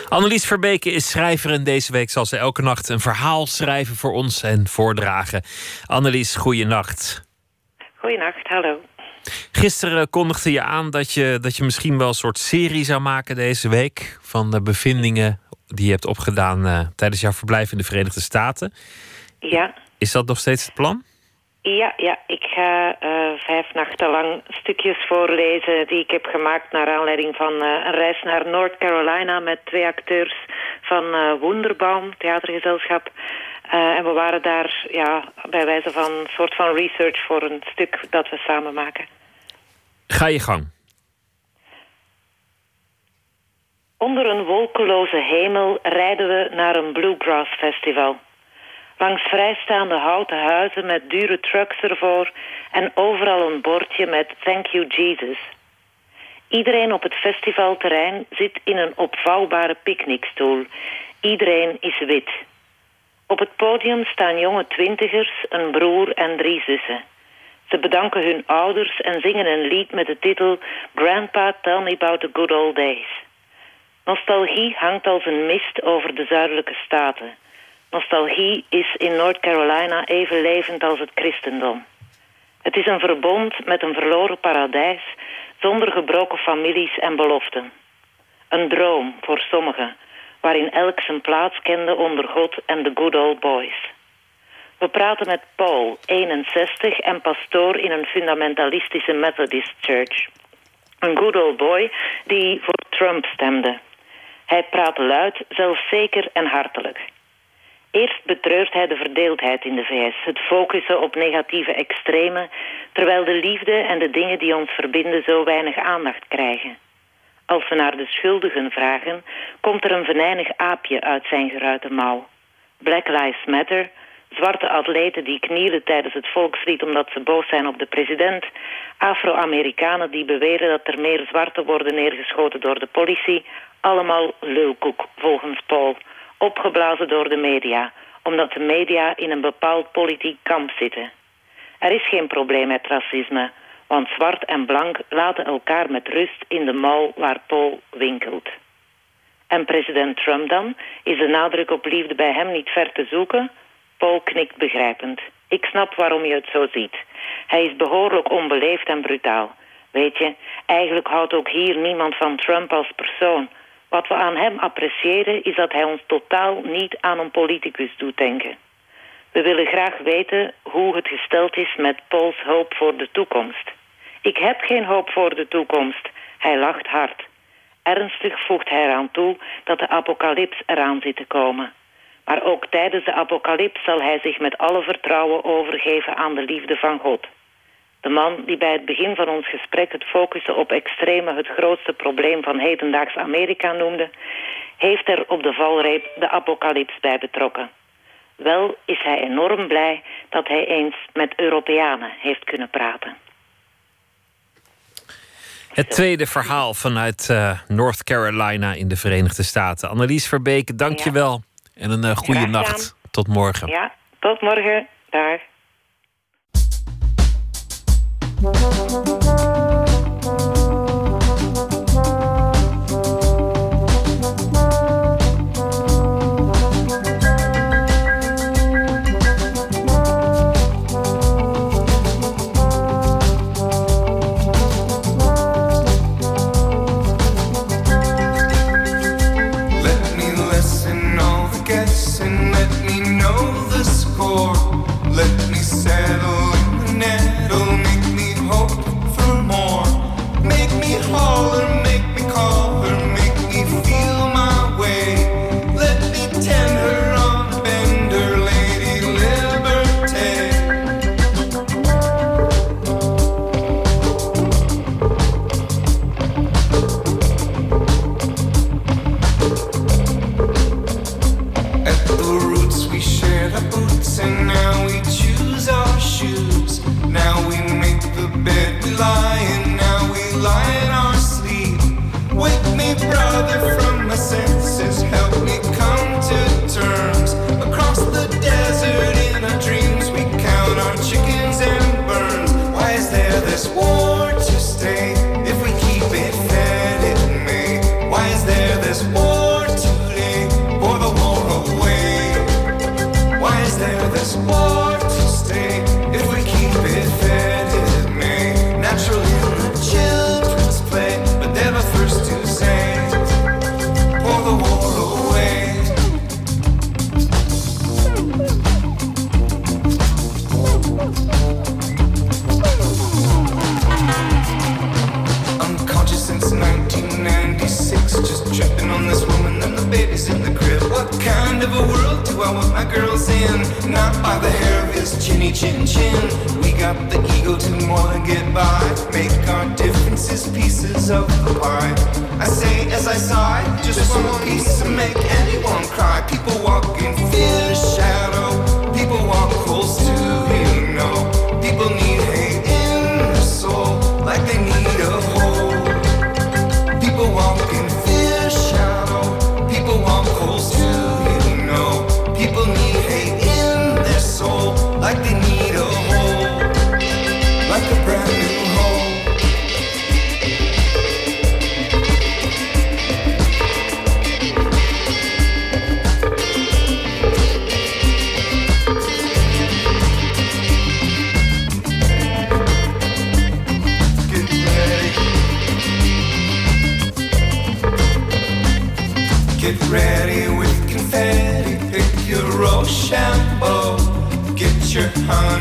Annelies Verbeke is schrijver en deze week zal ze elke nacht een verhaal schrijven voor ons en voordragen. Annelies, goeienacht. Goeienacht, hallo. Gisteren kondigde je aan dat je, dat je misschien wel een soort serie zou maken deze week. Van de bevindingen die je hebt opgedaan uh, tijdens jouw verblijf in de Verenigde Staten. Ja. Is dat nog steeds het plan? Ja, ja, ik ga uh, vijf nachten lang stukjes voorlezen die ik heb gemaakt naar aanleiding van uh, een reis naar North Carolina met twee acteurs van uh, Wonderbaum, theatergezelschap. en we waren daar ja, bij wijze van een soort van research voor een stuk dat we samen maken. Ga je gang. Onder een wolkeloze hemel rijden we naar een bluegrass festival. Langs vrijstaande houten huizen met dure trucks ervoor en overal een bordje met Thank you Jesus. Iedereen op het festivalterrein zit in een opvouwbare picknickstoel. Iedereen is wit. Op het podium staan jonge twintigers, een broer en drie zussen. Ze bedanken hun ouders en zingen een lied met de titel Grandpa Tell Me About the Good Old Days. Nostalgie hangt als een mist over de zuidelijke staten. Nostalgie is in North Carolina even levend als het christendom. Het is een verbond met een verloren paradijs zonder gebroken families en beloften. Een droom voor sommigen, waarin elk zijn plaats kende onder God en de good old boys. We praten met Paul, 61 en pastoor in een fundamentalistische Methodist Church. Een good old boy die voor Trump stemde. Hij praat luid, zelfzeker en hartelijk. Eerst betreurt hij de verdeeldheid in de VS, het focussen op negatieve extremen, terwijl de liefde en de dingen die ons verbinden zo weinig aandacht krijgen. Als we naar de schuldigen vragen, komt er een venijnig aapje uit zijn geruite mouw. Black Lives Matter, zwarte atleten die knielen tijdens het volkslied omdat ze boos zijn op de president, Afro-Amerikanen die beweren dat er meer zwarte worden neergeschoten door de politie, allemaal lulkoek volgens Paul opgeblazen door de media, omdat de media in een bepaald politiek kamp zitten. Er is geen probleem met racisme, want zwart en blank laten elkaar met rust in de mouw waar Paul winkelt. En president Trump dan? Is de nadruk op liefde bij hem niet ver te zoeken? Paul knikt begrijpend. Ik snap waarom je het zo ziet. Hij is behoorlijk onbeleefd en brutaal. Weet je, eigenlijk houdt ook hier niemand van Trump als persoon. Wat we aan hem appreciëren is dat hij ons totaal niet aan een politicus doet denken. We willen graag weten hoe het gesteld is met Pauls hoop voor de toekomst. Ik heb geen hoop voor de toekomst. Hij lacht hard. Ernstig voegt hij eraan toe dat de apocalyps eraan zit te komen. Maar ook tijdens de apocalyps zal hij zich met alle vertrouwen overgeven aan de liefde van God. De man die bij het begin van ons gesprek het focussen op extreme het grootste probleem van hedendaags Amerika noemde, heeft er op de valreep de apocalyps bij betrokken. Wel is hij enorm blij dat hij eens met Europeanen heeft kunnen praten. Het tweede verhaal vanuit eh, North Carolina in de Verenigde Staten. Annelies Verbeek, dank je wel. En een uh, goede nacht. Tot morgen. Ja, tot morgen. Daar. Thank you. Of a world do I want my girls in? Not by the hair of his chinny chin chin. We got the ego to more than get by. Make our differences pieces of the pie. I say as I sigh, just one more piece to make anyone cry. People walk in fear's shadow. People walk close to you know. People need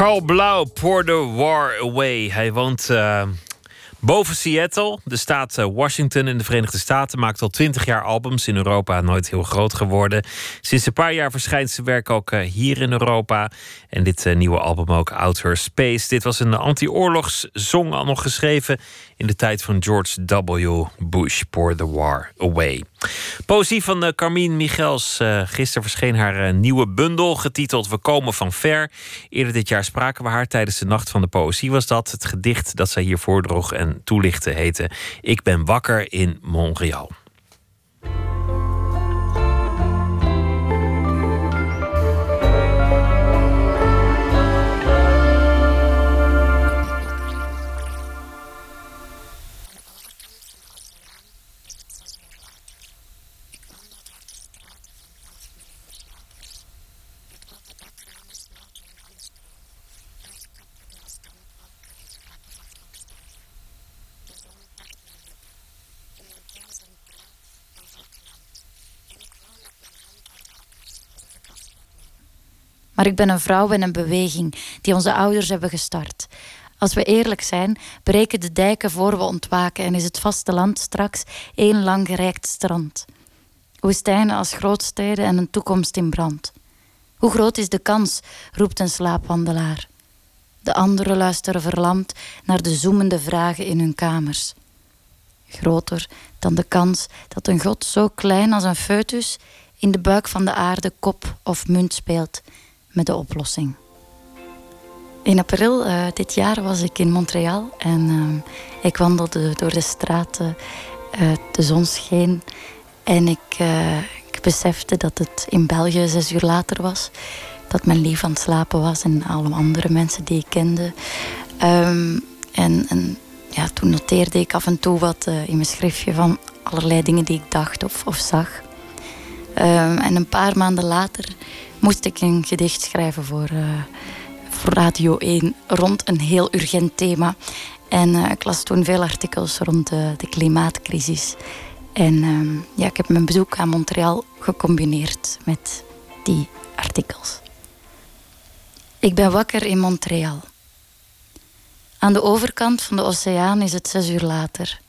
Carl Blauw, Pour the War Away. Hij woont eh, boven Seattle, de staat eh, Washington in de Verenigde Staten. Maakt al twintig jaar albums in Europa, nooit heel groot geworden. Sinds een paar jaar verschijnt zijn werk ook eh, hier in Europa. En dit nieuwe album ook, Outer Space. Dit was een anti-oorlogszong al nog geschreven in de tijd van George W. Bush. Pour the War Away. Poëzie van eh, Carmine Michels. Eh, gisteren verscheen haar eh, nieuwe bundel getiteld We komen van ver. Eerder dit jaar spraken we haar tijdens de Nacht van de Poëzie. Was dat het gedicht dat zij hier voordroeg en toelichtte heette Ik ben wakker in Montreal. Maar ik ben een vrouw en een beweging die onze ouders hebben gestart. Als we eerlijk zijn, breken de dijken voor we ontwaken en is het vasteland straks één lang gereikt strand. Woestijnen als grootsteden en een toekomst in brand. Hoe groot is de kans, roept een slaapwandelaar. De anderen luisteren verlamd naar de zoemende vragen in hun kamers. Groter dan de kans dat een god zo klein als een foetus in de buik van de aarde kop of munt speelt met de oplossing. In april eh, dit jaar was ik in Montreal en eh, ik wandelde door de straten. eh, de zon scheen en ik, ik besefte dat het in België zes uur later was. Dat mijn lief aan het slapen was en alle andere mensen die ik kende. Ehm, en, en ja, toen noteerde ik af en toe wat in mijn schriftje van allerlei dingen die ik dacht of, of zag. Ehm, en een paar maanden later moest ik een gedicht schrijven voor, eh, voor Radio 1 rond een heel urgent thema. En eh, ik las toen veel artikels rond de, de klimaatcrisis. En ehm, ja, ik heb mijn bezoek aan Montreal gecombineerd met die artikels. Ik ben wakker in Montreal. Aan de overkant van de oceaan is het zes uur later.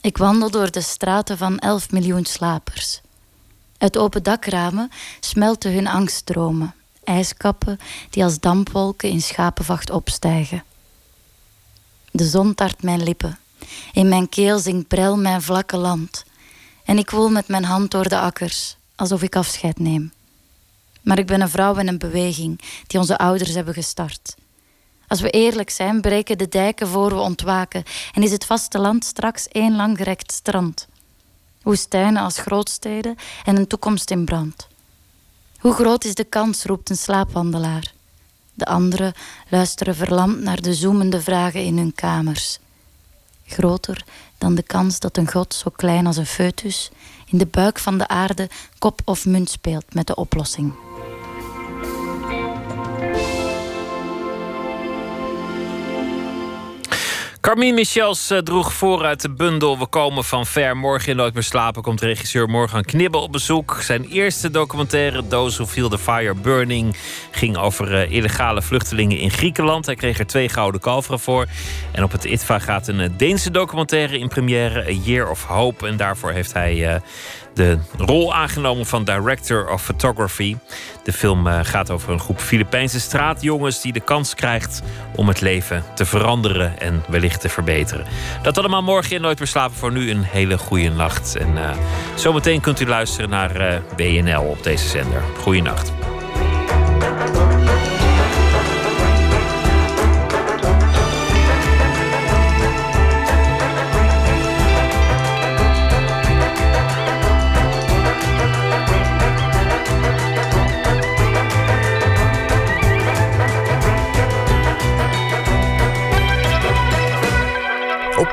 Ik wandel door de straten van 11 miljoen slapers. Uit open dakramen smelten hun angstdromen, ijskappen die als dampwolken in schapenvacht opstijgen. De zon tart mijn lippen. In mijn keel zingt brel mijn vlakke land. En ik woel met mijn hand door de akkers, alsof ik afscheid neem. Maar ik ben een vrouw en een beweging die onze ouders hebben gestart. Als we eerlijk zijn, breken de dijken voor we ontwaken en is het vasteland straks één langgerekt strand. Woestijnen als grootsteden en een toekomst in brand. Hoe groot is de kans, roept een slaapwandelaar. De anderen luisteren verlamd naar de zoemende vragen in hun kamers. Groter dan de kans dat een god zo klein als een foetus in de buik van de aarde kop of munt speelt met de oplossing. Carmine Michels eh, droeg voor uit de bundel We komen van ver. Morgen in Nooit meer slapen komt regisseur Morgan Knibbel op bezoek. Zijn eerste documentaire, Those Who Feel the Fire Burning... ging over eh, illegale vluchtelingen in Griekenland. Hij kreeg er twee gouden kalveren voor. En op het ITVA gaat een eh, Deense documentaire in première... A Year of Hope. En daarvoor heeft hij de rol aangenomen van Director of Photography. De film eh, gaat over een groep Filipijnse straatjongens die de kans krijgt om het leven te veranderen en wellicht te verbeteren. Dat allemaal morgen in Nooit meer slapen. Voor nu een hele goede nacht. En eh, zometeen kunt u luisteren naar eh, WNL op deze zender. Goeienacht.